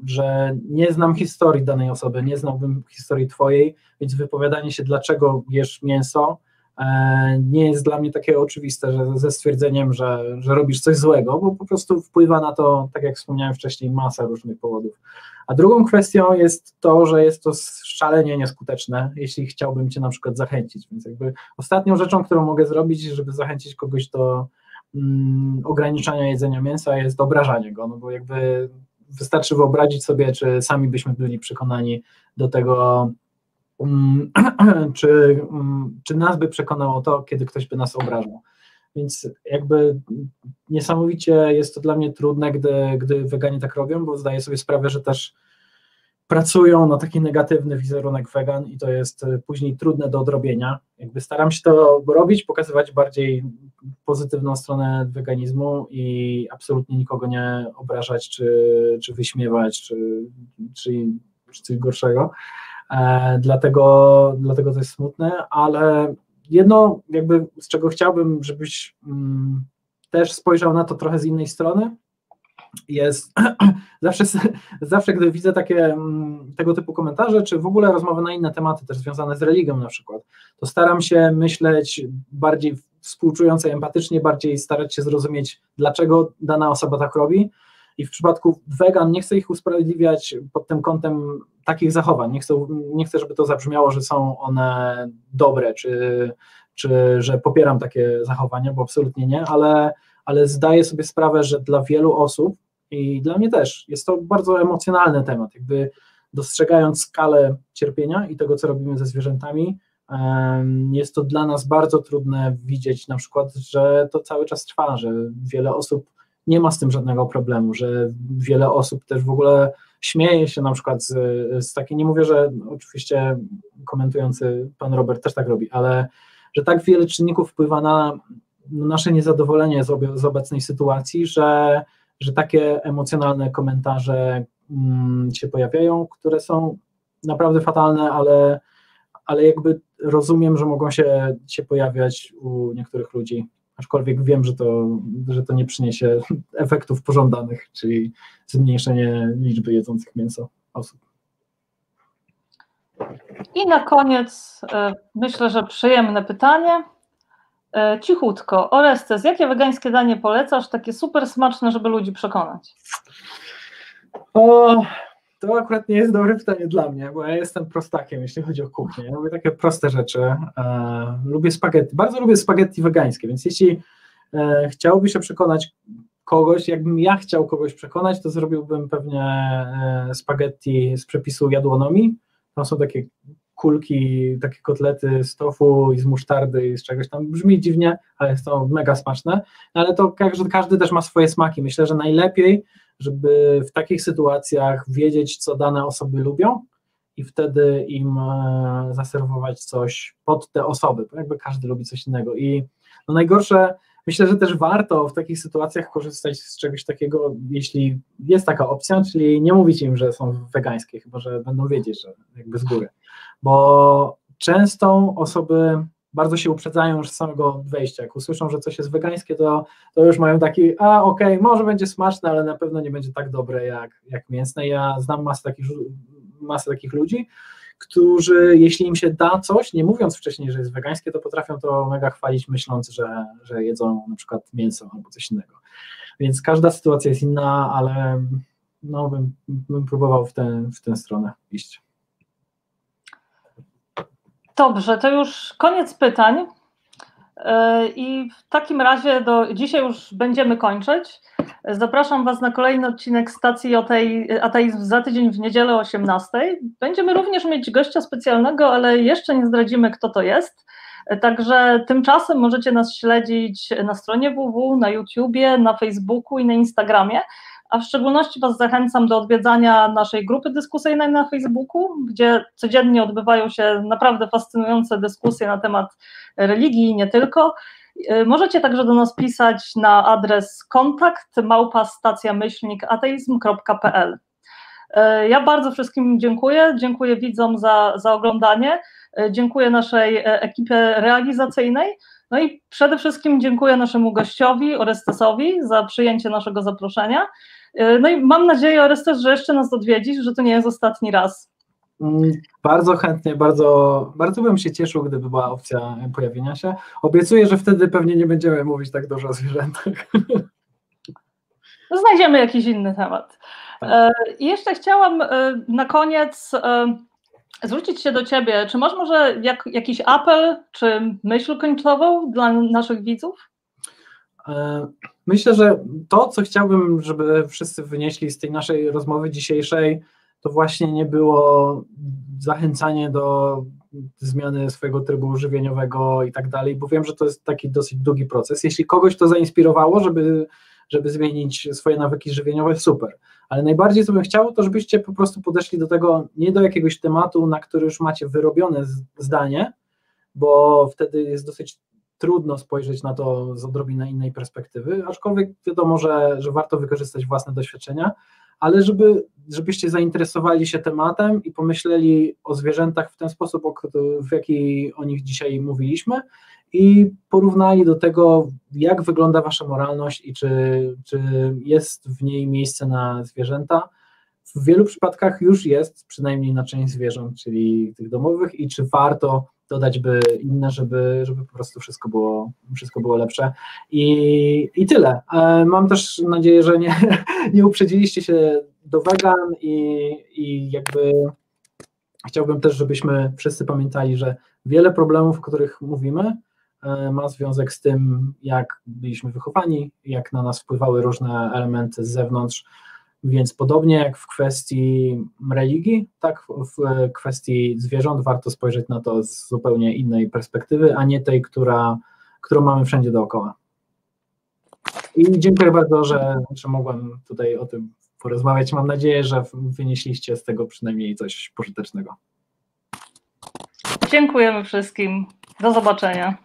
że nie znam historii danej osoby, nie znałbym historii Twojej, więc wypowiadanie się, dlaczego jesz mięso, e, nie jest dla mnie takie oczywiste, że ze stwierdzeniem, że, że robisz coś złego, bo po prostu wpływa na to, tak jak wspomniałem wcześniej, masa różnych powodów. A drugą kwestią jest to, że jest to szalenie nieskuteczne, jeśli chciałbym Cię na przykład zachęcić. Więc jakby ostatnią rzeczą, którą mogę zrobić, żeby zachęcić kogoś do mm, ograniczania jedzenia mięsa, jest obrażanie go, no bo jakby wystarczy wyobrazić sobie, czy sami byśmy byli przekonani do tego, mm, [clears throat] czy, mm, czy nas by przekonało to, kiedy ktoś by nas obrażał. Więc jakby niesamowicie jest to dla mnie trudne, gdy, gdy weganie tak robią, bo zdaję sobie sprawę, że też pracują na taki negatywny wizerunek wegan i to jest e, później trudne do odrobienia. Jakby staram się to robić, pokazywać bardziej pozytywną stronę weganizmu i absolutnie nikogo nie obrażać, czy, czy wyśmiewać, czy, czy, czy coś gorszego. E, dlatego, dlatego to jest smutne, ale jedno, jakby z czego chciałbym, żebyś mm, też spojrzał na to trochę z innej strony, jest [clears throat] zawsze, [clears throat] zawsze gdy widzę takie mm, tego typu komentarze, czy w ogóle rozmowy na inne tematy, też związane z religią na przykład, to staram się myśleć bardziej współczująco, empatycznie, bardziej starać się zrozumieć, dlaczego dana osoba tak robi. I w przypadku wegan nie chcę ich usprawiedliwiać pod tym kątem takich zachowań. Nie chcę, nie chcę żeby to zabrzmiało, że są one dobre, czy, czy że popieram takie zachowania, bo absolutnie nie, ale ale zdaję sobie sprawę, że dla wielu osób i dla mnie też jest to bardzo emocjonalny temat, jakby dostrzegając skalę cierpienia i tego, co robimy ze zwierzętami, jest to dla nas bardzo trudne widzieć na przykład, że to cały czas trwa, że wiele osób nie ma z tym żadnego problemu, że wiele osób też w ogóle śmieje się na przykład z, z takiej, nie mówię, że oczywiście komentujący pan Robert też tak robi, ale że tak wiele czynników wpływa na nasze niezadowolenie z, z obecnej sytuacji, że, że takie emocjonalne komentarze mm, się pojawiają, które są naprawdę fatalne, ale, ale jakby rozumiem, że mogą się, się pojawiać u niektórych ludzi, aczkolwiek wiem, że to, że to nie przyniesie [laughs] efektów pożądanych, czyli zmniejszenie liczby jedzących mięso osób. I na koniec e, myślę, że przyjemne pytanie. E, cichutko, Orestes, jakie wegańskie danie polecasz, takie super smaczne, żeby ludzi przekonać? O, to akurat nie jest dobre pytanie dla mnie, bo ja jestem prostakiem, jeśli chodzi o kuchnię. Ja lubię takie proste rzeczy. E, lubię spaghetti, bardzo lubię spaghetti wegańskie, więc jeśli e, chciałby się przekonać kogoś, jakbym ja chciał kogoś przekonać, to zrobiłbym pewnie e, spaghetti z przepisu jadłonomii. Tam są takie kulki, takie kotlety z tofu i z musztardy i z czegoś tam. Brzmi dziwnie, ale jest to mega smaczne. Ale to każdy, każdy też ma swoje smaki. Myślę, że najlepiej, żeby w takich sytuacjach wiedzieć, co dane osoby lubią i wtedy im e, zaserwować coś pod te osoby, bo jakby każdy lubi coś innego. I no najgorsze, myślę, że też warto w takich sytuacjach korzystać z czegoś takiego, jeśli jest taka opcja, czyli nie mówić im, że są wegańskie, chyba że będą wiedzieć, że jakby z góry bo często osoby bardzo się uprzedzają już z samego wejścia. Jak usłyszą, że coś jest wegańskie, to, to już mają taki, a okej, okay, może będzie smaczne, ale na pewno nie będzie tak dobre jak, jak mięsne. Ja znam masę takich, masę takich ludzi, którzy jeśli im się da coś, nie mówiąc wcześniej, że jest wegańskie, to potrafią to mega chwalić, myśląc, że, że jedzą na przykład mięso albo coś innego. Więc każda sytuacja jest inna, ale no, bym, bym próbował w tę, w tę stronę iść. Dobrze, to już koniec pytań. E, I w takim razie do dzisiaj już będziemy kończyć. Zapraszam Was na kolejny odcinek stacji Ateizm za tydzień w niedzielę o 18. Będziemy również mieć gościa specjalnego, ale jeszcze nie zdradzimy, kto to jest. Także tymczasem możecie nas śledzić na stronie www, na YouTubie, na Facebooku i na Instagramie a w szczególności Was zachęcam do odwiedzania naszej grupy dyskusyjnej na Facebooku, gdzie codziennie odbywają się naprawdę fascynujące dyskusje na temat religii i nie tylko. Y, możecie także do nas pisać na adres kontakt małpa ateizm.pl. Y, ja bardzo wszystkim dziękuję. Dziękuję widzom za, za oglądanie. Y, dziękuję naszej ekipie realizacyjnej. No i przede wszystkim dziękuję naszemu gościowi Orestesowi za przyjęcie naszego zaproszenia. E, no i mam nadzieję, Orestes, że jeszcze nas odwiedzisz, że to nie jest ostatni raz. Mm, bardzo chętnie, bardzo, bardzo bym się cieszył, gdyby była opcja pojawienia się. Obiecuję, że wtedy pewnie nie będziemy mówić tak dużo o zwierzętach. No, znajdziemy jakiś inny temat. Tak. E, I jeszcze chciałam e, na koniec zwrócić się do Ciebie. Czy masz może jak, jakiś apel, czy myśl końcową dla naszych widzów? Myślę, że to, co chciałbym, żeby wszyscy wynieśli z tej naszej rozmowy dzisiejszej, to właśnie nie było zachęcanie do zmiany swojego trybu żywieniowego i tak dalej, bo wiem, że to jest taki dosyć długi proces. Jeśli kogoś to zainspirowało, żeby, żeby zmienić swoje nawyki żywieniowe, super. Ale najbardziej, co bym chciał, to żebyście po prostu podeszli do tego nie do jakiegoś tematu, na który już macie wyrobione zdanie, bo wtedy jest dosyć trudno spojrzeć na to z odrobinę innej perspektywy, aczkolwiek wiadomo, że, że warto wykorzystać własne doświadczenia, ale żeby, żebyście zainteresowali się tematem i pomyśleli o zwierzętach w ten sposób, w jaki o nich dzisiaj mówiliśmy i porównali do tego, jak wygląda wasza moralność i czy, czy jest w niej miejsce na zwierzęta. W wielu przypadkach już jest, przynajmniej na część zwierząt, czyli tych domowych, i czy warto dodać by inne, żeby, żeby po prostu wszystko było, wszystko było lepsze. I, i tyle. E, mam też nadzieję, że nie, [laughs] nie uprzedziliście się do wegan i, i jakby chciałbym też, żebyśmy wszyscy pamiętali, że wiele problemów, o których mówimy, e, ma związek z tym, jak byliśmy wychowani, jak na nas wpływały różne elementy z zewnątrz, więc podobnie jak w kwestii religii, tak w kwestii zwierząt warto spojrzeć na to z zupełnie innej perspektywy, a nie tej, która, którą mamy wszędzie dookoła. I dziękuję bardzo, że, że mogłem tutaj o tym porozmawiać. Mam nadzieję, że wynieśliście z tego przynajmniej coś pożytecznego. Dziękujemy wszystkim. Do zobaczenia.